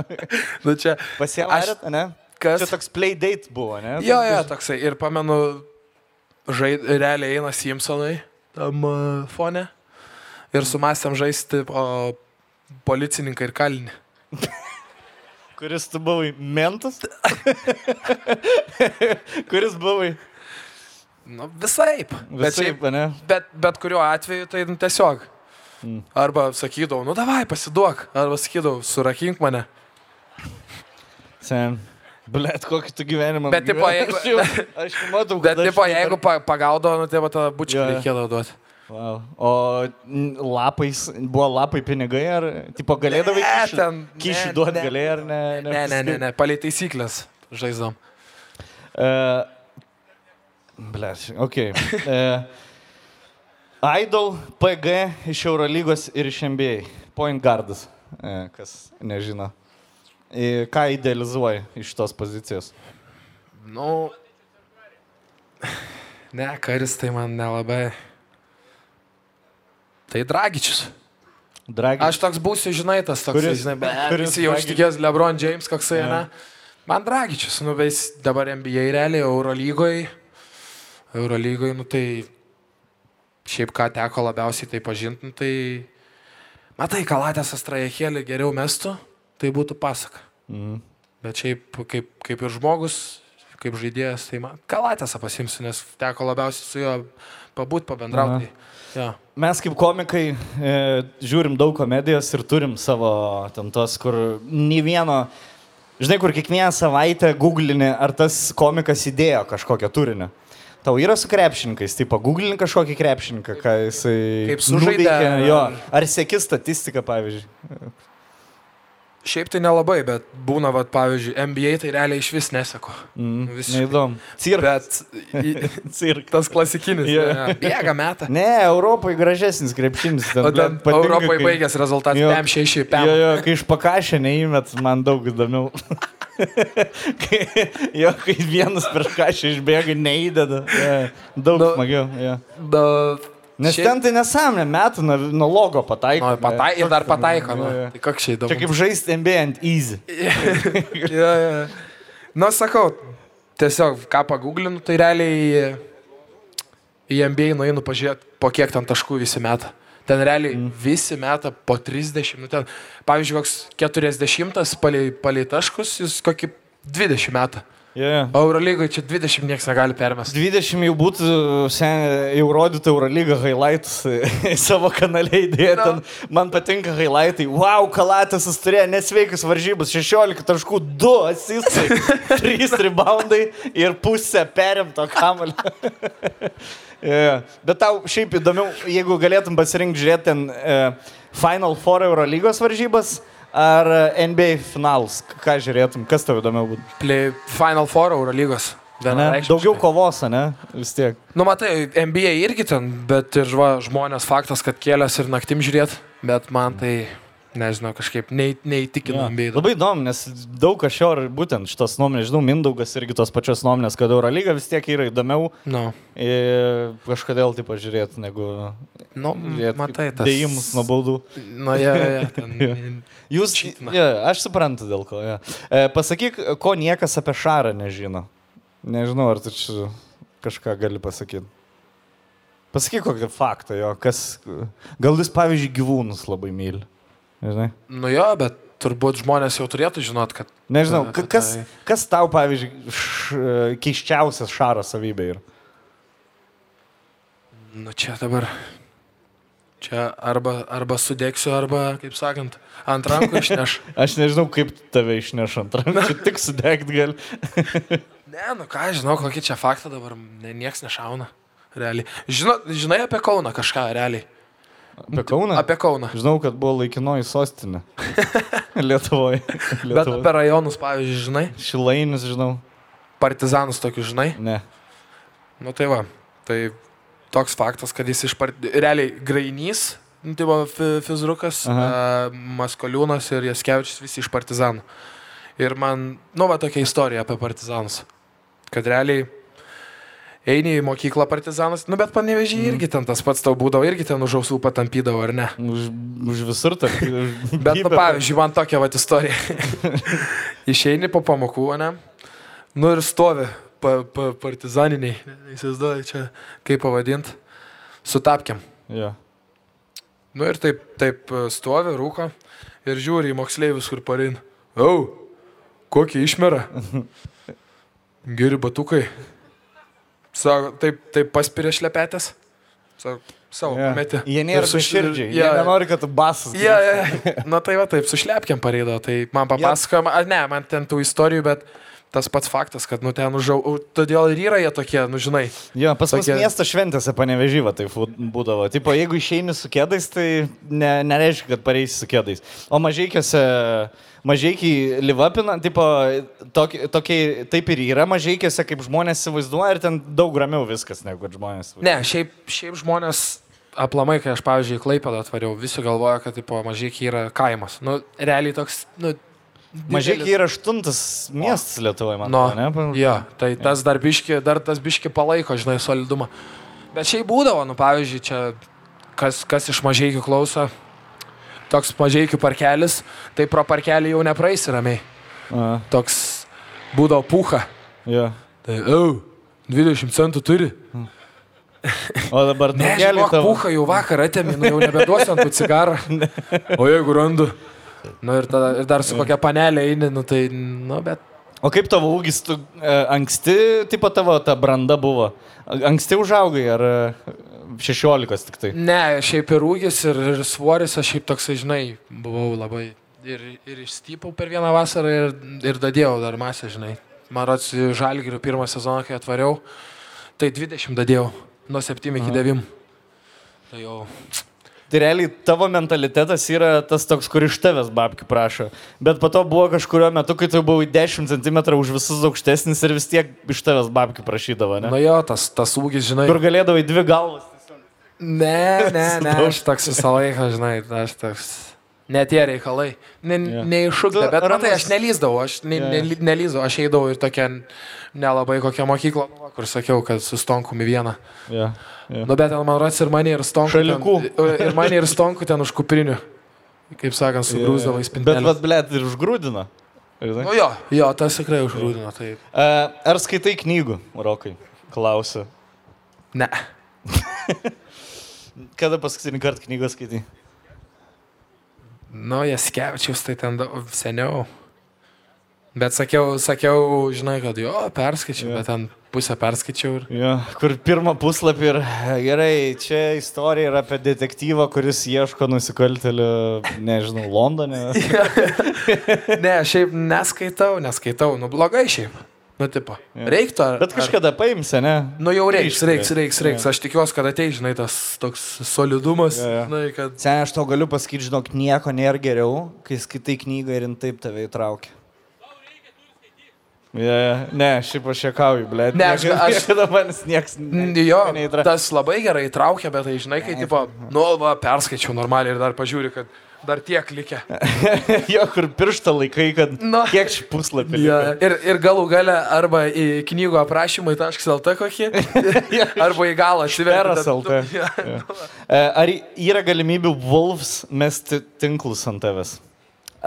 nu čia... Pasiavarėt, ne? Kas? Čia toks play date buvo, ne? Jo, jo, toksai. Ir pamenu, žaid, realiai eina Simpsonai tam uh, fone. Ir sumastėm žaisti o, policininką ir kalinį. Kuris tu buvai? Mentas? Kuris buvai? Nu, visaip. Bet, Visaip, šiaip, ne? bet, bet kuriuo atveju tai nu, tiesiog. Arba sakydavau, nu davai, pasiduok. Arba sakydavau, surakink mane. Sen. Blet, kokį tu gyvenimą. Bet, tipo, jeigu- Aš jau, matau, Bet, kad aš tipo, jeigu pa, pagaudavo, nu, tai va tą bučią jo. reikėdavo duoti. Wow. O lapais, buvo lapai pinigai, ar, tipo, galėdavai Ne, kyšį ne, duoti ne. galėjai, ar ne? Ne, ne, ne, ne, palei taisyklės žaisdom. Uh, Blet, ok. Uh, Idol, PG iš Eurolygos ir iš NBA. Point guardas, uh, kas nežino. I, ką idealizuoji iš tos pozicijos? Nu. Ne, karis tai man nelabai. Tai Dragičius. Dragi. Aš toks būsiu, žinai, tas toks, Kuris- žinai, bet kuris visi jau Dragičius? ištikės LeBron James, koksai, Jo. ne? Man Dragičius, nu, vis dabar NBA realiai, Eurolygoje. Eurolygoje, nu, tai šiaip ką teko labiausiai tai pažinti, nu, tai... Matai, kalatės astrajekėlį geriau mestų, tai būtų pasaka. Mhm. Bet šiaip kaip, kaip ir žmogus, kaip žaidėjas, tai man kalatėsą pasimsiu, nes teko labiausiai su juo pabūt, pabendrauti. Ja. Mes kaip komikai e, žiūrim daug komedijos ir turim savo ten tos, kur nei vieno, žinai, kur kiekvieną savaitę googlini, ar tas komikas įdėjo kažkokią turinį. Tau yra su krepšininkais, tai pagooglini kažkokį krepšininką, ką jisai... Kaip sužaidė, Jo, ar sėki statistiką, pavyzdžiui. Šiaip tai nelabai, bet būna, vat, pavyzdžiui, NBA tai realiai iš vis nesako. Mm, Visiškai. Neįdomu. Cirkas. Bet Cirkas. tas klasikinis. Jo. ja, Bėga metą. Ne, Europoje gražesnis krepšinis. ten, O ten patinka, Europoje kai- baigęs rezultatas Jo. 5-6, Jo, 5. jo, kai iš pakašę neįmet, man daug įdomiau. kai, jo, kai vienas prieš kažką išbėga, neįdeda. Ja, daug Nu, smagiau. Ja. Da, Nes šiaip- ten tai nesąmonė, metų nuo, nuo logo pataiko. Nu, patai, ir dar pataiko. Nu. Tai koks čia įdomu. Čia kaip žaisti NBA ant easy. ja, ja. Nu, sakau, tiesiog ką pagooglinu, tai realiai į NBA nueinu pažiūrėti, po kiek ten taškų visi meta. Ten realiai mm. visi meta po 30, nu ten, pavyzdžiui, koks 40 palei, palei taškus, jis kokį 20 metą. Yeah. Eurolygoje čia 20 niekas negali permesti. 20 jau būtų sen, jau rodytų Eurolygą highlights į savo kanalę įdėję. No. Man patinka highlightai. Wow, Kalatas turėjo nesveikus varžybus. 16 taškų, 2 asistai, 3 reboundai ir pusę perimto kamalio. yeah. Bet tau šiaip įdomiau, jeigu galėtum pasirinkti žiūrėti ten e, Final Four Eurolygos varžybas ar NBA finalus. Ką žiūrėtum, kas tau įdomiau būtų? Play Final Four Eurolygos. Ne? Vienareikšmiškai. Daugiau kovos, ne? Vis tiek. Nu, matai, NBA irgi ten, bet ir va, žmonės faktas, kad kėlės ir naktim žiūrėt, bet man tai, nežinau, kažkaip nei, neįtikina Jo. NBA. Labai įdomu, nes daug aš jo ir būtent šitos nuomonės, žinau, Mindaugas irgi tos pačios nuomonės, kad Eurolyga vis tiek yra įdomiau Nu, ir kažkodėl taip pažiūrėti, negu nu žiūrėt matai, tas. dėjimus nuo baudų. Nu, ja, ja, ja, ten. Jūs, ja, aš suprantu dėl ko. Ja. E, pasakyk, ko niekas apie Šarą nežino. Nežinau, ar tu čia kažką gali pasakyti. Pasakyk kokį faktą jo, kas... Gal jūs, pavyzdžiui, gyvūnus labai myli. Žinai? Nu jo, bet turbūt žmonės jau turėtų žinot, kad... Nežinau, Ta- ka- ta- kas, kas tau, pavyzdžiui, š, keiščiausias šaro savybė yra? Nu čia dabar. Čia arba, arba sudėksiu, arba, kaip sakant, ant rankų išneš. Aš nežinau, kaip tave išneš ant rankų, tik sudegt gali. Ne, nu ką, žinau, kokį čia faktą dabar ne, nieks nešauna. Realiai. Žino, žinai apie Kauną kažką, realiai. Apie Kauną? Apie Kauną. Žinau, kad buvo laikinoji sostinė. Lietuvoje. Bet apie rajonus, pavyzdžiui, žinai, Šilainis, žinau. partizanus tokius, žinai. Ne. Nu tai va, tai toks faktas, kad jis iš part... realiai grainys, nu, tai buvo fi- fizrukas, Aha. Maskoliūnas ir Jaskevičius visi iš partizanų. Ir man, nu va tokia istorija apie partizanus. Kad realiai eini į mokyklą partizanas, nu bet panevežiai mm. irgi ten tas pats tau būdavo, irgi ten už ausų patampydavo, ar ne? Už, už visur tą. Bet, nu, pavyzdžiui, man tokia va istorija. Išeini po pamokų, ne? Nu ir stovi pa, pa, partizaniniai. Įsivaizduoju, čia kaip pavadinti. Sutapkiam. Ja. Nu ir taip, taip e, stovi, rūko ir žiūri į moksleivius, kur parein. Au, kokį išmerą. Geri batukai. Sako, taip, taip paspirė šlepetės. Sako, savo Ja. yeah. pametė. Jie nėra su- širdžiai. Jie Ja, ja. nenori, kad tu basas. Ja, ja. Na tai va taip, sušlepkiam pareido. Tai man papasakojo, ja. ne, man ten tų istorijų, bet tas pats faktas, kad nu ten užau, todėl ir yra jie tokie, nu žinai. Jo, pas mus Tokie- miesto šventėse panevežyva tai būdavo. Tipo, jeigu išeini su kėdais, tai ne, nereiškia, kad pareisi su kėdais. O mažiekiuose, mažiekiai livapina, tipo, tokie, tokie, taip ir yra mažiekiuose, kaip žmonės įsivaizduoja ir ten daug ramiau viskas, negu kad žmonės. Ne, šiaip, šiaip žmonės aplamai, kai aš, pavyzdžiui, Klaipėdą atvariau, visi galvoja, kad tipo, mažiekiai yra kaimas. Nu, realiai toks, nu... Mažiekiai yra aštuntas miestas Lietuvoje, man atrodo, ne? jo, tai tas dar biški, dar tas biški palaiko, žinai, solidumą. Bet šiaip būdavo, nu, pavyzdžiui, čia kas, kas iš mažiekių klauso, toks mažiekių parkelis, tai pro parkelį jau nepraeisi ramiai. A, Toks būdavo puha. jo. Tai, au, 20 centų turi. O dabar Ne, draugelį žinok, puha jau vakar atėmė, nu jau nebeduosiu ant cigarą. O jeigu randu. Nu ir, tada, ir dar su kokia panelė eini, nu tai, nu bet. O kaip tavo ūgis, tu e, anksti, tipo tavo ta branda buvo? Anksti užaugai ar e, 16 tik tai? Ne, šiaip ir ūgis, ir, ir svoris, aš šiaip toksai, žinai, buvau labai. Ir, ir išstypau per vieną vasarą ir, ir dadėjau dar masę, žinai. Man rods, žalgirių pirmą sezoną, kai atvariau, tai 20 dadėjau, nuo 7 iki 9. Tai jau. Tai realiai tavo mentalitetas yra tas toks, kur iš tavęs babkių prašo. Bet po to buvo kažkurio metu, kai tu buvai 10 cm už visus aukštesnis ir vis tiek iš tavęs babkių prašydavo, ne? Nu jo, tas, tas ūgis, žinai. Kur galėdavai dvi galvas. Ne, ne, ne, aš toks visą laiką, žinai, aš toks. Ne tie reikalai. Ne, yeah. Neiššūkta, Tu bet matai, aš nelyzdavau, aš ne, Jo, ne, nelyzdavau, aš eidavau ir tokia nelabai nu, va, kur sakiau, kad su stonkumi vieną. Ja, ja. Nu, bet ten man rods ir mane ir stonku. Šalikų. Ten, ir mane ir stonku ten už kuprinių. Kaip sakant, sugrūzdavo į Bet spintelę. vad, blėt, ir užgrūdino. Nu jo, jo, tas tikrai užgrūdino, taip. E, Ar skaitai knygų, Rokai? Klausiu. Ne. Kada paskutinį kartą knygą skaitai? Nu, Jaskevičius tai ten seniau. Bet sakiau, sakiau, žinai, kad jo, perskaičiau, bet ten pusę perskaičiau ir... Jo, kur pirmą puslapį ir gerai, čia istorija yra apie detektyvą, kuris ieško nusikaltelių, nežinau, Londone. Ne, šiaip neskaitau, neskaitau, nu blogai šiaip. Nu, tipo, reiktų. ar- Bet kažkada paimsi, ne? Nu jau reiks, reiks, reiks, reiks. Aš tikiuosi, kad ateis, žinai, tas toks solidumas. Jo, jo. Žinai, kad... Sen, aš tau galiu pasakyti, žinok, nieko nėra geriau, kai skaitai knygą ir jin taip tave įtraukia. Yeah, ne, šiaip aš šiekauju, ble. Ne, aš- aš- Niekada manęs nieks. Jo, neįtra- tas labai gerai įtraukia, bet tai žinai, kai, tipo, nu, va, perskaičiau normaliai ir dar pažiūri, kad dar tiek likę. jo, kur pirštą laikai, kad Nu. kiek šį puslapį. Ja, ir, ir galų gale arba į knygų aprašymai taškas.lt kokį, arba į galą atsiverti. LT. Jo. E, Ar yra galimybių Wolves mesti tinklus ant tavęs?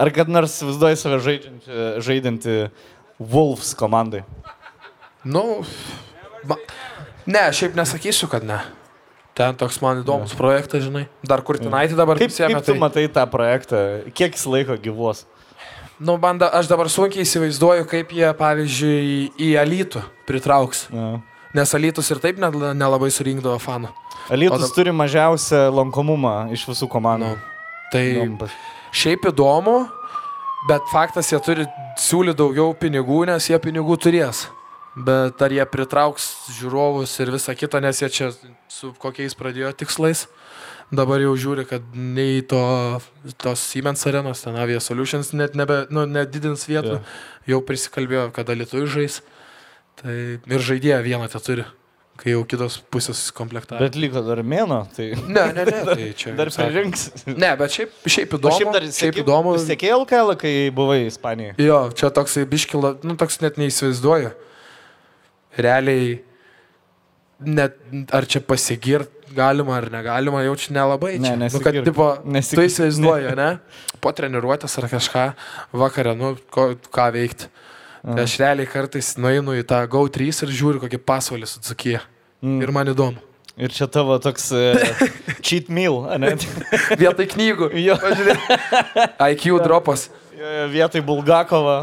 Ar kad nors vaizduoji save žaidžiantį, žaidinti Wolves komandai? Nu, ma, ne, šiaip nesakysiu, kad ne. Ten toks man įdomus projektas, žinai. Dar kurtinaitį dabar Kaip, prisėmė, kaip tu tai- matai tą projektą? Kiek jis laiko gyvuos? Nu, man da, aš dabar sunkiai įsivaizduoju, kaip jie, pavyzdžiui, į Alytų pritrauks. Ja. Nes Alytus ir taip nelabai surinkdavo fanų. Alytus O dab- turi mažiausią lankomumą iš visų komandų. Nu, tai Įdomu pas- šiaip įdomu, bet faktas, jie turi siūlyti daugiau pinigų, nes jie pinigų turės. Bet ar jie pritrauks žiūrovus ir visą kitą, nes jie čia su kokiais pradėjo tikslais. Dabar jau žiūri, kad nei to, tos Siemens arenos, ten Avia Solutions net nebe, nu, nedidins vietų. Jau prisikalbėjo, kad Lietuvai žais. Tai ir žaidėją vieną te turi, kai jau kitos pusės komplektavo. Bet liko dar mėno, tai Ne, ne, ne. Tai čia dar pririnks. Ne, bet šiaip, šiaip O įdomu. šiaip dar šiaip įdomu. Sekėjai LKL, kai buvai Ispanijoje. Jo, čia toksai biškila, nu toks net neįsivaizduoju. Realiai, net ar čia pasigirt galima ar negalima, jau čia nelabai. Ne, čia. nu, nesigirk. kad, tipo, Nesigirk. tu įsivaizduoji, ne? Po treniruotės ar kažką vakarą, nu, ko, ką veikti. Tai aš realiai kartais nueinu į tą GO3 ir žiūriu kokį pasvalį su Dzukija. Mm. Ir man įdomu. Ir čia tavo toks uh, cheat meal, ne? Vietoj knygų. Jo. IQ dropas. Vietoj Bulgakovo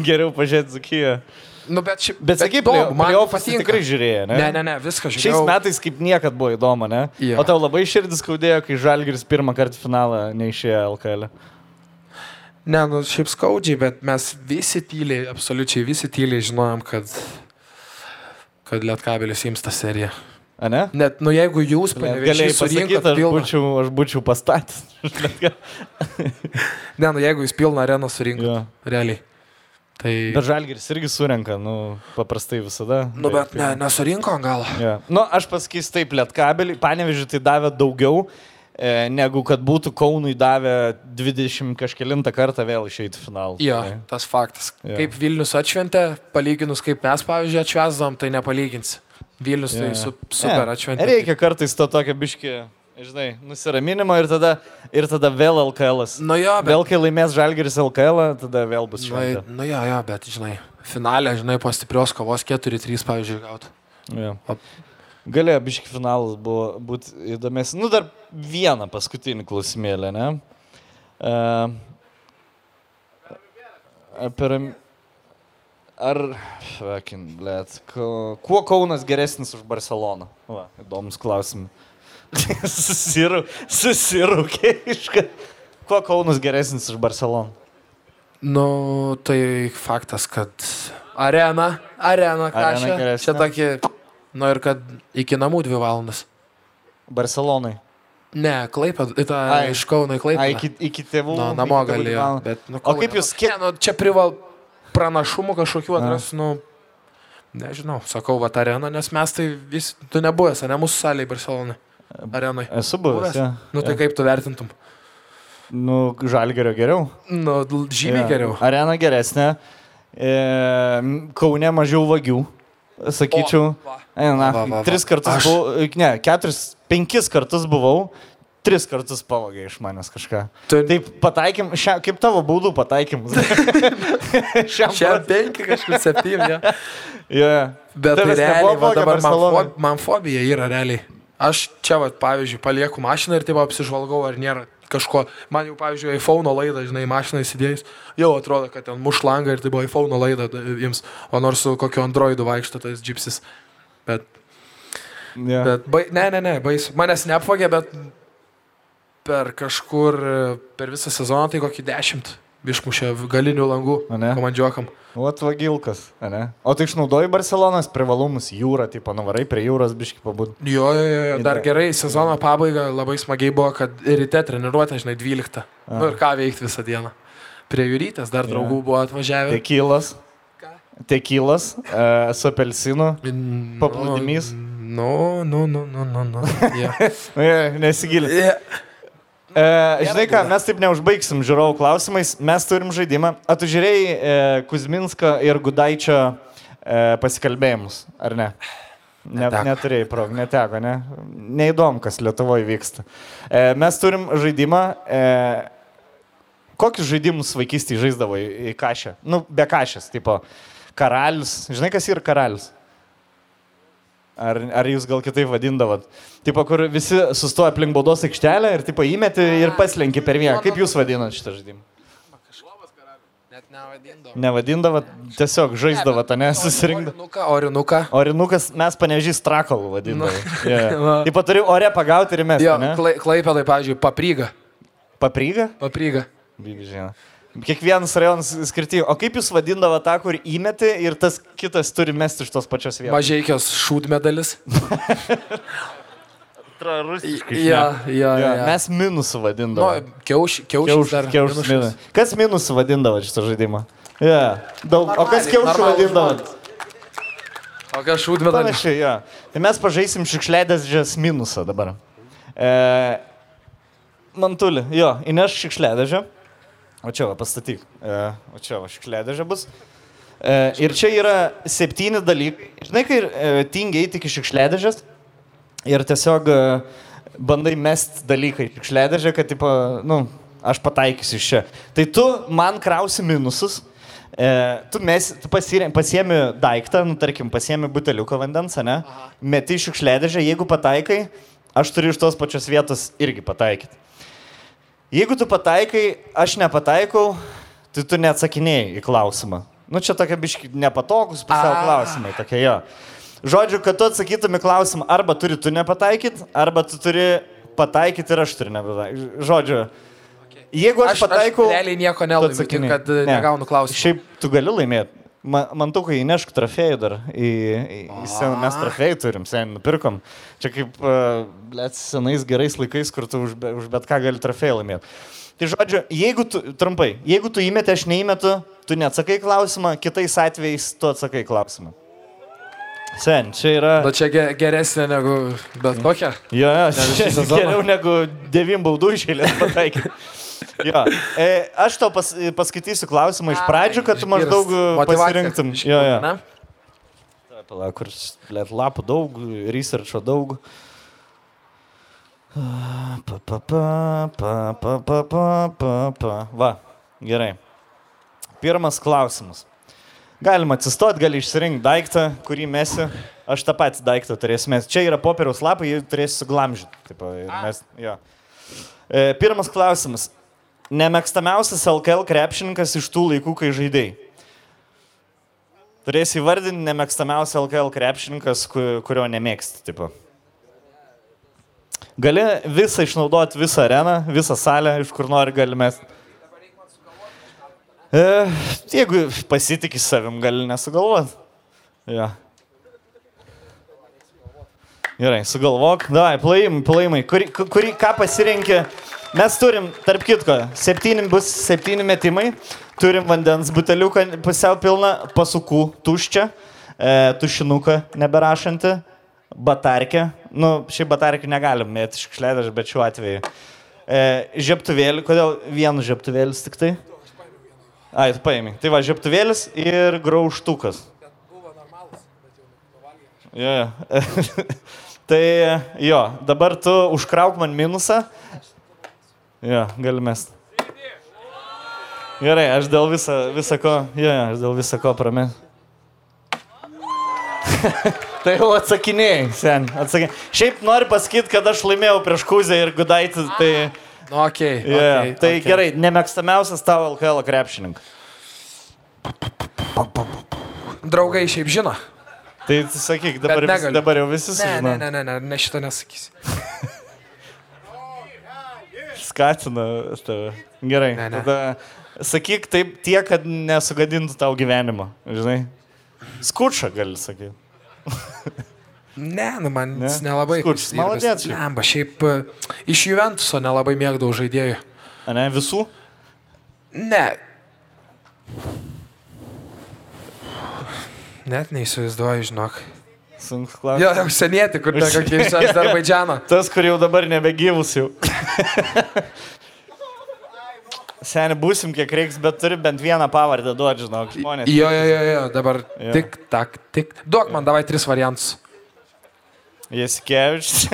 geriau pažiūrėti Zukiją. Nu, bet šiaip. Bet sakai, įdomu, man playoffs patinka. tikrai žiūrėjai, ne? Ne, ne, ne, viską Šiais žiūrėjau. metais kaip niekad buvo įdomu, ne? Jo. O tau labai širdis skaudėjo, kai Žalgiris pirmą kartą finalą neišėjo LKL. Ne, nu šiaip skaudžiai, bet mes visi tyliai, absoliučiai visi tyliai žinojom, kad, kad Lietkabelis jums tą seriją. A ne? Net, nu jeigu jūs Galėjai pasakyti, surinkot aš pilną... būčiau, aš būčiau pastatęs. Ne, nu jeigu jūs pilną areną surinkot, Jo. realiai. Tai... Bet Žalgiris irgi surenka, nu, paprastai visada. Nu, bet ne, nesurinko gal. Ja. Nu, aš pasakysiu taip, Lietkabelį, panevežiu tai davė daugiau, negu kad būtų Kaunui davę 20 kažkėlintą kartą vėl išeiti finalą. Jo, Tai- tas faktas. Jo. Kaip Vilnius atšventė, palyginus kaip mes, pavyzdžiui, atšvesdavom, tai nepalyginsi. Vilnius tai Jo. su, super Ne, atšventė. Reikia kartais to tokio biški, žinai, nusiraminimo ir tada, ir tada vėl LKL. -as. Nu jo, bet... Vėl kai laimės Žalgiris LKL, tada vėl bus Nu, šventė. nu jo, jo, bet, žinai, finalė, žinai, po stiprios kovos 4-3, pavyzdžiui, gauti. Ja. O- Galėjo biški finalas buvo būti įdomesnis. Nu, dar vieną paskutinį klausimėlę, ne? Uh, apie... Ar, fucking, blėt, kuo Kaunas geresnis už Barceloną? Va, įdomus klausimas. Susirūkė iš kad. Kuo Kaunas geresnis už Barceloną? Nu, tai faktas, kad arena, arena, ką Arena čia, čia tokį, nu ir kad iki namų dvi valandas. Barcelonai. Ne, klaipė, tą Ai. iš Kauno į klaipę. iki, iki tėvų. Nu, namo galėjo. Bet, nu, O kaip jūs kiek- Ne, nu, čia prival pranašumų kažkokių atras, nu, nežinau, sakau, va, arena, nes mes tai vis, tu nebuvęs, ne mūsų salėje Barcelonai. Arenai. Esu buvęs. Ja. Nu, tai kaip tu vertintum? Nu, žalgerio geriau. Nu, žymiai Jo. geriau. Arena geresnė. E, Kaune mažiau vagių. Sakyčiau. va. E, na, Va, va, va. tris kartus Aš- buvau. Ne, keturis, penkis kartus buvau. Tris kartus pavogė iš manęs kažką. Tu- Taip, pataikym, šia, kaip tavo baudų pataikymus. Šiam pat- penki kažkur septyni. ja. Jo, jo. Bet tai realiai, nebuvo va, dabar man, fob, man fobija yra realiai. Aš čia, vat, pavyzdžiui, palieku mašiną ir taip apsižvalgau, ar nėra kažko. Man jau, pavyzdžiui, iPhone laidą, žinai, mašiną įsidėjus, jau atrodo, kad ten muš langą ir tai buvo iPhone laida da- jums, o nors su kokiu Androidu vaikšto tas džipsis. Bet, Yeah. bet bai, ne, ne, ne, baisu. Manęs neapvogė, bet per kažkur, per visą sezoną tai kokį dešimt išmušė galinių langų Ane? komandžiuokam. Vat vagilkas, ne? O tu išnaudoji Barcelonas privalumus jūrą, tipo, nuvarai prie jūros biški pabūti. Jo, jo, jo, dar gerai, sezono pabaiga labai smagiai buvo, kad ryte treniruotė, žinai, 12. Nu ir ką veikti visą dieną. Prie jūrytės dar draugų buvo atvažiavę. Tekilas. Tekilas, uh, su apelsinu. Paplūdimys? Nu, nu, nu, nu, nu, nu. Yeah. Ne, Nesigilė. Yeah. E, žinai ką, mes taip neužbaigsim žiūrovų klausimais. Mes turim žaidimą. A tu žiūrėjai e, Kuzminsko ir Gudaičio e, pasikalbėjimus, ar ne? Ne, neturėjai prog, neteko, ne? Neįdomu, kas Lietuvoje vyksta. E, mes turim žaidimą. E, kokius žaidimus vaikystėje žaisdavo į, į kažę? Nu, be kažės, tipo karalius. Žinai, kas yra karalius? Ar, ar jūs gal kitaip vadindavot? Tipo, kur visi sustoja aplink baudos aikštelę ir tipo įmeti ir paslenki per vieną. Kaip jūs vadinat šitą žaidimą? Net nevadindavau. Nevadindavot, tiesiog žaisdavot, ne, susirinkdavot. Orinuką, orinuką. Orinukas mes panevežys trakalų vadindavom. Va. Yeah. Taip pat turi ore pagauti ir mes. Jo, Ne? klai, klaipėdai, pavyzdžiui, papryga. Papryga? Papryga. Bigi žino. Kiekvienas rajonas skirtingai. O kaip jūs vadindavo tą, kur įmeti ir tas kitas turi mesti iš tos pačios vietos? Mažiekios šūdmedalis. Rusiškai. Ja, ja, Ja, ja. mes minusų Nu, vadindavom. kiauš, kiaušis Kiauš, dar. kiauš, minušas. minus. Kas minusų vadindavo šitą žaidimą? Ja. Daug. O kas kiaušų vadindavo? O kas šūdmedalis? Panašiai, jo. Tai mes pažaisim šiukšlėdės žės minusą dabar. E, mantulį, jo, įneš šiukšlėdėžę. O čia va, pastatyk. E, o čia va, šiukšlėdėžė bus. E, ir čia yra septyni dalykai. Žinai, kai e, tingiai tik iš šiukšlėdėžės ir tiesiog bandai mest dalykai į šiukšlėdėžę, kad, tipo, nu, aš pataikysiu iš čia. Tai tu man krausi minusus. E, tu, mes, tu pasiemi daiktą, nu, tarkim, pasiemi buteliuką vandens, ne? Meti šiukšlėdėžę, jeigu pataikai, aš turiu iš tos pačios vietos irgi pataikyti. Jeigu tu pataikai, aš nepataikau, tai tu neatsakinėjai į klausimą. Nu, čia tokia biški nepatogus pusiau klausimai, tokie jo. Žodžiu, kad tu atsakytum į klausimą, arba turi tu nepataikyti, arba tu turi pataikyti ir aš turiu nepataikyti. Žodžiu, jeigu aš, Aš, pataikau... aš realiai nieko nelaimiu, kad ne. negaunu klausimų. Šiaip tu gali laimėti. Man, man tu, kai įnešk trofėjų dar į, į, į seną, mes trofėjų turim, sen nupirkom. Čia kaip, uh, blėt, senais gerais laikais, kur tu už, be, už bet ką gali trofėjų laimėti. Tai žodžiu, jeigu tu, trumpai, jeigu tu įmeti, aš neįmetu, tu neatsakai klausimą, kitais atvejais tu atsakai klausimą. Sen, čia yra... Bet čia ge- geresnė negu bet kokia. Jo, šį čia geriau negu devim baudų išėlės pataikyti. Jo. E, aš tau pas, paskaitysiu klausimą iš pradžių, kad tu maždaug e, pasirinktum. Jo, jo. Ne? Pala, kur, blėt, lapų daug, researcho daug. Pa, pa, pa, pa, pa, pa, pa, pa, pa. Va, gerai. Pirmas klausimas. Galima atsistoti, gali išsirinkti daiktą, kurį mesi. Aš tą patį daiktą turėsiu mesti. Čia yra popieriaus lapai, jį turėsiu suglamžyti. Taip, mes, jo. E, pirmas klausimas. Nemėgstamiausias LKL krepšininkas iš tų laikų, kai žaidėjai. Turėsi įvardinti nemėgstamiausią LKL krepšininkas, ku- kurio nemėgsti. Tipo. Gali visą išnaudoti, visą areną, visą salę, iš kur nori gali mesti. E, jeigu pasitikė savim, gali nesugalvoti. Ja. Gerai, sugalvok. Davai, plaimai, plaimai. Kuri, ku- kuri, ką pasirinkė? Mes turim, tarp kitko, septyni bus septyni metimai. Turim vandens buteliuką pusiau pilną, pasukų tuščią, e, tušinuką neberašantį, batarkę. Nu, šiaip batarkę negalim mėti iš kšledaž, bet šiuo atveju. E, žieptuvėlį, kodėl vienas žieptuvėlis tik tai? Ai, tu paėmė. Tai va, žieptuvėlis ir graužtukas. Jo, jo. tai jo, dabar tu užkrauk man minusą. Jo, gali mest. Gerai, aš dėl viso, viso ko, jo, jo, aš dėl viso ko pramės. Tai jau atsakinėjai, sen. Atsakin... Šiaip noriu pasakyti, kad aš laimėjau prieš Kuzę ir Gudaitį, tai... Nu, okei. Yeah, okei, tai okei. gerai, nemėgstamiausias tavo LKL krepšininkas. Draugai šiaip žino. Tai sakyk, dabar, vis, dabar jau visi Ne, sužino. ne, ne, ne, ne, ne šito nesakysiu. Skatina tave. Gerai. Ne, ne. Tada sakyk taip tiek, kad nesugadintų tau gyvenimo. Žinai? Skučia gali sakyti. Ne, nu man Ne? ne? nelabai. Maladėc šiaip. Ne, šiaip e, iš Juventuso nelabai mėgdavau žaidėjų. A ne visų? Ne. Net neįsivaizduoju, žinok. Sunkus klausimas. Jo, seniai, kur ne kokie iš Azerbaidžiano. Tas, kur jau dabar nebegyvus jau. Seniai būsim kiek reiks, bet turi bent vieną pavardę duoti, žinok, žmonės. Jo, jo, jo, jo, dabar Jo. tik, tak, tik. Duok man davai tris variantus. Jasikevičius.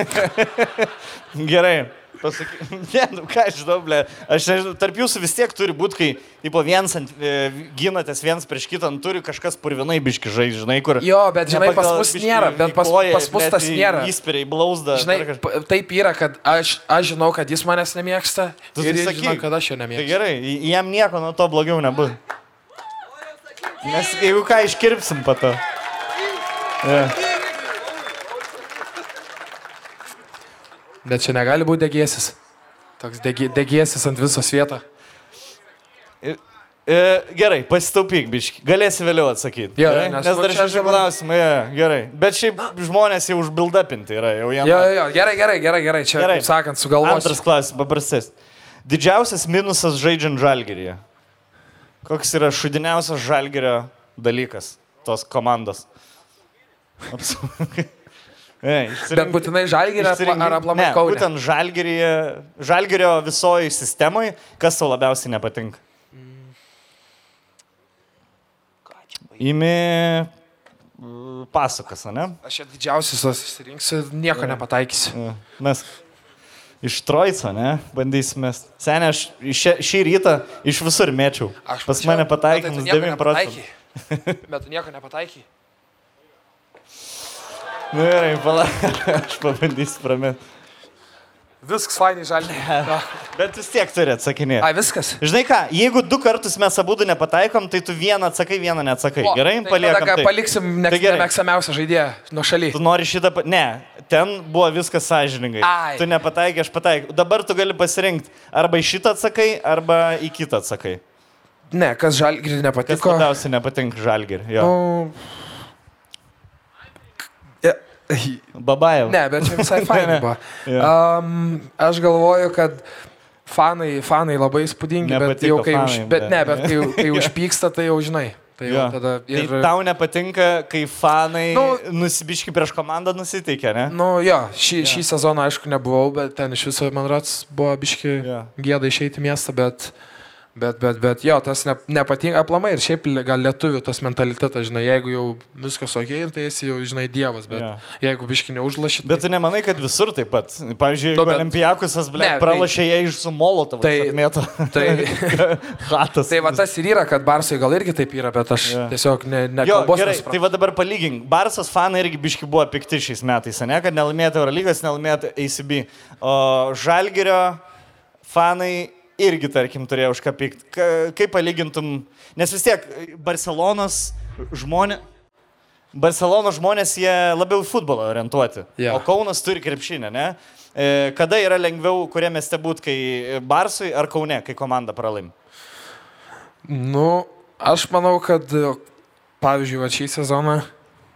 Gerai. Pasaky... Ne, nu ką aš žinau, ble. Aš nežinau, tarp jūsų vis tiek turi būti, kai, tipo, viens ant, e, ginatės viens prieš kitą, nu, turi kažkas purvinai biški žai, žinai, kur... Jo, bet žinai, pas mus nėra, bet pas, pas mus tas į- nėra. Įspiria į blauzdą. Žinai, p- taip yra, kad aš, aš žinau, kad jis manęs nemėgsta Tu ir tai jis žino, kad aš jo Tai nemėgstu. gerai, j- jam nieko nuo to blogiau nebus. Nes jeigu ką iškirpsim po to. Bet čia negali būti degėsis. Toks degėsis ant visos vietos. Gerai, pasitaupyk, biški. Galėsi vėliau atsakyti. Jo, gerai? nes nes nu dar šeši klausimai. Ja, gerai. Bet šiaip žmonės jau užbildapinti yra. Jau jam... Jo, jo, gerai, gerai, gerai, gerai. Čia, Gerai. kaip sakant, sugalvosiu. Antras klausimas, paprastas. Didžiausias minusas žaidžiant žalgeryje. Koks yra šudiniausias žalgerio dalykas tos komandos? Absoliučiai. Ne, Bet būtinai žalgirį ar, Išsirink- ar aplamai kaunę. Būtent žalgerio visoji sistemoje, kas tau labiausiai nepatinka? Įmi mm, pasakas, ne? Aš čia didžiausias susirinksiu, nieko nepataikysiu. Ja, Mes iš Troico, ne? Bandysime. Seniai, aš šį, šį rytą iš visur mėčiau. Aš Pas mačiau. mane Bet pataikymas tu nieko 9 procentų. Bet tu nieko nepataikai. Nu, gerai, palauk, aš pabandysiu pramėti. Viskas fainai žalgiai. Bet vis tiek turi atsakinėti. Ai, viskas. Žinai ką, jeigu du kartus mes abu nepataikom, tai tu vieną atsakai, vieną neatsakai. O, Gerai, tai paliekam. tada ką, taip. Paliksim Tai gerai. nemėgstamiausią žaidėją nuo šaly. Tu nori šitą... Pa... Ne, ten buvo viskas sąžiningai. Ai. Tu nepataikai, aš pataikiau. Dabar tu gali pasirinkti. Arba į šitą atsakai, arba į kitą atsakai. Ne, kas žalgiai Kas nepatiko. labiausiai nepatinka žalgir. Jo. Nu... Ja, Babajev. Ne, bet čia visai fainai buvo. Um, aš galvoju, kad fanai, fanai labai įspūdingi, bet jau kai, už, fanai, bet bet- ne, bet kai, kai užpyksta, tai jau žinai. Tai jau tada Ir... ir... Tai tau nepatinka, kai fanai nu, Nu- nusibiški prieš komandą nusiteikia, ne? Nu jo, šį, šį sezoną aišku nebuvau, bet ten iš viso, man rods, buvo biški Jo. gėda išeiti į miestą, bet, bet, bet, bet jo, tas ne, nepatinka aplamai ir šiaip gal lietuvių tas mentalitetas, žinai, jeigu jau viskas ok, tai esi jau, žinai, dievas, bet Jo. jeigu biški neužlašyti. Bet tu nemanai, kad visur taip pat. Pavyzdžiui, jeigu bet- Olimpijakusas, ble, tai- pralašė jie iš su molotovu. Tai- mėto. Tai, Hatas. tai va tas ir yra, kad Barsai gal irgi taip yra, bet aš Jo. tiesiog ne, ne Jo, gerai, nesuprantu. tai va dabar palygink. Barsas fanai irgi biški buvo pikti šiais metais, ne, kad nelaimėtų Eurolygos, nelaimėtų ACB. O Žalgerio fanai irgi, tarkim, turėjo už ką pykti. Ka- Kaip palygintum, nes vis tiek Barcelonos žmonės. Barcelono žmonės, jie labiau futbolą orientuoti. Jo. O Kaunas turi krepšinę, ne? E, Kada yra lengviau, kurie mieste būt, kai Barsui ar Kaune, kai komanda pralaim? Nu, aš manau, kad, pavyzdžiui, va šį sezoną,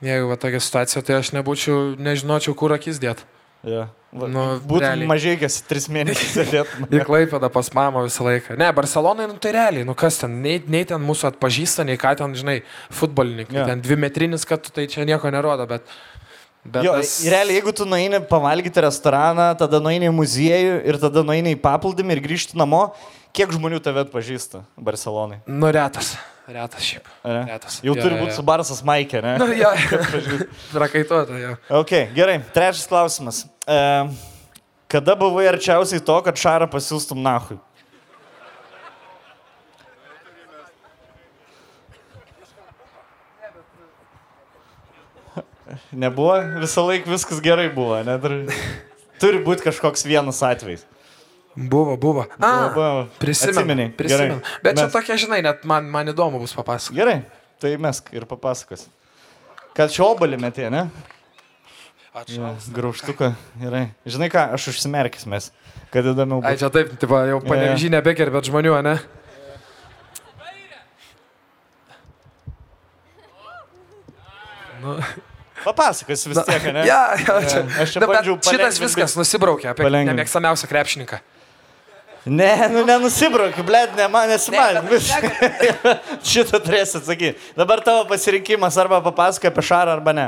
jeigu va tokia situacija, tai aš nebūčiau, nežinočiau, kur akis dėt. Ja. Va, Nu, Būtų realiai. mažai, kas tris mėnesius sėdėtų. Į Klaipėdą pas mamą visą laiką. Ne, Barcelonai, nu tai realiai, nu kas ten, nei, nei ten mūsų atpažįsta, nei ką ten, žinai, futbolininkai. Yeah. Ten dvi metrinis, kad tu tai čia nieko nerodo, bet... bet Jo, tas- realiai, jeigu tu nueini pavalgyti restoraną, tada nueini į muziejų ir tada nueini į paplūdimį ir grįžti namo, kiek žmonių tave atpažįsta Barcelonai? Nu, retas. Retas šiaip. Ane? Retas. Jau Jo, turi būti jo. su Barsas Maikė, ne? Nu, jo, prakaituota, jo. Ok, gerai. Trečias klausimas. E, kada buvai arčiausiai to, kad Šarą pasiūstum Nahui? Nebuvo, visą laiką viskas gerai buvo, net ir... Turi būti kažkoks vienas atvejis. Buvo, buvo. A, buvo. prisimenu. gerai. Bet čia Mes- tokia, žinai, net man, man įdomu bus papasakoti. Gerai, tai mes ir papasakos. Kad čia obalį metė, ne? Ačiū. Ja, graužtuką, gerai. Žinai ką, aš užsimerkęs mes, kad įdomiau Ai, čia taip, tipo, jau panevežį nebegerbėt žmonių, ne? Papasakos vis tiek, ne? Ja, ja, čia. Aš čia Na, bet bandžiau Šitas palengvint, viskas nusibraukė apie Palengvint. nemėgstamiausią krepšininką. Ne, nu nenusibraukiu, blėt, ne man nesimalim. Šitą turėsi atsakyti. Dabar tavo pasirinkimas arba papasakoja apie šarą arba ne.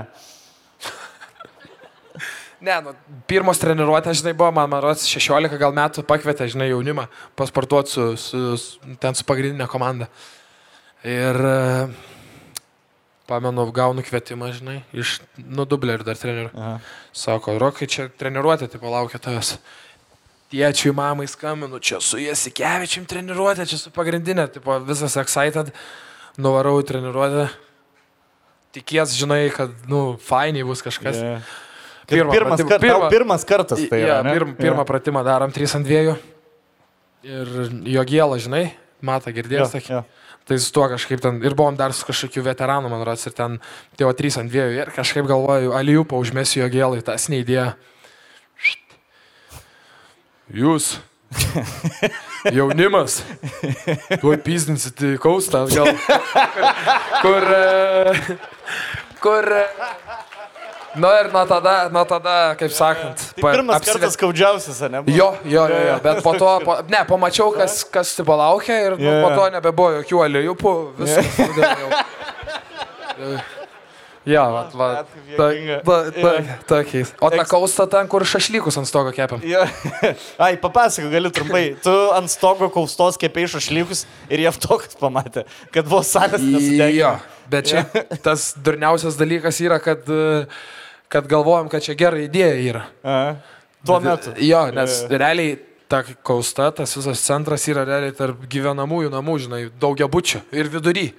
Ne, nu, pirmos treniruotės, žinai, buvo, man, man rodos, 16 gal metų pakvietė, žinai, jaunimą pasportuoti su, su, su, ten su pagrindinė komanda. Ir e, pamenu, gaunu kvietimą, žinai, iš, nu, dublerių dar trenerių. Sako, Rokai, čia treniruotė, tipo, laukia tavęs. Tėčiui, mamai skambinu, čia su Jasikevičiam treniruotė, čia su pagrindinė, tipo, visas excited, nuvarau į treniruotę. Tikies, žinai, kad, nu, fainiai bus kažkas. Ja. Pirmą pirmas, pratimą- kar, pirmą- pirmą, pirmas kartas tai ja, yra. ne? pirm, pirmą pratimą darom 3 ant 2. Ir jo gėlą, žinai, matą girdėjęs. Ja, jo. Tai su tuo kažkaip ten ir buvom dar su kažkokiu veteranu, man rodos, ir ten tėvo 3 ant 2 ir kažkaip galvoju, alijupą užmėsiu jo gėlai, tas neįdėjo. Jūs. Jaunimas. Tuoj pizdinsit į kaustą. Gal. Kur. e, Kur. Nu ir nuo tada, nuo tada kaip sakant. Tai pirmas apsive- kartas skaudžiausias, ne? buvo? Jo, jo, jo, jo, bet po to, po, ne, pamačiau, kas, kas tipo laukia ir nu, Jo, po to nebebuvo jokių aliejupų, viskas. jau. Jo, va, va, ta, ta, ta, tokiais. O ta kausta ten, kur šašlykus ant stogo kepiam. Jo. Ai, papasakok, gali trumpai. Tu ant stogo kaustos kepiai šašlykus ir jie toks pamatė, kad buvo salės nesudegė. Jo, bet čia tas durniausias dalykas yra, kad, e, kad galvojam, kad čia gera idėja yra. Aha. Tuo Bet, metu. Jo, nes Jo. realiai ta kausta, tas visas centras yra realiai tarp gyvenamųjų namų, žinai, daugia bučių ir vidury.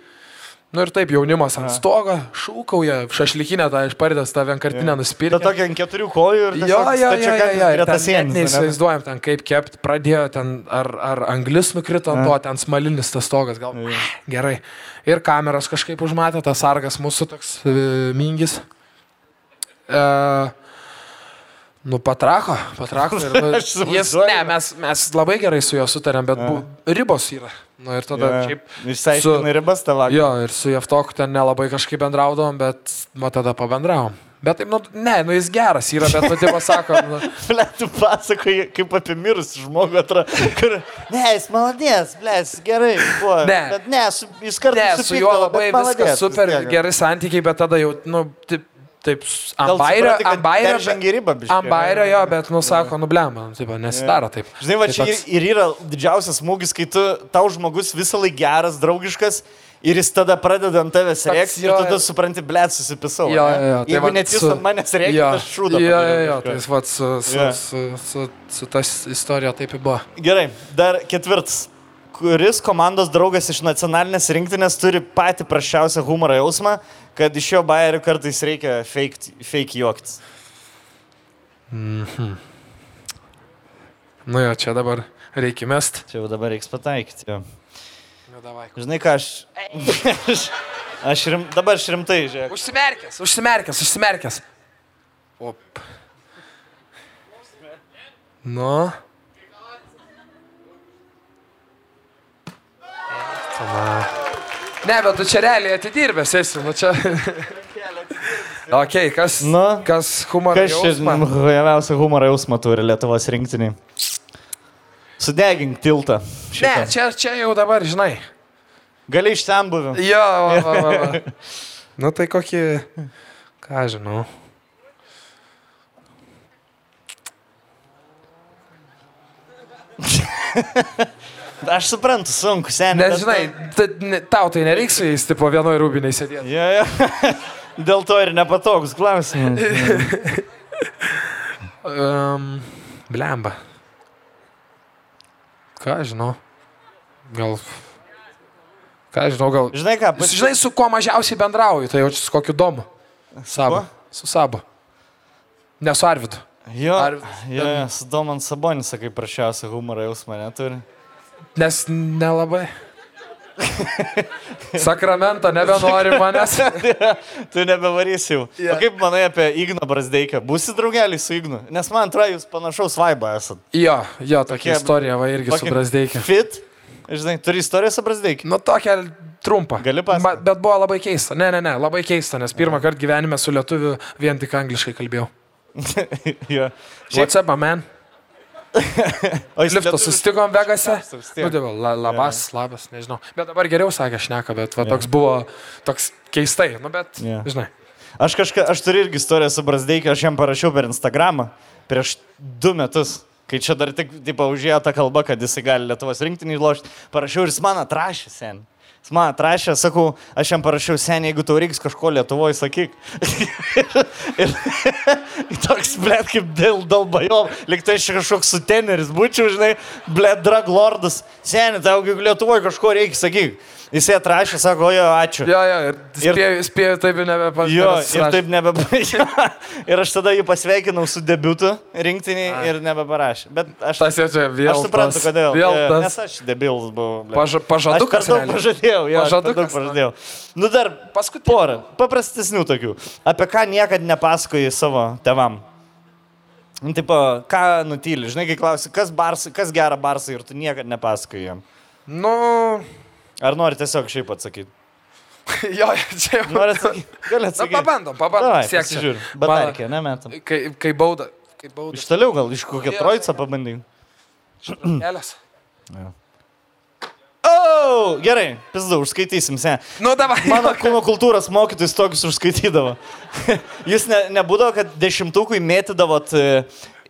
Nu ir taip, jaunimas ant stogo, šūkauja, šašlikinę tą išpardęs, tą vienkartinę Ta nusipirkę. tokia ant keturių kojų ir Jo, jo, jo, jo, jo, ir sienos. ane? Neįsivaizduojam ten, kaip kept, pradėjo ten, ar, ar anglis nukrito ant to, ten smalinis tas stogas, gal. Gerai. Ir kameros kažkaip užmatė, tas sargas mūsų toks e, mingis. E, nu, patrako, patrako. Ir, nu, jis, ne, mes, mes labai gerai su juo sutarėm, bet bu, ribos yra. Nu, ir tada Jo. šiaip. Išsiaiškinai ribas tavo. Jo, ir su Jeftoku ten nelabai kažkaip bendraudavom, bet man tada pabendravom. Bet taip, nu, ne, nu jis geras yra, bet nu, tai pasako, nu, Ble, tu pasakoji kaip apie mirusį žmogų atrodo. Kur... Ne, jis maladės, ble, jis gerai buvo. Ne. Bet ne, su, jis kartu ne, su juo labai viskas super gerai santykiai, bet tada jau, nu, taip, taip ant bairio, ant bairio, Žengi ribą, biškai. ant bairio jo, bet, nu, sako, nu, blem, nu, taip, nesidaro taip. Žinai, va Tai čia ir, toks- ir yra didžiausias smūgis, kai tu, tau žmogus visą laiką geras, draugiškas. Ir jis tada pradeda ant tavęs rėkti ir tada supranti, blėt, susipisau. Jo, jo, jo. tai Jeigu vat net jis su- ant manęs tai aš šūdą. Jo, jo, jo, tai jis, vat, su, su, Jo. su, su, su tas istorija taip ir buvo. Gerai, dar ketvirtas. Kuris komandos draugas iš nacionalinės rinktinės turi patį prašiausią humoro jausmą, kad iš jo bairių kartais reikia fake, fake juoktis. Nu jo, čia dabar reikia mest. Čia jau dabar reiks pataikyti. Jo. Nu, davai. Žinai ką, aš... aš, aš rim, dabar aš rimtai, žiūrėk. Užsimerkęs, užsimerkęs, užsimerkęs. Op. Nu. Tama. Ne, bet tu čia realiai atidirbęs esi, nu čia. ok, kas, Nu? kas humoro Kas čia jausmą? žemiausią humoro jausmą turi Lietuvos rinktiniai? Sudegink tiltą. Ne, šitą. čia, čia jau dabar, žinai. Gali iš ten buvę. Jo, va, va, va, va. Nu tai kokį, ką žinau. Aš suprantu, sunku, seniai. Nes, žinai, tau tai nereiks su jais, tipo, vienoje rūbiniai sėdėti. Ja, ja. Dėl to ir nepatogus klausimas. Um, blemba. Ką žinau? Gal. Ką žinau, gal. Žinai ką, pas... Žinai, su kuo mažiausiai bendrauju, tai jaučiu su kokiu domu. Savo. Su Sabu. Ne su Arvidu. Jo, Ar- jo, jo, su Doman Sabonis, sakai, prašiausią humorą jausmą neturi. Nes nelabai. Sakramento nebenori manęs. tu nebevarysi jau. Jo. O kaip manai apie Igną Brasdeiką? Būsi draugelį su Ignu? Nes man atrodo, jūs panašaus vaibą esat. Jo, jo, tokia Tokie- istorija, va irgi su Brasdeikė. Fit. Žinai, turi istoriją su Brasdeikiu. Nu, tokia trumpa. Gali pasakot? Ma- Bet buvo labai keista. Ne, ne, ne, labai keista, nes pirmą kartą gyvenime su lietuviu vien tik angliškai kalbėjau. jo. Šiaip- What's up, man? O jis lietuvis- susitikom Vegase. vis tiek. Nu, tai la, labas, labas, nežinau. Bet dabar geriau sakė šneka, bet va, toks buvo toks keistai. Nu, bet, Jo. žinai. Aš kažką, aš turiu irgi istoriją su Brasdeikiu, aš jam parašiau per Instagramą prieš du metus. Kai čia dar tik, taip, užėjo ta kalba, kad jisai gali Lietuvos rinktinį lošti, parašiau ir jis man atrašė sen. Jis man atrašė, sakau, aš jam parašiau sen, jeigu tau reiks kažko Lietuvoje, sakyk. ir toks, blėt, kaip dėl dalbajo, lyg tai aš kažkoks suteneris būčiau, žinai, blėt, drag lordas. Sen, tau jeigu Lietuvoje kažko reikia, sakyk. Jisai atrašė, sako, jo, ačiū. Jo, jo, ir spėjau, spėjau taip ir nebepasakyti. Jo, ir taip nebeparašė. ir aš tada jį pasveikinau su debiutu rinktiniai ir nebeparašė. Bet aš, Tas jau čia vėl. aš suprantu, tas- kodėl. Vėl tas. Nes aš debilas buvau. Paža, Aš per pažadukas. daug pažadėjau, jo, per daug pažadėjau. Nu dar Paskutinį. porą, paprastesnių tokių. Apie ką niekada nepasakoji savo tevam. Nu, tipo, ką nutyli, žinai, kai klausi, kas, barsai, kas gera barsai ir tu niekada nepasakoji jam. Nu, Ar nori tiesiog šiaip atsakyti? jo, čia jau. Nori atsakyti? Gali Na, atsakyti. pabandom, pabandom. Čia. pasižiūrim. Mano- Batarkė, nemetam. Kai, kai bauda. Kai bauda. Iš toliau gal, iš kokią trojicą pabandai. Kelias. O, gerai, pizdu, užskaitysim, se. Nu, davai. Mano kūno kultūros mokytojus tokius užskaitydavo. Jūs ne, nebūdavo, kad dešimtukui mėtydavot bu,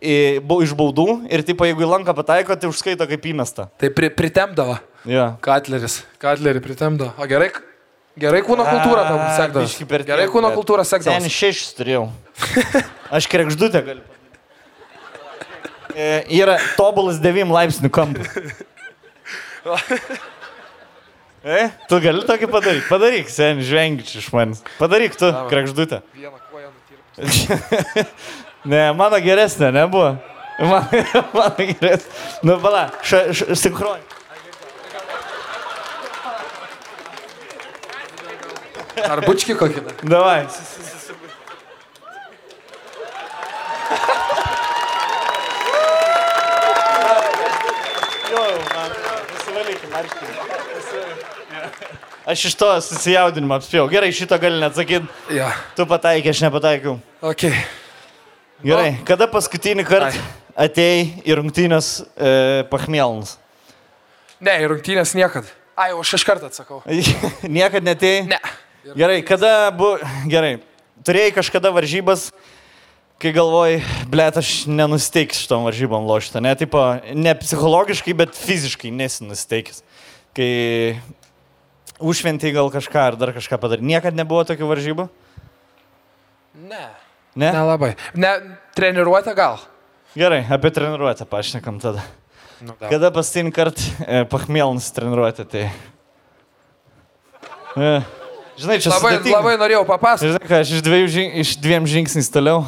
iš baudų ir, tipo, jeigu į lanką pataiko, tai užskaito kaip įmesta. Tai pri, pritemdavo. Jo. Katleris. Katlerį pritemdavo. O gerai, gerai kūno kultūrą tau A, sekdavo. Gerai kūno Sen sekdavo. šešis turėjau. Aš krekždutę galiu. E, yra tobulas 9 laipsnių kampas. E, tu gali tokį padaryti. Padaryk, sen, žvengič iš manęs. Padaryk tu, krekždutę. Vieną koją nutirpti. Ne, mano geresnė nebuvo. Man, mano geresnė. Nu, pala, sinchron. Ar bučki kokį? Davai. Aš iš to susijaudinimą apspėjau. Gerai, šito gali neatsakyti. Jo. Tu pataikė, aš nepataikiau. Ok. Gerai, kada paskutinį kartą atėjai į rungtynės e, pachmėlnus? Ne, į rungtynės niekad. Ai, aš iš karto atsakau. Niekad netėjai? Ne. Gerai, kada buvo... Gerai, turėjai kažkada varžybas, kai galvoj, blėt, aš nenusteiksiu šitom varžybom lošti, ne, tipo, ne psichologiškai, bet fiziškai nesinusteikęs. Kai užšventėjai gal kažką ar dar kažką padarė. Niekad nebuvo tokių varžybų? Ne. Ne? Nelabai. Ne, treniruotę gal. Gerai, apie treniruotę pašnekam tada. Nu, da. Kada pastin kart e, pachmėlnus treniruotę, tai... E, žinai, čia Labai, sudėtinga. labai norėjau papasakoti. Žinai, ką, aš iš, dviejų, iš dviem žingsniais toliau.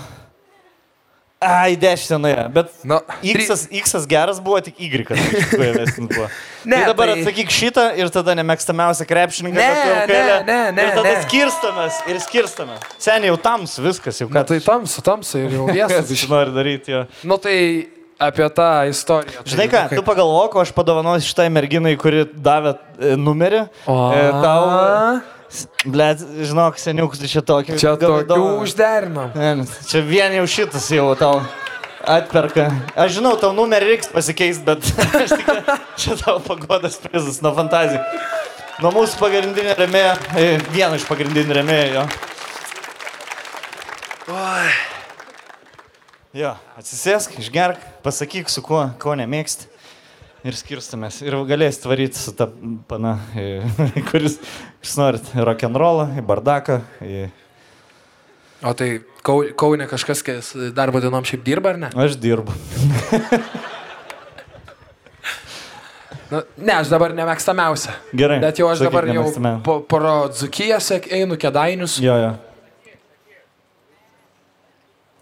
Ai, dešinė, bet Nu, X, X geras buvo, tik Y. buvo. Ne, tai dabar tai- atsakyk šitą ir tada nemėgstamiausią krepšininką. Ne, ne, ne, ne, Ir tada ne. skirstamės ir skirstamės. Seniai jau tamsu viskas, jau Na, ką tai tamsu, tamsu ir jau viesas. iš nori daryti jo. Nu, tai apie tą istoriją. tai Žinai ką, nu, tu pagalvok, o aš padovanosiu šitai merginai, kuri davė e, numerį. O, E, tau, blėt, žinok, seniukus čia tokį. Čia tokių. Ne, Čia vien jau šitas jau tau atperka. Aš žinau, tau numerį reiks pasikeisti, bet tik, čia tau pagodas prizas nuo fantazijų. Nuo mūsų pagrindinio remėjo, vieno iš pagrindinių remėjo jo. Jo, atsisėsk, išgerk, pasakyk, su kuo, ko nemėgsti. Ir skirstamės. Ir galėsit varyti su ta pana, e, kuris, jūs norit, rock'n'rollą, į bardaką, į... O tai Kau- Kaune kažkas, kas darbo dienom šiaip dirba, ar ne? Aš dirbu. Nu, ne, aš dabar nemėgstamiausia. Gerai. Bet jau aš dabar jau po, pro Dzukiją sek, einu kedainius. Jo, jo.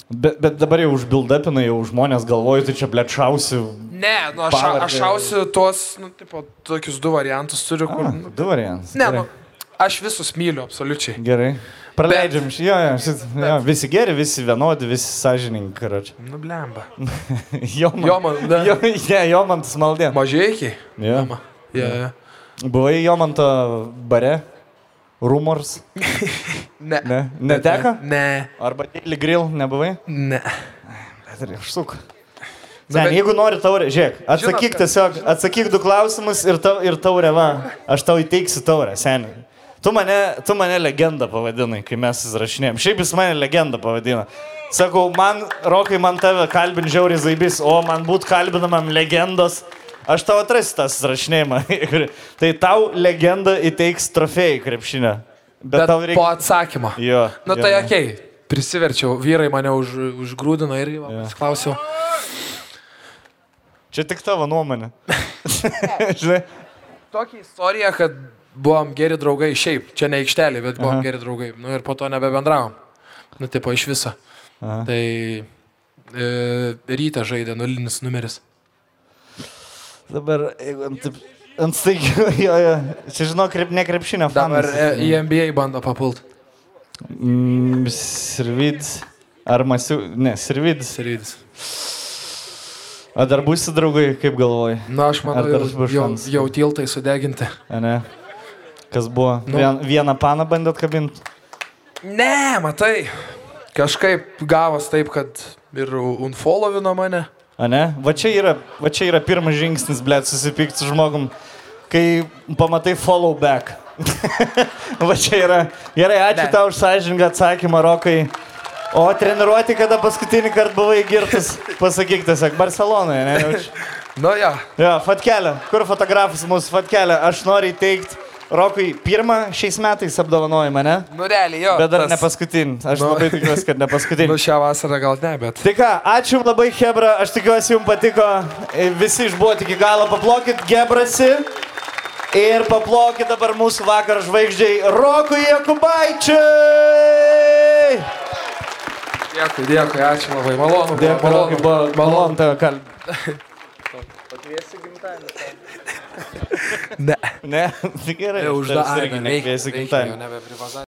Bet, bet dabar jau užbildapina, jau žmonės galvoja, tai čia blėčiausi. Ne, nu, aš, Pavardę. aš šausiu tuos, nu, tipo, tokius du variantus turiu, kur... Nu, Du variantus. ne, Gerai. nu, aš visus myliu, absoliučiai. Gerai. Praleidžiam šį, jo, jo, šit, jo, visi geri, visi vienodi, visi sąžininkai, karoči. Nu, blemba. Jo, man. Jo, man, ne. Jo, ne, jo man tas maldė. Mažiekiai. Jo. Ja, ja. Buvai jo man to bare? Rumors? Ne. Ne. Neteko? Ne. Arba Daily Grill nebuvai? Ne. Bet ir. Nu, Sen, bet- jeigu nori taurę, žiūrėk, atsakyk Žinot, tiesiog, atsakyk du klausimus ir, tau, ir taurę, va, aš tau įteiksiu taurę, seniai. Tu mane, tu mane legendą pavadinai, kai mes įsirašinėjom. Šiaip jis mane legendą pavadina. Sakau, man, Rokai, man tave kalbin žiauriai zaibys, o man būt kalbinamam legendos. Aš tau atrasiu tą įsirašinėjimą. tai tau legenda įteiks trofėjai krepšinę. Bet, Bet tau po reikia... atsakymo. Jo. Nu jo, tai okei, okay. prisiverčiau, vyrai mane už, užgrūdino ir klausiau. Čia tik tavo nuomonė. Žinai? Tokia istorija, kad buvom geri draugai šiaip, čia ne aikštelė, bet buvom Aha. geri draugai. Nu ir po to nebebendravom. Nu, tipo iš viso. Aha. Tai e, ryte žaidė nulinis numeris. Dabar, jeigu ant, ant staigių, jo, jo. Čia žinau, krep, ne krepšinio Dabar fanas. e, į NBA bando papult. Mm, Sirvid. Ar masiu. Ne, Sirvid. Sirydis. O dar būsi draugai, kaip galvoji? Na, aš manau, jau, jau, jau tiltai sudeginti. A ne? Kas buvo? Nu. Vien, vieną paną bandėt kabinti? Ne, matai. Kažkaip gavos taip, kad ir unfollowino mane. A ne? Va čia yra, va čia yra pirmas žingsnis, blėt, susipykti su žmogum, kai pamatai follow back. va čia yra. Gerai, ačiū tau už sąžiningą atsakymą, Rokai. O treniruoti, kada paskutinį kartą buvai girtas, pasakyk tiesiog, Barcelonoje, ne? Čia. Nu jo, Jo, Fatkelė, kur fotografas mūsų Fatkelė, aš noriu įteikti Rokui pirmą šiais metais apdovanojimą, ne? nu realiai jo. Bet dar tas- ne paskutinį. Aš Nu. labai tikiuosi, kad ne paskutinį. Nu šią vasarą gal ne, bet. Tai ką, ačiū Jums labai, Hebra, aš tikiuosi Jums patiko, E, visi išbuoti iki galo, paplokit Gebrasi ir paplokit dabar mūsų vakar žvaigždžiai Rokui Jakubaičiui! Dėkui, dėkui, ačiū labai, malonu. Dėkui, Rokai, buvo malonu tave kalbėti. Ne. Ne, gerai. Uždarė, reikia, jau nebeprivaza.